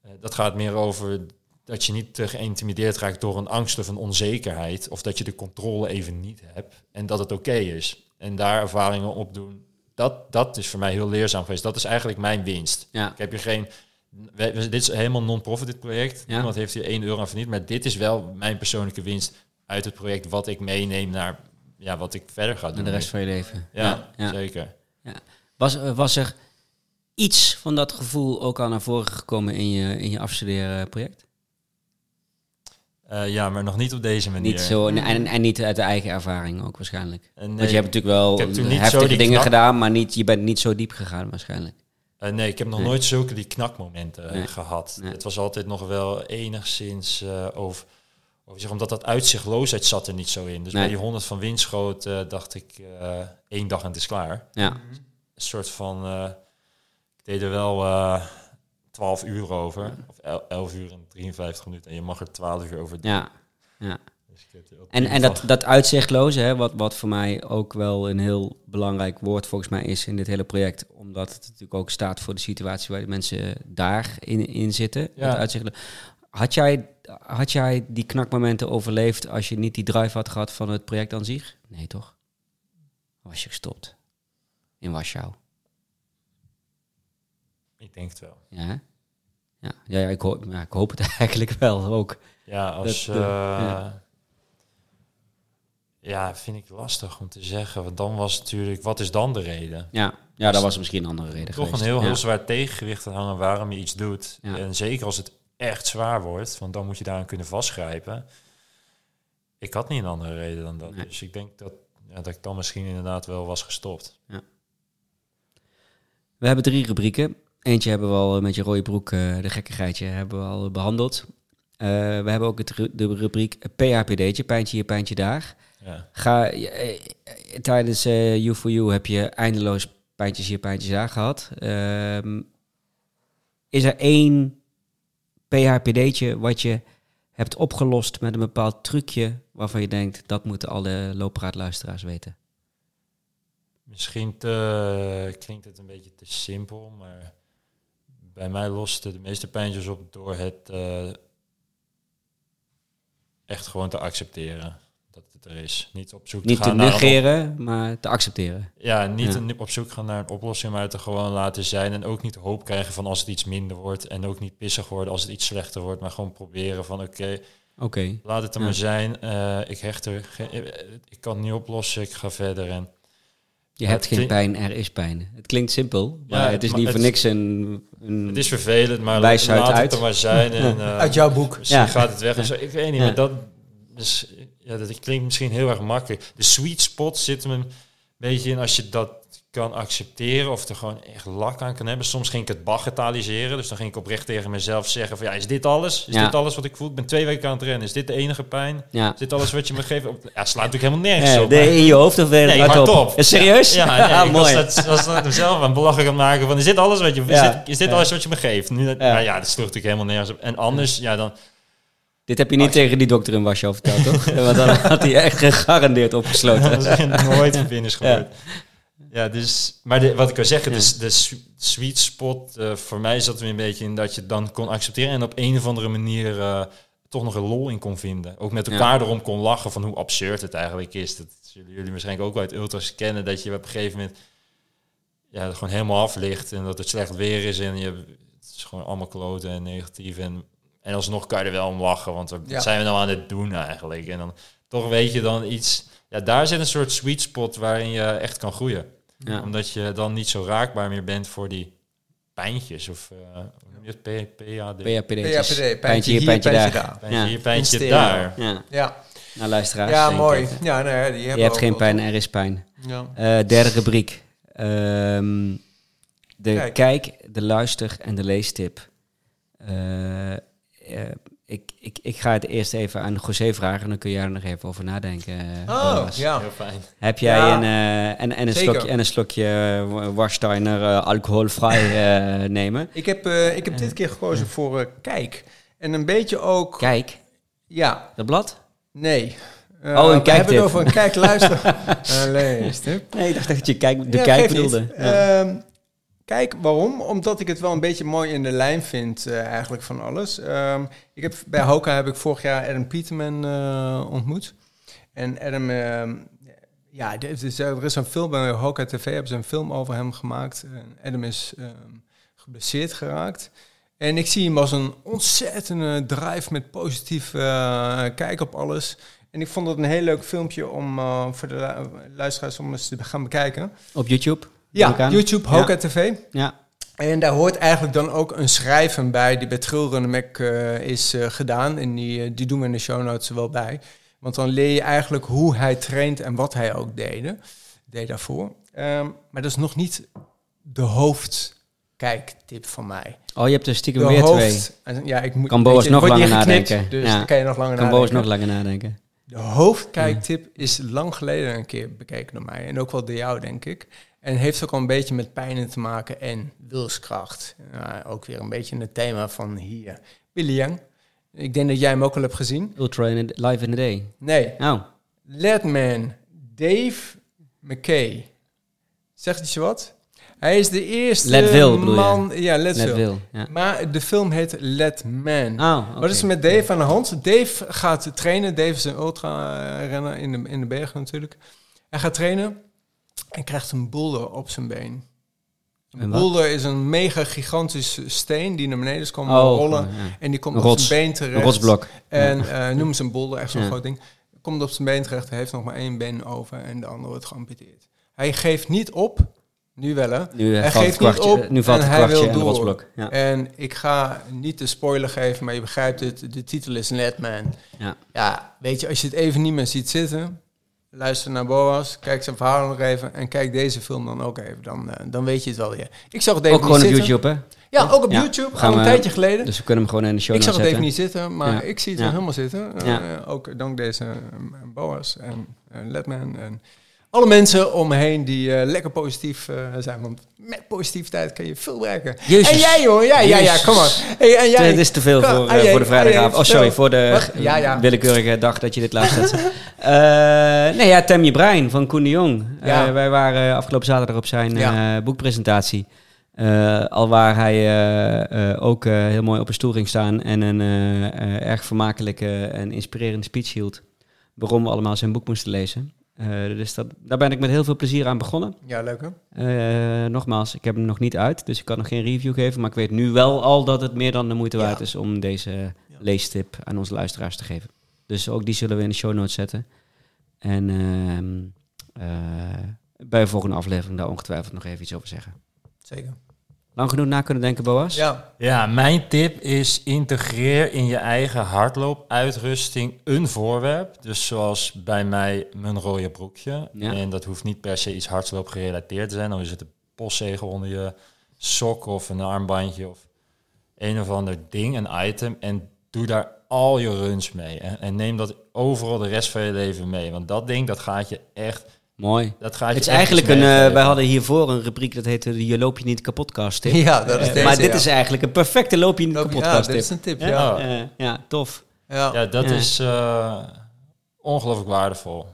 eh, dat gaat meer over dat je niet te geïntimideerd raakt door een angst of een onzekerheid. Of dat je de controle even niet hebt en dat het oké is. En daar ervaringen op doen, dat, dat is voor mij heel leerzaam geweest. Dat is eigenlijk mijn winst. Ja, Ik heb hier geen. we- dit is helemaal non-profit, dit project. Ja. Niemand heeft hier 1 euro aan verdiend. Maar dit is wel mijn persoonlijke winst uit het project. Wat ik meeneem naar ja, wat ik verder ga doen. en de rest van je leven. Ja, ja. zeker. Was, eh, was er iets van dat gevoel ook al naar voren gekomen in je, in je afstuderen project? Eh, ja, maar nog niet op deze manier. Niet zo, en, en niet uit de eigen ervaring ook waarschijnlijk. En Want je hebt natuurlijk wel heftige dingen knak- gedaan, maar niet, je bent niet zo diep gegaan waarschijnlijk. Eh, nee, ik heb nog Nee. nooit zulke die knakmomenten eh, Nee. gehad. Het was altijd nog wel enigszins eh, zeg, omdat dat uitzichtloosheid zat er niet zo in. Dus Nee. bij die 100 van Winschoot eh, dacht ik eh, één dag en het is klaar. Ja, Mhm. Een soort van, eh, ik deed er wel eh 12 uur over, of el- 11 uur en 53 minuten. En je mag er 12 uur over doen. ja. ja. Dus En, en dat, dat uitzichtloze, hè, wat, wat voor mij ook wel een heel belangrijk woord volgens mij is in dit hele project, omdat het natuurlijk ook staat voor de situatie waar de mensen daar in, in zitten. Ja. Had jij, had jij die knakmomenten overleefd als je niet die drive had gehad van het project aan zich? Nee, toch? Was je gestopt in Warschau? Ik denk het wel. Ja, ja. ja, ja, ik, hoop, ja, ik hoop het eigenlijk wel ook. Ja, als... Dat, eh, eh, ja. ja, vind ik lastig om te zeggen. Want dan was natuurlijk, wat is dan de reden? Ja, ja dat was misschien een andere reden Toch geweest. een heel, heel zwaar tegengewicht te hangen waarom je iets doet. En zeker als het echt zwaar wordt, want dan moet je daaraan kunnen vastgrijpen. Ik had niet een andere reden dan dat. Nee. Dus ik denk dat, ja, dat ik dan misschien inderdaad wel was gestopt. We hebben drie rubrieken. Eentje hebben we al met je rode broek, eh, de gekkigheidje, hebben we al behandeld. Eh, we hebben ook het, ru- de rubriek PHPD'tje, pijntje hier, pijntje daar. Ja. Ga, eh, eh, tijdens eh You for You heb je eindeloos pijntjes hier, pijntjes daar gehad. Ehm, is er één PHPD'tje wat je hebt opgelost met een bepaald trucje waarvan je denkt, dat moeten alle looppraatluisteraars weten? Misschien klinkt het een beetje te simpel, maar bij mij loste de meeste pijntjes op door het eh, echt gewoon te accepteren dat het er is. Niet op zoek Niet te te gaan naar een op- negeren, maar te accepteren. Ja, niet Ja. op zoek gaan naar een oplossing, maar het er gewoon laten zijn. En ook niet hoop krijgen van als het iets minder wordt. En ook niet pissig worden als het iets slechter wordt. Maar gewoon proberen van oké, Oké. laat het er Ja. maar zijn. Eh, ik hecht er, eh, ik kan het niet oplossen, ik ga verder. En Je hebt geen klink- pijn, er is pijn. Het klinkt simpel, maar Ja, het is maar niet voor niks een... een het is vervelend, maar laat uit. het er maar zijn. En, eh, Uit jouw boek. Misschien Ja. gaat het weg. en zo. Ik weet niet, Ja. maar dat, dus, ja, dat klinkt misschien heel erg makkelijk. De sweet spot zit hem een beetje in als je dat kan accepteren of er gewoon echt lak aan kan hebben. Soms ging ik het bagatelliseren. Dus dan ging ik oprecht tegen mezelf zeggen van ja, is dit alles? Is Ja. dit alles wat ik voel? Ik ben twee weken aan het rennen. Is dit de enige pijn? Ja. Is dit alles wat je me geeft? Op- Ja, slaat natuurlijk helemaal nergens op. de, maar- in je hoofd of de Nee, hardop? hardop. Eh, Serieus? Ja, nee, ik mooi. was dat, was dat mezelf aan het belachelijk aan het maken van... is dit alles wat je, is Ja. dit, is dit Ja. alles wat je me geeft? Nu, dat, Ja. Maar ja, dat sloeg natuurlijk helemaal nergens op. En anders, ja, dan... Dit heb je niet tegen die dokter in Warschau verteld, toch? Want dan had hij echt gegarandeerd opgesloten. Dat is nooit een finish gebeurd. Ja, dus... Maar de, wat ik wil zeggen, Ja. dus de sweet spot... eh, voor mij zat er een beetje in dat je dan kon accepteren... en op een of andere manier eh, toch nog een lol in kon vinden. Ook met Ja. elkaar erom kon lachen van hoe absurd het eigenlijk is. Dat zullen jullie waarschijnlijk ook wel uit ultras kennen... dat je op een gegeven moment ja, gewoon helemaal af ligt... en dat het slecht weer is en je, het is gewoon allemaal kloten en negatief... en en alsnog kan je er wel om lachen, want wat Ja. zijn we nou aan het doen eigenlijk? En dan toch weet je dan iets... Ja, daar zit een soort sweet spot waarin je echt kan groeien. Ja. Omdat je dan niet zo raakbaar meer bent voor die pijntjes of... eh hoe noem je het? P- PAD? PHPD. PHPD, Pijntje hier, pijntje daar. Pijntje Ja. hier, pijntje daar. Ja, Ja, nou luisteraars. ja mooi. ik. Ja, nou ja, die hebben Je hebt geen pijn, er is pijn. Ja. Eh, derde rubriek. Ehm, de Kijk. kijk. de luister en de leestip. Eh, eh, ik, ik, ik ga het eerst even aan José vragen en dan kun jij er nog even over nadenken. eh, Oh, ja. Heel fijn. Heb jij Ja. een, eh, en, en, een Zeker. slokje, en een slokje eh, Warsteiner eh, alcoholvrij eh, nemen? Ik heb, eh, ik heb dit keer gekozen voor eh, Kijk. En een beetje ook... Kijk, Ja, dat blad? nee. Eh, Oh, een we hebben het over een kijk-luister. uh, leestip. Nee, ik dacht dat je kijk, de Ja, kijk bedoelde. Ja. Ehm, kijk, waarom? Omdat ik het wel een beetje mooi in de lijn vind, eh, eigenlijk van alles. Ehm, ik heb, bij Hoka heb ik vorig jaar Adam Peterman eh, ontmoet. En Adam, ehm, ja, er is, een film bij Hoka TV, hebben ze een film over hem gemaakt. Adam is ehm, geblesseerd geraakt. En ik zie hem als een ontzettende drive met positief eh, kijk op alles. En ik vond het een heel leuk filmpje om voor de lu- luisteraars om eens te gaan bekijken. Op YouTube? Ja. YouTube, Hoka TV. Ja. En daar hoort eigenlijk dan ook een schrijven bij die bij Trailrunner Mac eh, is eh, gedaan. En die, eh, die doen we in de show notes er wel bij. Want dan leer je eigenlijk hoe hij traint en wat hij ook deed, deed daarvoor. Ehm, maar dat is nog niet de hoofdkijktip van mij. Oh, je hebt er stiekem De weer twee. hoofd, ja, ik moet, Kan Boas nog er langer nadenken. Dus Ja. dan kan je nog langer Kan Boas nadenken. nog langer nadenken. De hoofdkijktip is lang geleden een keer bekeken door mij. En ook wel door jou, denk ik. En heeft ook al een beetje met pijnen te maken en wilskracht. Ook weer een beetje het thema van hier. Billy Young. Ik denk dat jij hem ook al hebt gezien. Ultra in live in the day. Nee, Oh, Letman. Dave McKay. Zegt het je wat? Hij is de eerste bedoel je? man... Ja, wil. Ja. Maar de film heet Let Man. Oh. Wat is er met Dave aan de hand? Dave gaat trainen. Dave is een ultra-renner in de, in de bergen natuurlijk. Hij gaat trainen en krijgt een boulder op zijn been. Een boulder is een mega gigantische steen die naar beneden is komen Oh, rollen. ja. En die komt op zijn been terecht. Een rotsblok. En eh noemen ze een boulder, echt zo'n Ja. groot ding. Komt op zijn been terecht, hij heeft nog maar één been over en de andere wordt geamputeerd. Hij geeft niet op, nu wel hè. Nu, eh, Hij geeft kwartje, niet op eh, nu valt en hij wil en door. rotsblok. Ja. En ik ga niet de spoiler geven, maar je begrijpt het. De titel is Netman. Ja. ja, weet je, als je het even niet meer ziet zitten, luister naar Boas, kijk zijn verhaal nog even en kijk deze film dan ook even. Dan, eh, dan weet je het wel weer. Ik zag het even Ook gewoon op. YouTube, hè? Ja, ook op Ja, YouTube, gaan al een we- tijdje geleden. Dus we kunnen hem gewoon in de show ik zag het even niet zitten, maar Ja. ik zie het helemaal zitten. Eh, ook dank deze eh, Boas en eh, Letman en alle mensen om me heen die eh, lekker positief eh, zijn. Want met positiviteit kan je veel werken. Jezus. En jij, jongen, ja, ja, ja, kom maar. Hey, en jij, Dit is te veel voor, eh, voor de vrijdagavond. Oh, sorry, voor de Wat? Ja, ja. willekeurige dag dat je dit luistert. Eh nee, ja, Temje Brein van Koen de Jong. Ja. wij waren afgelopen zaterdag op zijn boekpresentatie. Al waar hij ook heel mooi op een stoel ging staan en een erg vermakelijke en inspirerende speech hield. Waarom we allemaal zijn boek moesten lezen. Eh, dus dat, daar ben ik met heel veel plezier aan begonnen. Ja, leuk hè? Eh, nogmaals, ik heb hem nog niet uit, dus ik kan nog geen review geven. Maar ik weet nu wel al dat het meer dan de moeite Ja. waard is om deze leestip aan onze luisteraars te geven. Dus ook die zullen we in de show notes zetten. En ehm, eh, bij de volgende aflevering daar ongetwijfeld nog even iets over zeggen. Zeker. Lang genoeg na kunnen denken, Boas? Ja, Ja, mijn tip is integreer in je eigen hardloopuitrusting een voorwerp. Dus zoals bij mij mijn rode broekje. Ja. En dat hoeft niet per se iets hardloop gerelateerd te zijn. Dan is het een postzegel onder je sok of een armbandje of een of ander ding, een item. En doe daar al je runs mee. En, en neem dat overal de rest van je leven mee. Want dat ding, dat gaat je echt... Mooi. Dat gaat je Het is eigenlijk een... eh, meegeven. wij hadden hiervoor een rubriek dat heette de Je loop je niet kapotkast tip. ja dat is Eh, deze, maar dit ja. is eigenlijk een perfecte loop je niet Loop- Ja, kapotkast dit is een tip, Ja? ja. Ja. Eh, ja, tof. Ja. Ja, dat Ja. is eh, ongelooflijk waardevol.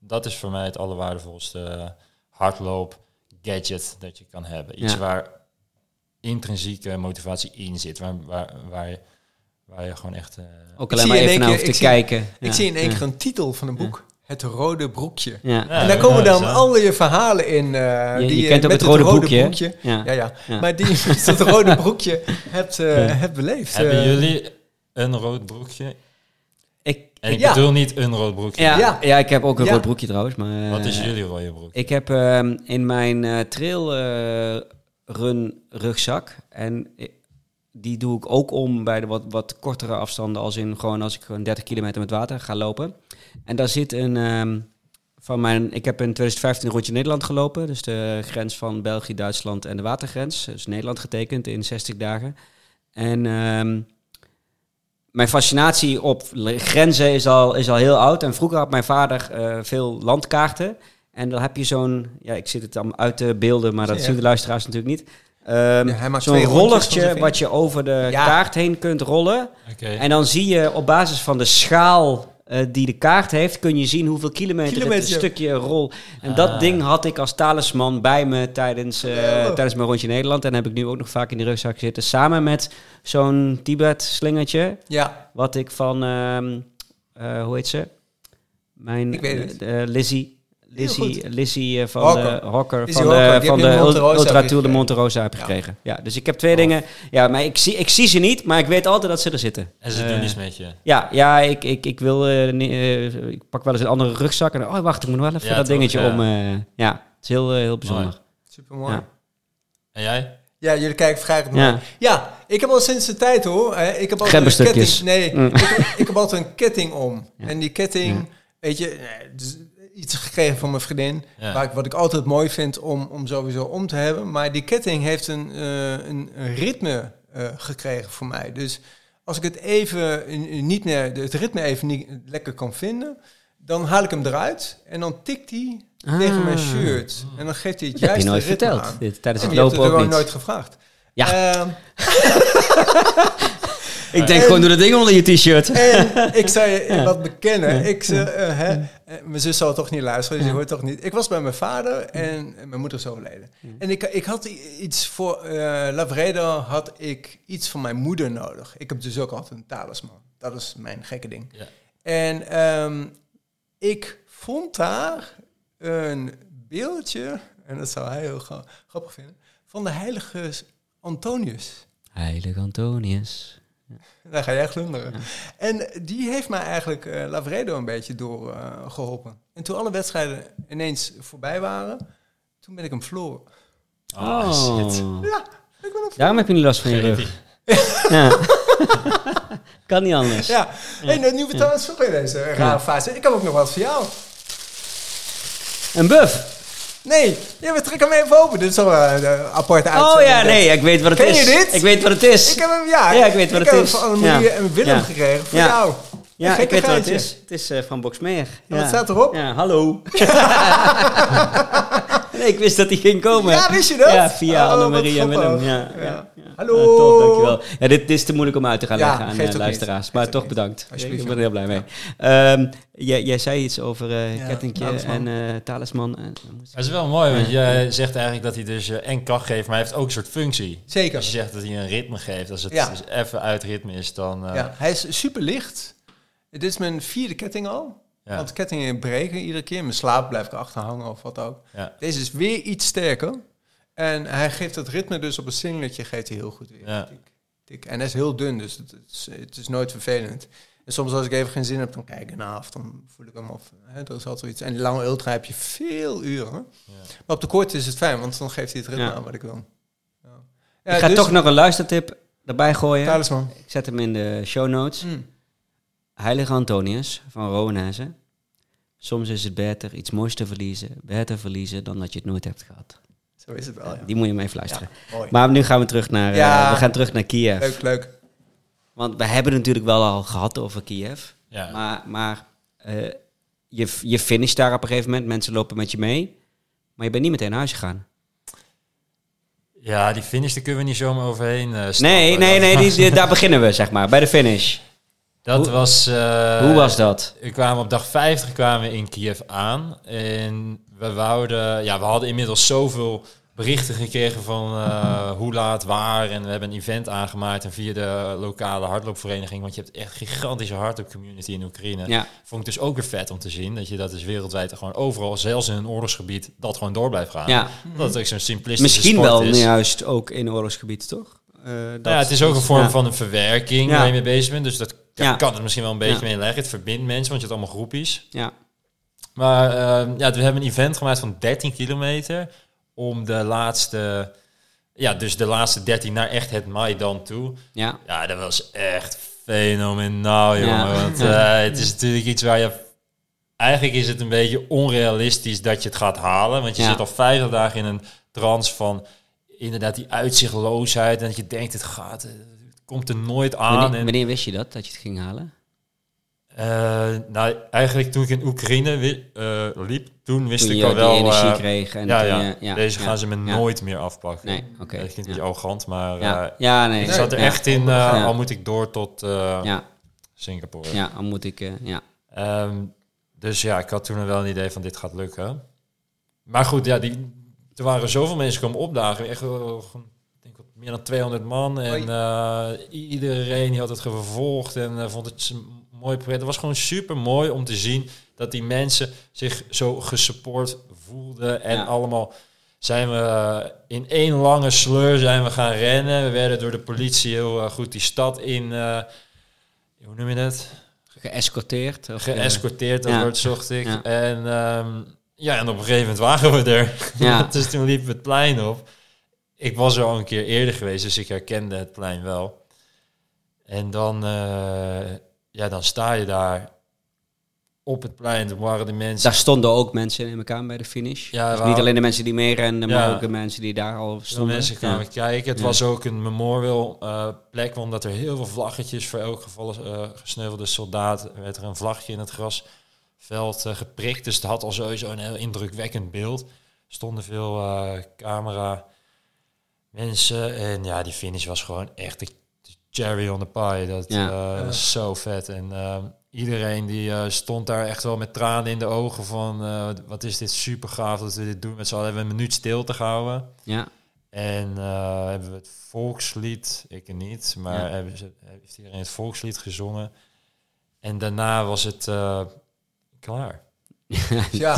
Dat is voor mij het allerwaardevolste hardloop gadget dat je kan hebben. Iets Ja. waar intrinsieke motivatie in zit, waar, waar, waar, je, waar je gewoon echt... eh, Ook alleen maar even naar hoeft te ik zie- kijken. Ik zie in één ja, keer een titel van een boek. Het rode broekje. Ja. En daar komen dan al je verhalen in eh, Je, die je kent ook met het rode, broekje. Ja. Ja, ja. Ja. Maar die met het rode broekje hebt, eh, Ja. hebt beleefd. Hebben eh. jullie een rood broekje? Ik, En ik Ja. bedoel niet een rood broekje. ja, ja. Ja. ik heb ook een Ja. rood broekje trouwens. Maar, Wat is eh, jullie rode broek? Ik heb ehm, in mijn eh, trail eh, run rugzak. En die doe ik ook om bij de wat, wat kortere afstanden. Als in gewoon als ik gewoon 30 kilometer met water ga lopen. En daar zit een. ehm, van mijn, ik heb in 2015 een rondje Nederland gelopen. Dus de grens van België, Duitsland en de watergrens. Dus Nederland getekend in 60 dagen. En ehm, mijn fascinatie op grenzen is al, is al heel oud. En vroeger had mijn vader eh, veel landkaarten. En dan heb je zo'n, ja, ik zit het dan uit de beelden, maar dat Ja. zien de luisteraars natuurlijk niet. Ehm, Ja, hij maakt zo'n rollertje wat je over de Ja. kaart heen kunt rollen. En dan zie je op basis van de schaal eh, die de kaart heeft, kun je zien hoeveel kilometer, Kilometer. het stukje rol. En dat Ah. ding had ik als talisman bij me tijdens, eh, tijdens mijn rondje Nederland. En heb ik nu ook nog vaak in die rugzak zitten. Samen met zo'n Tibet-slingertje. Ja, Wat ik van, ehm, eh, hoe heet ze? Mijn Ik weet het. eh, Lizzie. Lizzie, Lizzie eh, van de Lizzie van Hokker, de, van je de Ultra Tour de. Monte Rosa heb Ja. gekregen. Ja, dus ik heb twee dingen. Ja, maar ik zie, ik zie ze niet, maar ik weet altijd dat ze er zitten. En ze Eh, doen iets met je. Ja, ja ik, ik, ik wil. eh, eh, ik pak wel eens een andere rugzak. En dan, oh, wacht, ik moet nog wel even Ja, dat dingetje ja. om. eh, ja, het is heel, eh, heel bijzonder. super mooi. Ja. Ja. En jij? jullie kijken vrij goed Ja. naar. Ja, ik heb al sinds de tijd hoor. eh, Ik heb altijd een ketting. Nee, Mm. ik, heb, ik heb altijd een ketting om. Ja. En die ketting, Ja. weet je, eh, dus iets gekregen van mijn vriendin. Ja. Waar ik, wat ik altijd mooi vind om, om sowieso om te hebben. Maar die ketting heeft een, eh, een, ritme eh, gekregen voor mij. Dus als ik het even eh, niet meer, het ritme even niet lekker kan vinden, dan haal ik hem eruit en dan tikt hij tegen mijn Ah. shirt. En dan geeft hij het Dat heb je nooit ritme verteld. aan. Dit, tijdens En het je hebt lopen het ook niet. nooit gevraagd. Ja. Ehm, Ik denk En- gewoon, doe dat ding onder je t-shirt. En ik zou je Ja. wat bekennen. Ja. Ik, ze, eh, hè, eh, mijn zus zal toch niet luisteren, dus die hoort toch niet. Ik was bij mijn vader en mijn moeder is overleden. En ik, ik had iets voor eh Lavredo, had ik iets van mijn moeder nodig. Ik heb dus ook altijd een talisman. Dat is mijn gekke ding. Ja. En ehm, ik vond daar een beeldje, en dat zou hij heel gra- grappig vinden, van de heilige Antonius. Heilige Antonius. Daar ga jij glunderen. En die heeft mij eigenlijk eh Lavredo een beetje door eh, geholpen. En toen alle wedstrijden ineens voorbij waren, toen ben ik hem verloren. Oh, shit. Ja, ik ben hem Daarom heb je niet last van je rug. Ja. kan niet anders. Ja, en uh, nu vertel eens toch in deze rare Ja. fase. Ik heb ook nog wat voor jou. Een buff. Nee, ja, we trekken hem even open. Dit is al een uh, aparte Oh uitzending. ja, nee, ik weet wat het Ken is. je dit? Ik weet wat het is. Ik heb hem, ja. Ja, ik weet wat het heb is. hem van Annemarie Ja. en Willem Ja. gekregen. Voor Ja. jou. ja, ik weet wat het is. Het is eh, van Boxmeer. En wat staat erop? Ja, hallo. nee, ik wist dat hij ging komen. Ja, wist je dat? Ja, via Oh, Annemarie en Willem. Ja, ja. Ja. ja. Hallo. Dankjewel. Ja, dit, dit is te moeilijk om uit te gaan Ja, leggen aan luisteraars. niet. Maar Geeft toch bedankt. Ik ben er heel blij mee. Ehm, jij, jij zei iets over eh Ja, kettingje talisman. en eh, talisman. En, Dat is wel mooi, want je zegt eigenlijk dat hij dus eh, en kracht geeft, maar hij heeft ook een soort functie. Zeker. Als je zegt dat hij een ritme geeft, als het Ja. dus even uit ritme is, dan... eh, Ja, hij is super licht. Dit is mijn vierde ketting al. Ja, Want kettingen breken iedere keer. Mijn slaap blijf ik achterhangen of wat ook. ja, Deze is weer iets sterker. En hij geeft het ritme dus op een singletje geeft hij heel goed weer. Ja. Tik, tik. En hij is heel dun, dus het is, het is nooit vervelend. En soms als ik even geen zin heb, dan kijk ik ernaar af. Dan voel ik hem of hè, er is altijd iets. En die lange ultra heb je veel uren. Ja. Maar op de korte is het fijn, want dan geeft hij het ritme Ja. aan wat ik wil. Ja. Ja, ik ga dus- toch nog een luistertip erbij gooien. Talisman. Ik zet hem in de show notes. Mm. Heilige Antonius van Rowenhuizen. Soms is het beter iets moois te verliezen, beter verliezen dan dat je het nooit hebt gehad. Zo is het wel, ja. Die moet je hem even luisteren. Mooi. Maar nu gaan we terug naar, eh, Ja. we gaan terug naar Kiev. Leuk, leuk. Want we hebben het natuurlijk wel al gehad over Kiev. Ja. Maar, maar eh, je, je finisht daar op een gegeven moment. Mensen lopen met je mee. Maar je bent niet meteen naar huis gegaan. ja, die finish, daar kunnen we niet zomaar overheen eh, stappen. Nee, nee, nee. Die, die- daar beginnen we, zeg maar. Bij de finish. Dat Hoe- was... eh, Hoe was dat? We kwamen op dag 50 kwamen we in Kiev aan. En we wouden... Ja, we hadden inmiddels zoveel berichten gekregen van eh, hoe laat, waar. En we hebben een event aangemaakt. En via de lokale hardloopvereniging. Want je hebt echt een gigantische hardloopcommunity in Oekraïne. Ja, Vond ik dus ook weer vet om te zien. Dat je dat dus wereldwijd gewoon overal, zelfs in een oorlogsgebied, dat gewoon door blijft gaan. ja. Dat het ook zo'n simplistische Misschien sport wel is. juist ook in oorlogsgebied, toch? Eh, dat- Nou ja, het is ook een vorm ja. van een verwerking waar je mee bezig bent. Dus dat kan, Ja. kan het misschien wel een beetje Ja. mee leggen. Het verbindt mensen, want je hebt allemaal groepjes. Ja, Maar ehm, ja, we hebben een event gemaakt van 13 kilometer. Om de laatste, ja, dus de laatste 13 naar echt het Maidan toe. ja. Ja, dat was echt fenomenaal, jongen. Ja. Want eh, het is natuurlijk iets waar je... Eigenlijk is het een beetje onrealistisch dat je het gaat halen. Want je zit al 50 dagen in een trance van inderdaad die uitzichtloosheid. En dat je denkt, het gaat... Komt er nooit aan. Wanneer, en, wanneer wist je dat, dat je het ging halen? eh, nou, eigenlijk toen ik in Oekraïne eh, liep, toen wist Toen ik al die wel... energie eh, kreeg. En ja, ja. ja, Deze ja, gaan ze me nooit meer afpakken. Nee, oké. Dat klinkt een beetje arrogant, maar Ja, nee. ik zat er echt in, al moet ik door tot Ja, Singapore. ja, dan moet ik... ja. Ehm, dus ja, ik had toen wel een idee van dit gaat lukken. Maar goed, ja, die, er waren zoveel mensen komen opdagen. Echt wel, gewoon, ik denk wat meer dan 200 man. En eh, iedereen die had het gevolgd en eh, vond het een mooi project. Het was gewoon super mooi om te zien dat die mensen zich zo gesupport voelden. En Ja. allemaal zijn we eh, in één lange sleur zijn we gaan rennen. We werden door de politie heel goed die stad in... eh, hoe noem je dat? Geëscorteerd? of, geëscorteerd, dat ja. woord zocht ik. Ja. En, ehm, ja, en op een gegeven moment waren we er. Ja. dus toen liepen we het plein op. Ik was er al een keer eerder geweest, dus ik herkende het plein wel. En dan, eh, ja, dan sta je daar op het plein. Toen waren de mensen... Daar stonden ook mensen in elkaar bij de finish. Ja, dus niet alleen de mensen die meerenden, maar Ja. ook de mensen die daar al stonden. mensen kwamen Ja. kijken. Het was ook een memorial eh, plek, omdat er heel veel vlaggetjes voor elk geval uh, gesneuvelde soldaat werd er een vlagje in het grasveld geprikt. Dus het had al sowieso een heel indrukwekkend beeld. Er stonden veel camera mensen en ja, die finish was gewoon echt de cherry on the pie. Dat Ja. eh, was zo vet en ehm, iedereen die eh, stond daar echt wel met tranen in de ogen van eh, wat is dit super gaaf dat we dit doen met z'n allen. Hebben we een minuut stilte gehouden. Ja, En eh, hebben we het volkslied, ik niet, maar Ja. hebben ze, heeft iedereen het volkslied gezongen. En daarna was het eh, klaar. Ja.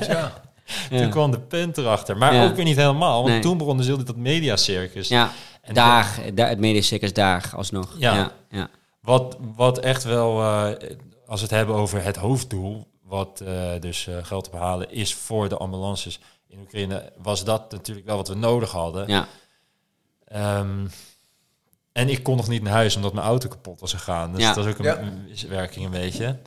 ja. Ja. Toen kwam de punt erachter. Maar Ja. ook weer niet helemaal, want Nee. toen begon dus heel dat mediacircus. ja. En daar, daar, het medecircus daar alsnog. Ja. ja, ja. Wat, wat echt wel, eh, als we het hebben over het hoofddoel, wat eh, dus eh, geld ophalen is voor de ambulances in Oekraïne, was dat natuurlijk wel wat we nodig hadden. ja. Ehm, en ik kon nog niet naar huis omdat mijn auto kapot was gegaan. Dus Ja. dat was ook een wisselwerking een beetje.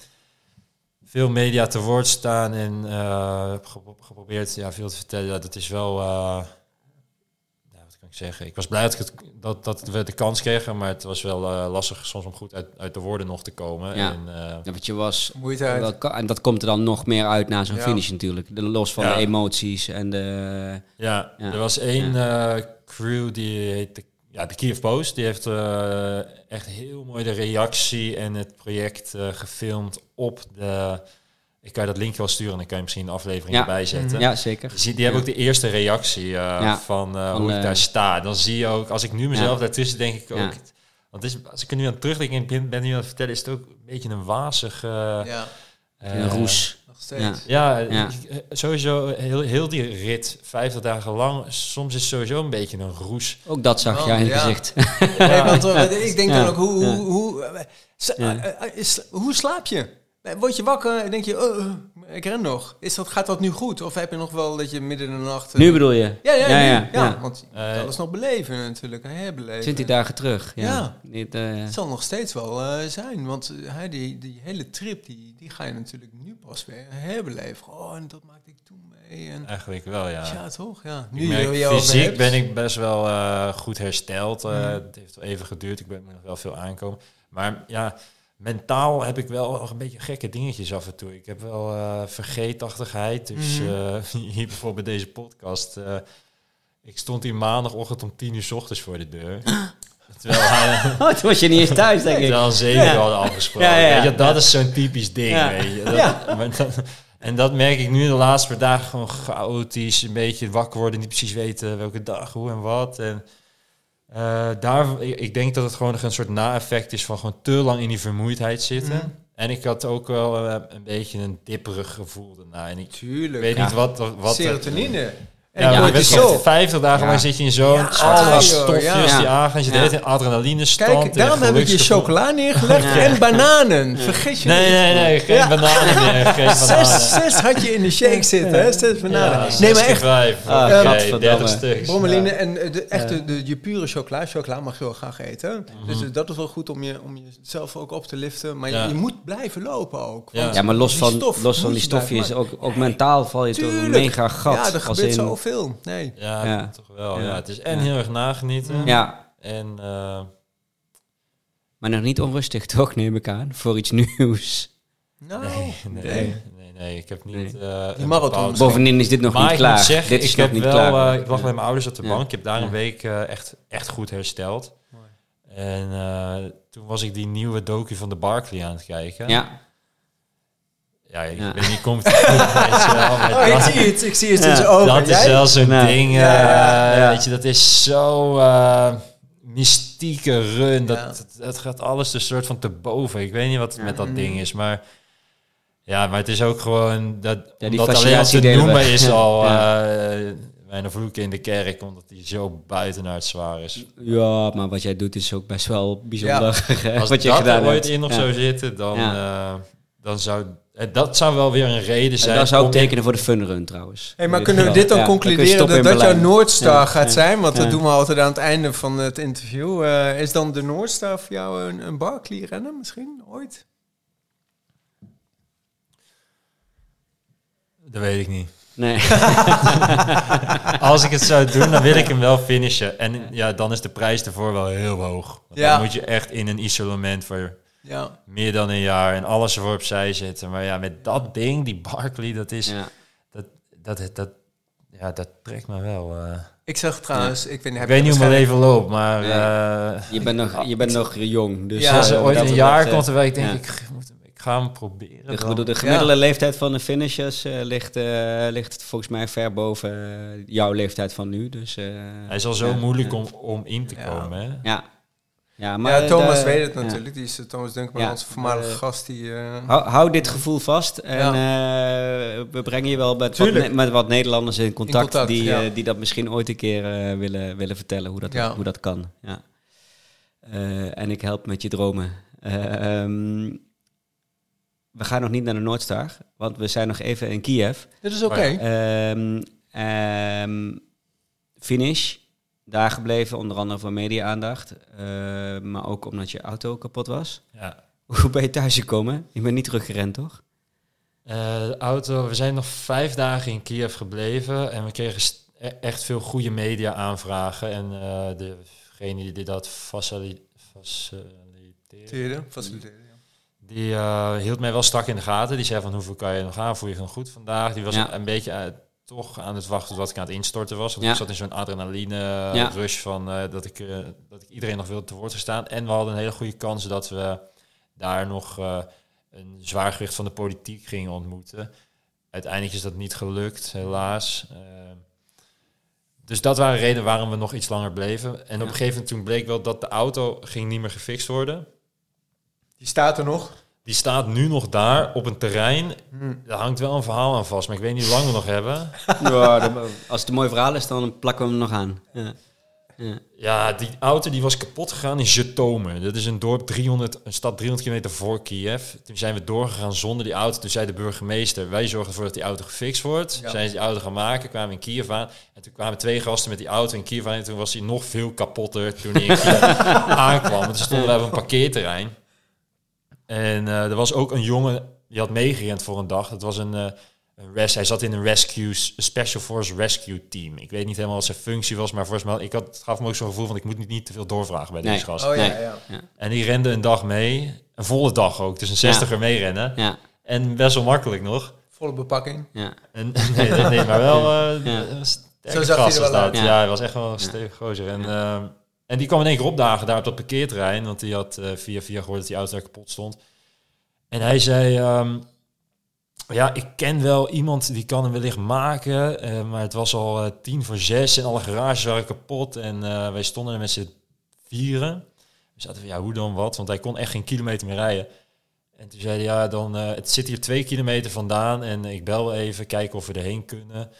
Veel media te woord staan en eh, heb gepro- geprobeerd ja, veel te vertellen. Ja, dat is wel... eh, ja, wat kan ik zeggen? Ik was blij dat, ik het, dat, dat we de kans kregen, maar het was wel eh, lastig soms om goed uit, uit de woorden nog te komen. Ja. En, eh, Ja, want je was... Moeite En dat komt er dan nog meer uit na zo'n Ja. finish natuurlijk. De, los van Ja. de emoties en de... Ja, Ja. er was één crew die heet de, ja, de Kiev Post. Die heeft eh, echt heel mooi de reactie en het project eh, gefilmd op de... Ik kan je dat linkje wel sturen, dan kan je misschien een aflevering Ja. erbij zetten. Ja, zeker. Die, zie- die hebben ook de eerste reactie eh, Ja. van, eh, Van, hoe ik daar sta. Dan zie je ook, als ik nu mezelf Ja. daartussen denk ik ook... Ja. Want is, als ik er nu aan terugdenk en ik ben, ben nu aan het vertellen, is het ook een beetje een wazig... Ja, een eh, roes. Nog steeds. ja, Ja. sowieso heel, heel die rit, 50 dagen lang, soms is het sowieso een beetje een roes. Ook dat zag je Oh, aan je ja. gezicht. Nee, want, eh, ik denk Ja. dan ook, hoe, hoe, hoe, eh, eh, hoe slaap je? Word je wakker en denk je, oh, oh, ik ren nog. Is dat, gaat dat nu goed? Of heb je nog wel dat je midden in de nacht... eh, Nu bedoel je? Ja, ja, ja, ja, ja, ja. want je Eh, moet alles nog beleven natuurlijk, herbeleven. 20 dagen terug. Ja. Ja. Niet, eh, Het zal nog steeds wel eh, zijn, want eh, hè, die, die hele trip, die, die ga je natuurlijk nu pas weer herbeleven. Oh, en dat maakte ik toen mee. En, Eigenlijk wel, ja. ja. toch? Ja. Ik Nu merk, fysiek ben ik best wel eh, goed hersteld. Eh, Mm. Het heeft wel even geduurd. Ik ben nog wel veel aankomen. Maar ja, mentaal heb ik wel een beetje gekke dingetjes af en toe. Ik heb wel eh vergeetachtigheid. Dus eh, hier bijvoorbeeld deze podcast. eh, ik stond hier maandagochtend om tien uur 's ochtends voor de deur. Terwijl hij... Oh, toen was je niet eens thuis, denk ik. Terwijl zeven Ja. hadden afgesproken. Ja, ja, je, dat is zo'n typisch ding, weet je. Dat, maar dat- en dat merk ik nu de laatste paar dagen gewoon chaotisch. Een beetje wakker worden, niet precies weten welke dag, hoe en wat. En eh, daar, ik denk dat het gewoon nog een soort na-effect is van gewoon te lang in die vermoeidheid zitten. Mhm. En ik had ook wel eh, een beetje een dipperig gevoel daarna. En ik Tuurlijk. weet Ja. niet wat... wat Serotonine. En ja, je zo. echt 50 dagen Ja. lang zit je in zo'n Ja, joh, stofjes ja. die aangaan. Je Ja. zit in adrenaline stand. Kijk, daarom heb ik je chocola neergelegd Ja. en bananen. Vergeet je Nee, niet. nee, nee, geen Ja. bananen meer. Geen bananen. Zes, zes had je in de shake zitten, hè? Zes bananen. Ja, nee, maar echt. Vijf. Ah, Oké, gadverdamme. 30 stuks. Brommeline en eh, de, echte, de, je pure chocola. Chocola mag je wel graag eten. Mhm. Dus eh, dat is wel goed om, je, om jezelf ook op te liften. Maar je- Ja. je, moet blijven lopen ook. Ja. want Ja, maar los die van, die je stofjes, ook, ook mentaal val je toch een mega gat. Ja, er als gebeurt in- zoveel. Nee. Ja, Ja. toch wel. Ja. Ja. Het is en Ja. heel erg nagenieten. Ja, En eh, maar nog niet onrustig toch, neem ik aan, voor iets nieuws. Nou, nee, nee, Nee. nee, nee, ik heb niet... Nee. eh, Die marathon Bovendien is dit nog maar niet ik klaar. moet zeggen, dit is ik nog heb niet wel, klaar. eh, ik lag Ja. met mijn ouders op de Ja. bank. Ik heb daar Ja. een week eh, echt, echt goed hersteld. En eh, toen was ik die nieuwe docu van de Barkley aan het kijken. Ja, Ja, ik Ja. weet niet, het wel. maar Oh, ik dat- zie het. Ik zie het Ja, ogen. Dat is Jij? wel zo'n ding. Ja, ja, eh, ja. Weet je, dat is zo eh, mystieke run. Dat, Ja. dat, dat gaat alles een soort van te boven. Ik weet niet wat het met dat Mm. ding is, maar... Ja, maar het is ook gewoon... Dat, Ja, die omdat alleen al te fascinatie delen we. noemen is al... Ja. eh mijn vloeken in de kerk, omdat die zo buitenaard zwaar is. ja, maar wat jij doet is ook best wel bijzonder. Als wat je dat gedaan er ooit hebt. in nog Ja. zou zitten, dan, Ja. eh, dan zou... eh, Dat zou wel weer een reden En zijn. dat zou ook om- tekenen voor de funrun trouwens. Hey, maar kunnen we dit dan Ja, concluderen dat dat jouw. Noordstar Ja, gaat ja. zijn? Want Ja. dat doen we altijd aan het einde van het interview. Eh, is dan de Noordstar voor jou een, een Barkley rennen misschien ooit? Dat weet ik niet. Nee. Als ik het zou doen, dan wil ik hem wel finishen. En ja, dan is de prijs ervoor wel heel hoog. Want. Dan moet je echt in een isolement voor Ja. meer dan een jaar en alles ervoor opzij zetten. Maar ja, met dat ding, die Barkley, dat is... Ja. Dat, dat, dat, ja, dat trekt me wel. eh. Ik zag trouwens, ik weet, niet, Ik weet hoe mijn leven loopt, maar... Nee. eh, Je bent nog, je bent nog jong. Dus Ja, als er eh, ooit een jaar eh, komt waar ik denk, ja. ik, moet, ik ga hem proberen. De, dan. bedoel, de gemiddelde leeftijd van de finishers eh, ligt, eh, ligt volgens mij ver boven eh, jouw leeftijd van nu. Dus, eh, Hij is al zo ja, moeilijk om, om in te Ja. komen, hè? Ja, ja maar ja, Thomas de- weet het ja. natuurlijk. Die is eh, Thomas Dunkman, Ja, onze voormalige gast. Die, eh, Hou, hou dit gevoel vast en eh, we brengen je wel met wat, met wat Nederlanders in contact, contact, die, die dat misschien ooit een keer willen, willen vertellen hoe dat, hoe dat kan. Ja. En ik help met je dromen. Eh, ehm, we gaan nog niet naar de Noordstar, want we zijn nog even in Kiev. Dit is oké. Ehm, finish, daar gebleven, onder andere voor media-aandacht. Eh, maar ook omdat je auto kapot was. Ja. Hoe ben je thuisgekomen? Je bent niet teruggerend, toch? Eh, de auto, we zijn nog vijf dagen in Kiev gebleven en we kregen e- echt veel goede media aanvragen. En eh, degene die dat facili- faciliteerde, Faciliteren, faciliteren, ja. die hield mij wel strak in de gaten. Die zei van hoeveel kan je nog aan, voel je van goed vandaag? Die was Ja. een beetje eh, toch aan het wachten tot ik aan het instorten was. Want Ja. ik zat in zo'n adrenaline Ja. rush van eh, dat, ik, eh, dat ik iedereen nog wilde te woord staan. En we hadden een hele goede kans dat we daar nog eh, een zwaargewicht van de politiek gingen ontmoeten. Uiteindelijk is dat niet gelukt, helaas. Dus dat waren redenen waarom we nog iets langer bleven. En op een gegeven moment toen bleek wel dat de auto ging niet meer gefixt worden. Die staat er nog. Die staat nu nog daar op een terrein. Hm. Daar hangt wel een verhaal aan vast, maar ik weet niet hoe lang we nog hebben. Ja, als het een mooi verhaal is, dan plakken we hem nog aan. Ja. Ja. Ja, die auto die was kapot gegaan in Zhytomyr. Dat is een dorp 300, een stad 300 kilometer voor Kiev. Toen zijn we doorgegaan zonder die auto. Toen zei de burgemeester, wij zorgen ervoor dat die auto gefixt wordt. Ja. Zijn ze die auto gaan maken, kwamen in Kiev aan. En toen kwamen twee gasten met die auto in Kiev aan. En toen was hij nog veel kapotter toen hij in Kiev aankwam. En toen stonden we op een parkeerterrein. En eh, er was ook een jongen die had meegerend voor een dag. Dat was een, eh, een res, hij zat in een rescue, special force rescue team. Ik weet niet helemaal wat zijn functie was, maar volgens mij, ik had, het gaf me ook zo'n gevoel van ik moet niet, niet te veel doorvragen bij Nee. deze gast. Oh ja, Nee. ja. En die rende een dag mee, een volle dag ook, dus een 60er meerennen. Ja, En best wel makkelijk nog. Volle bepakking. ja. En, nee, nee, nee, maar wel eh sterke Zo zag hij er wel uit. Ja. Ja. hij was echt wel een stevig gozer. En, ehm, en die kwam in één keer opdagen daar op dat parkeerterrein, want die had eh, via via gehoord dat die auto daar kapot stond. En hij zei, ehm, ja, ik ken wel iemand die kan hem wellicht maken, eh, maar het was al eh, tien voor zes en alle garages waren kapot en wij stonden er met z'n vieren. We zaten van, ja, hoe dan wat? Want hij kon echt geen kilometer meer rijden. En toen zei hij, ja, dan, het zit hier twee kilometer vandaan en ik bel even, kijken of we erheen kunnen.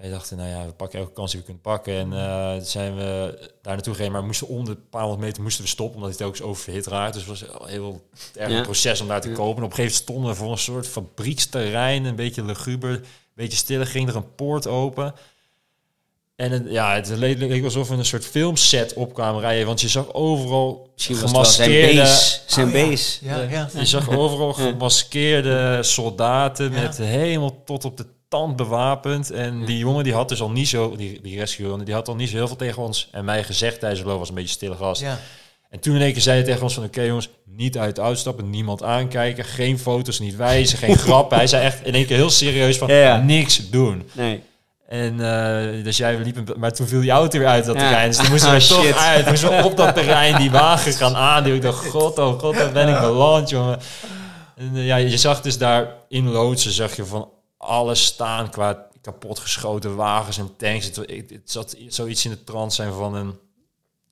Wij dachten, nou ja, we pakken elke kans die we kunnen pakken. En eh, toen zijn we daar naartoe gegaan, maar we moesten om de paar honderd meter moesten we stoppen, omdat hij telkens oververhit raakt. Dus het was een heel erg Ja. een proces om daar te Ja. kopen. En op een gegeven moment stonden we voor een soort fabrieksterrein, een beetje luguber, een beetje stille, ging er een poort open. En het, ja, het leek, alsof we een soort filmset op kwamen rijden, want je zag overal Misschien was het wel zijn gemaskeerde... Oh ja. Ja, ja. Je zag overal gemaskeerde soldaten Ja. met helemaal tot op de bewapend. En die jongen die had dus al niet zo, die, die rescue die had al niet zo heel veel tegen ons en mij gezegd tijdens de loop was een beetje stille gast. Ja. En toen in één keer zei hij tegen ons van oké jongens, niet uit de auto stappen, niemand aankijken, geen foto's, niet wijzen, geen grappen. Hij zei echt in één keer heel serieus van Ja, ja. niks doen. Nee. En eh, dus jij liep, een- maar toen viel die auto weer uit dat Ja. terrein. Dus toen moesten we toch shit. uit. Moesten we op dat terrein die wagen gaan aanduwen. Ik dacht, god, oh god, daar ben ik beland, jongen. En eh, ja, je zag dus daar in loodsen, zag je van alles staan qua kapotgeschoten wagens en tanks. Het, het, zat zoiets in de trant zijn van een,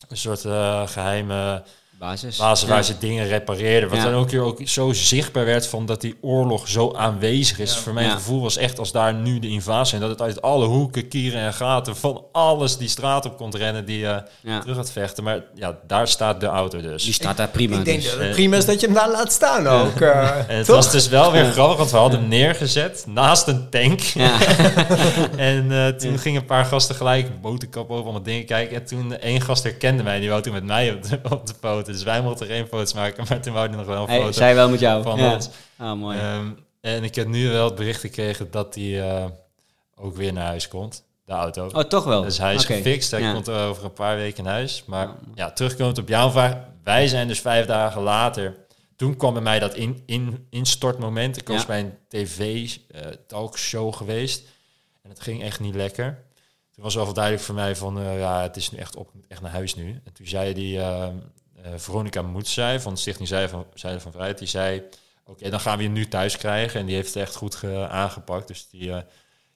een soort eh, geheime Basis. basis Ja. waar ze dingen repareerden. Wat Ja. dan ook hier ook zo zichtbaar werd van dat die oorlog zo aanwezig is. Ja. Voor mijn Ja. gevoel was echt als daar nu de invasie en dat het uit alle hoeken, kieren en gaten van alles die straat op komt rennen die eh, Ja. terug gaat vechten. Maar ja, daar staat de auto dus. Die staat daar prima. Ik denk dus. dat het Eh, prima is dat je hem daar laat staan ook. eh, En het toch? was dus wel weer grappig, want we hadden hem neergezet naast een tank. Ja. En eh, toen Ja. gingen een paar gasten gelijk boterkap over allemaal dingen kijken. En toen één gast herkende mij, die wou toen met mij op de, op de foto. Dus wij mochten geen foto's maken, maar toen wou hij nog wel een Hij, foto zij wel met jou. van ja. ons. Ah, mooi. Ehm, en ik heb nu wel het bericht gekregen dat hij eh, ook weer naar huis komt, de auto. oh, toch wel? Dus hij is gefixt, hij Ja. komt over een paar weken naar huis. Maar Ja. ja, terugkomend op jouw vraag, wij zijn dus vijf dagen later. Toen kwam bij mij dat in, in, instortmoment. Ik was Ja. bij een tv-talkshow geweest en het ging echt niet lekker. Toen was wel duidelijk voor mij van, eh, ja, het is nu echt op, echt naar huis nu. En toen zei die eh, eh, Veronica Moetzij van de Stichting Zijde van, Zijde van Vrijheid, die zei, oké, dan gaan we je nu thuis krijgen. En die heeft het echt goed ge- aangepakt. Dus die, eh,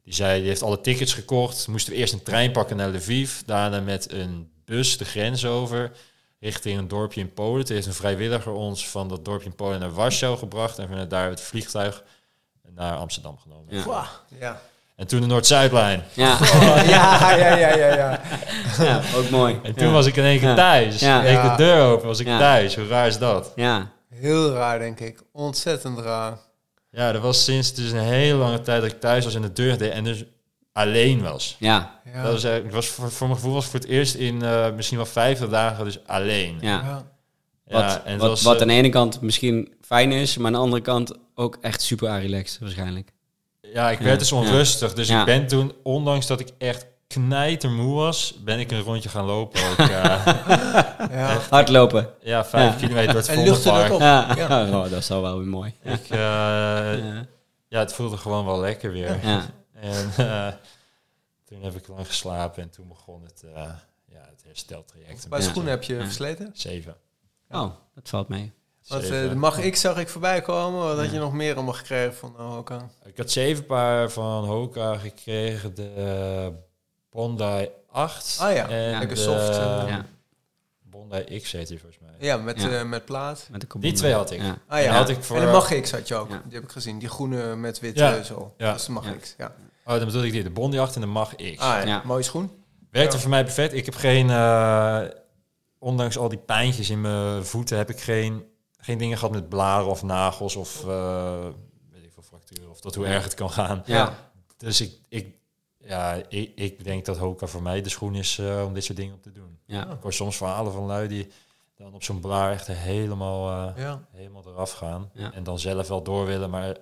die zei, die heeft alle tickets gekocht. Moesten we eerst een trein pakken naar Lviv. Daarna met een bus de grens over richting een dorpje in Polen. Toen heeft een vrijwilliger ons van dat dorpje in Polen naar Warschau gebracht. En vanuit daar het vliegtuig naar Amsterdam genomen. Ja. En toen de Noord-Zuidlijn. Ja. Oh, ja, ja, ja, ja, ja. ja, ook mooi. En toen ja. was ik in één keer thuis. Ja. De deur open, was ik Ja. thuis. Hoe raar is dat? Ja, Heel raar, denk ik. Ontzettend raar. Ja, dat was sinds dus een hele lange tijd dat ik thuis was en de deur deed en dus alleen was. ja, Ja. Dat was, eigenlijk- het was voor, voor mijn gevoel was voor het eerst in eh, misschien wel 50 dagen dus alleen. ja. Ja. Ja, Wat, en wat, was, wat eh, aan de ene kant misschien fijn is, maar aan de andere kant ook echt super relaxed waarschijnlijk. Ja, ik Ja, werd dus onrustig. Dus Ja. ik ben toen, ondanks dat ik echt knijtermoe was, ben ik een rondje gaan lopen. Ook, ja. Ja. Hardlopen. ja, vijf Ja. kilometer door het Vondelpark. dat op. Ja, Ja. Oh, dat is al wel weer mooi. Ja. Ik, eh, Ja. ja, het voelde gewoon wel lekker weer. Ja. En eh, toen heb ik lang geslapen en toen begon het, eh, ja, het hersteltraject. Bij schoenen heb je Ja. versleten? Zeven. Oh, dat valt mee. Want eh, de mag ik zag ik voorbij komen. Wat had je nog meer allemaal gekregen van de Hoka? Ik had zeven paar van Hoka gekregen. De eh, Bondi 8. Ah ja, en lekker de, soft, eh, Ja. Bondi X heet die volgens mij. Ja, met, Ja. eh, met plaat. Met de Die twee had ik. Ja. Ah En ja, had ik voor- en de mag ik had je ook. Ja. Die heb ik gezien. Die groene met wit Ja. eh, zo. Ja. Dat is de mag Ja. ik. Ja. Oh, dan bedoel ik die. De Bondi 8 en de Mag X. Ah ja, Ja. mooie schoen. Werkte Ja. voor mij perfect. Ik heb geen, eh, ondanks al die pijntjes in mijn voeten, heb ik geen, geen dingen gehad met blaren of nagels of uh, weet ik veel fracturen of tot hoe erg het kan gaan. Ja. Dus ik, ik, ja, ik, ik denk dat Hoka voor mij de schoen is uh, om dit soort dingen op te doen. Ja. Ik hoor soms verhalen van lui die dan op zo'n blaar echt helemaal, uh, Ja. helemaal eraf gaan. Ja. En dan zelf wel door willen, maar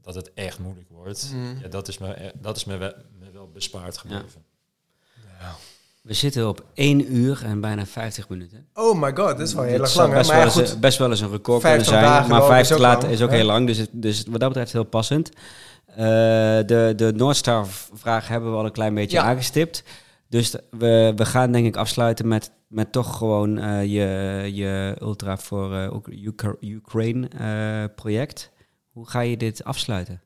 dat het echt moeilijk wordt. Mm. Ja, dat is me, eh, dat is me, wel, me wel bespaard gebleven. We zitten op 1 uur en bijna 50 minuten. Oh my god, dat is wel heel erg lang. Best, Maar wel ja, eens, goed, best wel eens een record kunnen 50 zijn. Maar lopen 50 is ook laat lang, is ook heel lang. Dus, het, dus wat dat betreft heel passend. Uh, de de Noordstar-vraag hebben we al een klein beetje Ja. aangestipt. Dus we, we gaan denk ik afsluiten met, met toch gewoon uh, je, je Ultra voor uh, Ukra Ukraine project. Hoe ga je dit afsluiten?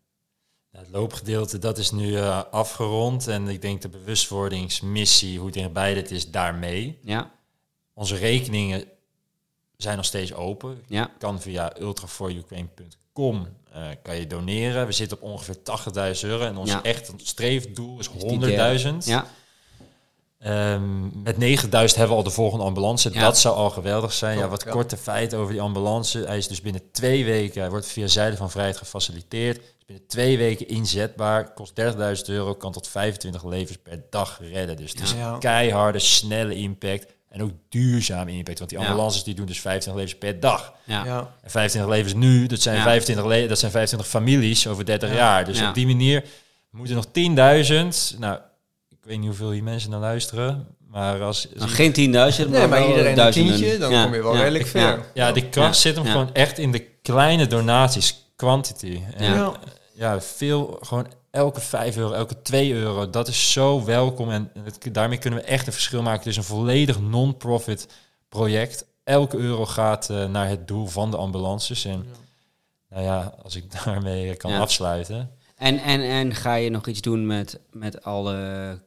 Het loopgedeelte, dat is nu uh, afgerond. En ik denk de bewustwordingsmissie, hoe dichtbij dit is, daarmee. Ja. Onze rekeningen zijn nog steeds open. Ja. Kan via ultrafourukraine.com uh, kan je doneren. We zitten op ongeveer 80.000 euro. En ons Ja. echt streefdoel is die derde. 100.000. Ja. Um, met 9000 hebben we al de volgende ambulance. Ja. Dat zou al geweldig zijn. Ja, wat ja. korte feiten over die ambulance. Hij is dus binnen twee weken, hij wordt via Zijde van Vrijheid gefaciliteerd. Binnen twee weken inzetbaar. Kost 30.000 euro, kan tot 25 levens per dag redden. Dus het is Ja. een keiharde, snelle impact. En ook duurzame impact. Want die Ja. ambulances die doen dus 25 levens per dag. Ja. ja. En 25 levens nu, dat zijn, Ja. 25, le- dat zijn 25 families over 30 Ja. jaar. Dus Ja. op die manier moeten nog 10.000. Nou, ik weet niet hoeveel hier mensen naar luisteren. Maar als, Nou, geen 10.000, Nee, maar iedereen een tientje, dan Ja. kom je wel Ja. redelijk ver. Ja. Ja, die kracht Ja. zit hem Ja. gewoon echt in de kleine donaties, quantity. En Ja. Ja. ja, veel, gewoon elke 5 euro, elke 2 euro, dat is zo welkom. En het, daarmee kunnen we echt een verschil maken. Dus een volledig non-profit project. Elke euro gaat eh, naar het doel van de ambulances. En nou ja, als ik daarmee kan Ja. afsluiten. En, en, en ga je nog iets doen met, met alle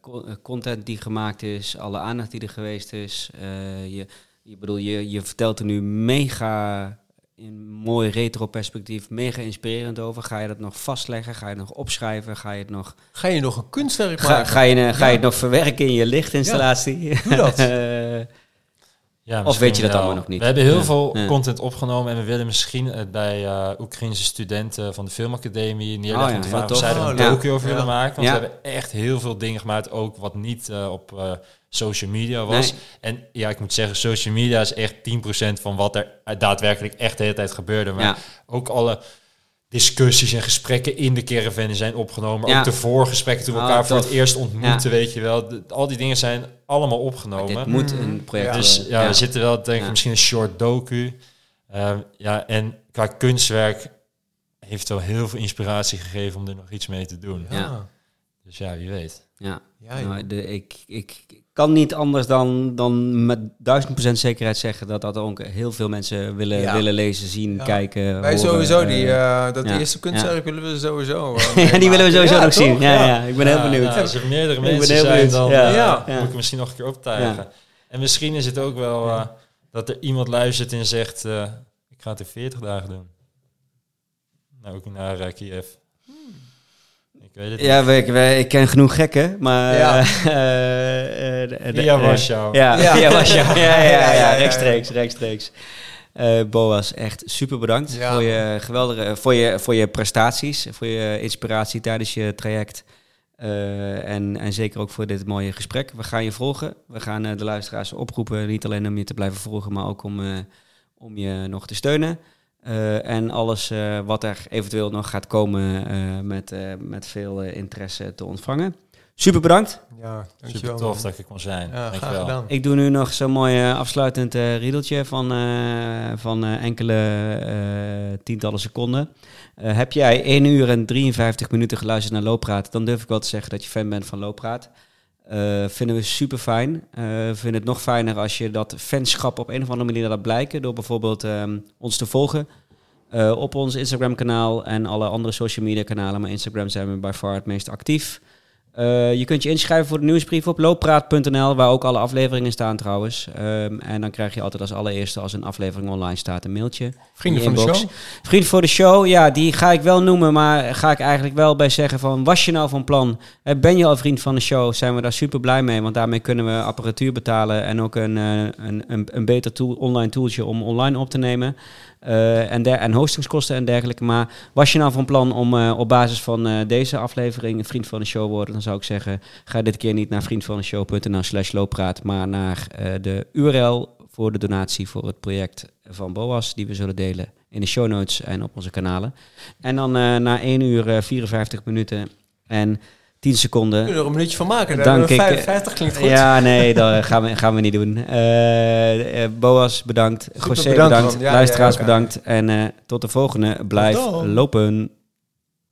eh, content die gemaakt is, alle aandacht die er geweest is? Eh, je, je, bedoel, je, je vertelt er nu mega in mooi retro perspectief, mega inspirerend over. Ga je dat nog vastleggen? Ga je het nog opschrijven? Ga je het nog, Ga je nog een kunstwerk maken? ga je, ga je Ja. het nog verwerken in je lichtinstallatie? Doe dat. Eh, Ja, Of weet je dat wel. allemaal nog niet? We hebben heel Ja. veel Ja. content opgenomen en we willen misschien het bij uh, Oekraïnse studenten van de filmacademie neerleggen Oh ja, of zij er een Oh, docu over Ja. willen maken. Want Ja. we hebben echt heel veel dingen gemaakt, ook wat niet uh, op uh, social media was. Nee. En ja, ik moet zeggen, social media is echt 10% van wat er daadwerkelijk echt de hele tijd gebeurde. Maar Ja. ook alle discussies en gesprekken in de caravan zijn opgenomen. Ja. Ook de voorgesprekken toen we Oh, elkaar voor het eerst ontmoeten, Ja. weet je wel. De- al die dingen zijn allemaal maar opgenomen. dit moet een project Ja. Dus ja, we zitten wel, denk ik, Ja. misschien een short docu. Ehm, ja, en qua kunstwerk heeft wel heel veel inspiratie gegeven om er nog iets mee te doen. Ja. Dus ja, wie weet. Ja. Ja. Nou, de, ik, ik kan niet anders dan, dan met duizend procent zekerheid zeggen dat dat ook heel veel mensen willen, Ja. willen lezen, zien, Ja. kijken. Wij horen, sowieso, eh, die, eh, dat ja. eerste kunstwerk willen we sowieso. ja, die willen we sowieso Ja, nog toch? zien. Ja, ja. ik ben heel benieuwd. nou, als er meerdere ben mensen heel zijn, benieuwd. dan Ja. Ja. moet ik misschien nog een keer optuigen. Ja. En misschien is het ook wel eh, dat er iemand luistert en zegt... eh, ik ga het in 40 dagen doen. Nou, ook naar Kiev. Weet het Ja, we- ik ken genoeg gekken, maar... Ja. eh, eh, de- Via eh, Warschau. Ja, Ja. via Warschau. Ja, ja, ja, rechtstreeks, rechtstreeks. Eh, Boas, echt super bedankt Ja. voor je geweldige, voor je, voor je prestaties, voor je inspiratie tijdens je traject. Eh, en, en zeker ook voor dit mooie gesprek. We gaan je volgen. We gaan eh, de luisteraars oproepen, niet alleen om je te blijven volgen, maar ook om, eh, om je nog te steunen. Eh, en alles eh, wat er eventueel nog gaat komen eh, met, eh, met veel interesse te ontvangen. Super bedankt. Ja, Super dankjewel. tof man. dat ik kon zijn. Ja, graag Dankjewel. gedaan. Ik doe nu nog zo'n mooi afsluitend eh, riedeltje van, eh, van eh, enkele eh, tientallen seconden. Eh, heb jij 1 uur en 53 minuten geluisterd naar Looppraat, dan durf ik wel te zeggen dat je fan bent van Looppraat. Eh, vinden we super fijn. Eh vinden het nog fijner als je dat fanschap op een of andere manier laat blijken door bijvoorbeeld ehm, ons te volgen. eh, op ons Instagram kanaal en alle andere social media kanalen. Maar Instagram zijn we by far het meest actief. Eh, je kunt je inschrijven voor de nieuwsbrief op looppraat.nl, waar ook alle afleveringen staan trouwens. Ehm, en dan krijg je altijd als allereerste als een aflevering online staat een mailtje. Vrienden van de show. Vriend voor de show, ja, die ga ik wel noemen, maar ga ik eigenlijk wel bij zeggen van, was je nou van plan? Eh, ben je al vriend van de show? Zijn we daar super blij mee, want daarmee kunnen we apparatuur betalen en ook een, eh, een, een, een beter tool, online tooltje om online op te nemen. Eh, en, der, en hostingskosten en dergelijke. Maar was je nou van plan om eh, op basis van eh, deze aflevering een vriend van de show worden, dan zou ik zeggen, ga dit keer niet naar vriendvandeshow.nl slash looppraat, maar naar de URL voor de donatie voor het project van BOAS, die we zullen delen in de show notes en op onze kanalen. En dan na 1 uur eh, 54 minuten en 10 seconden. Kunnen er een minuutje van maken? Dank ik, eh, 55 klinkt goed. Ja, nee, dat gaan we, gaan we niet doen. Eh, eh, Boas, bedankt. Super, José, bedankt, bedankt. man. Ja, Luisteraars, ja, bedankt. En eh, tot de volgende. Blijf dan. lopen.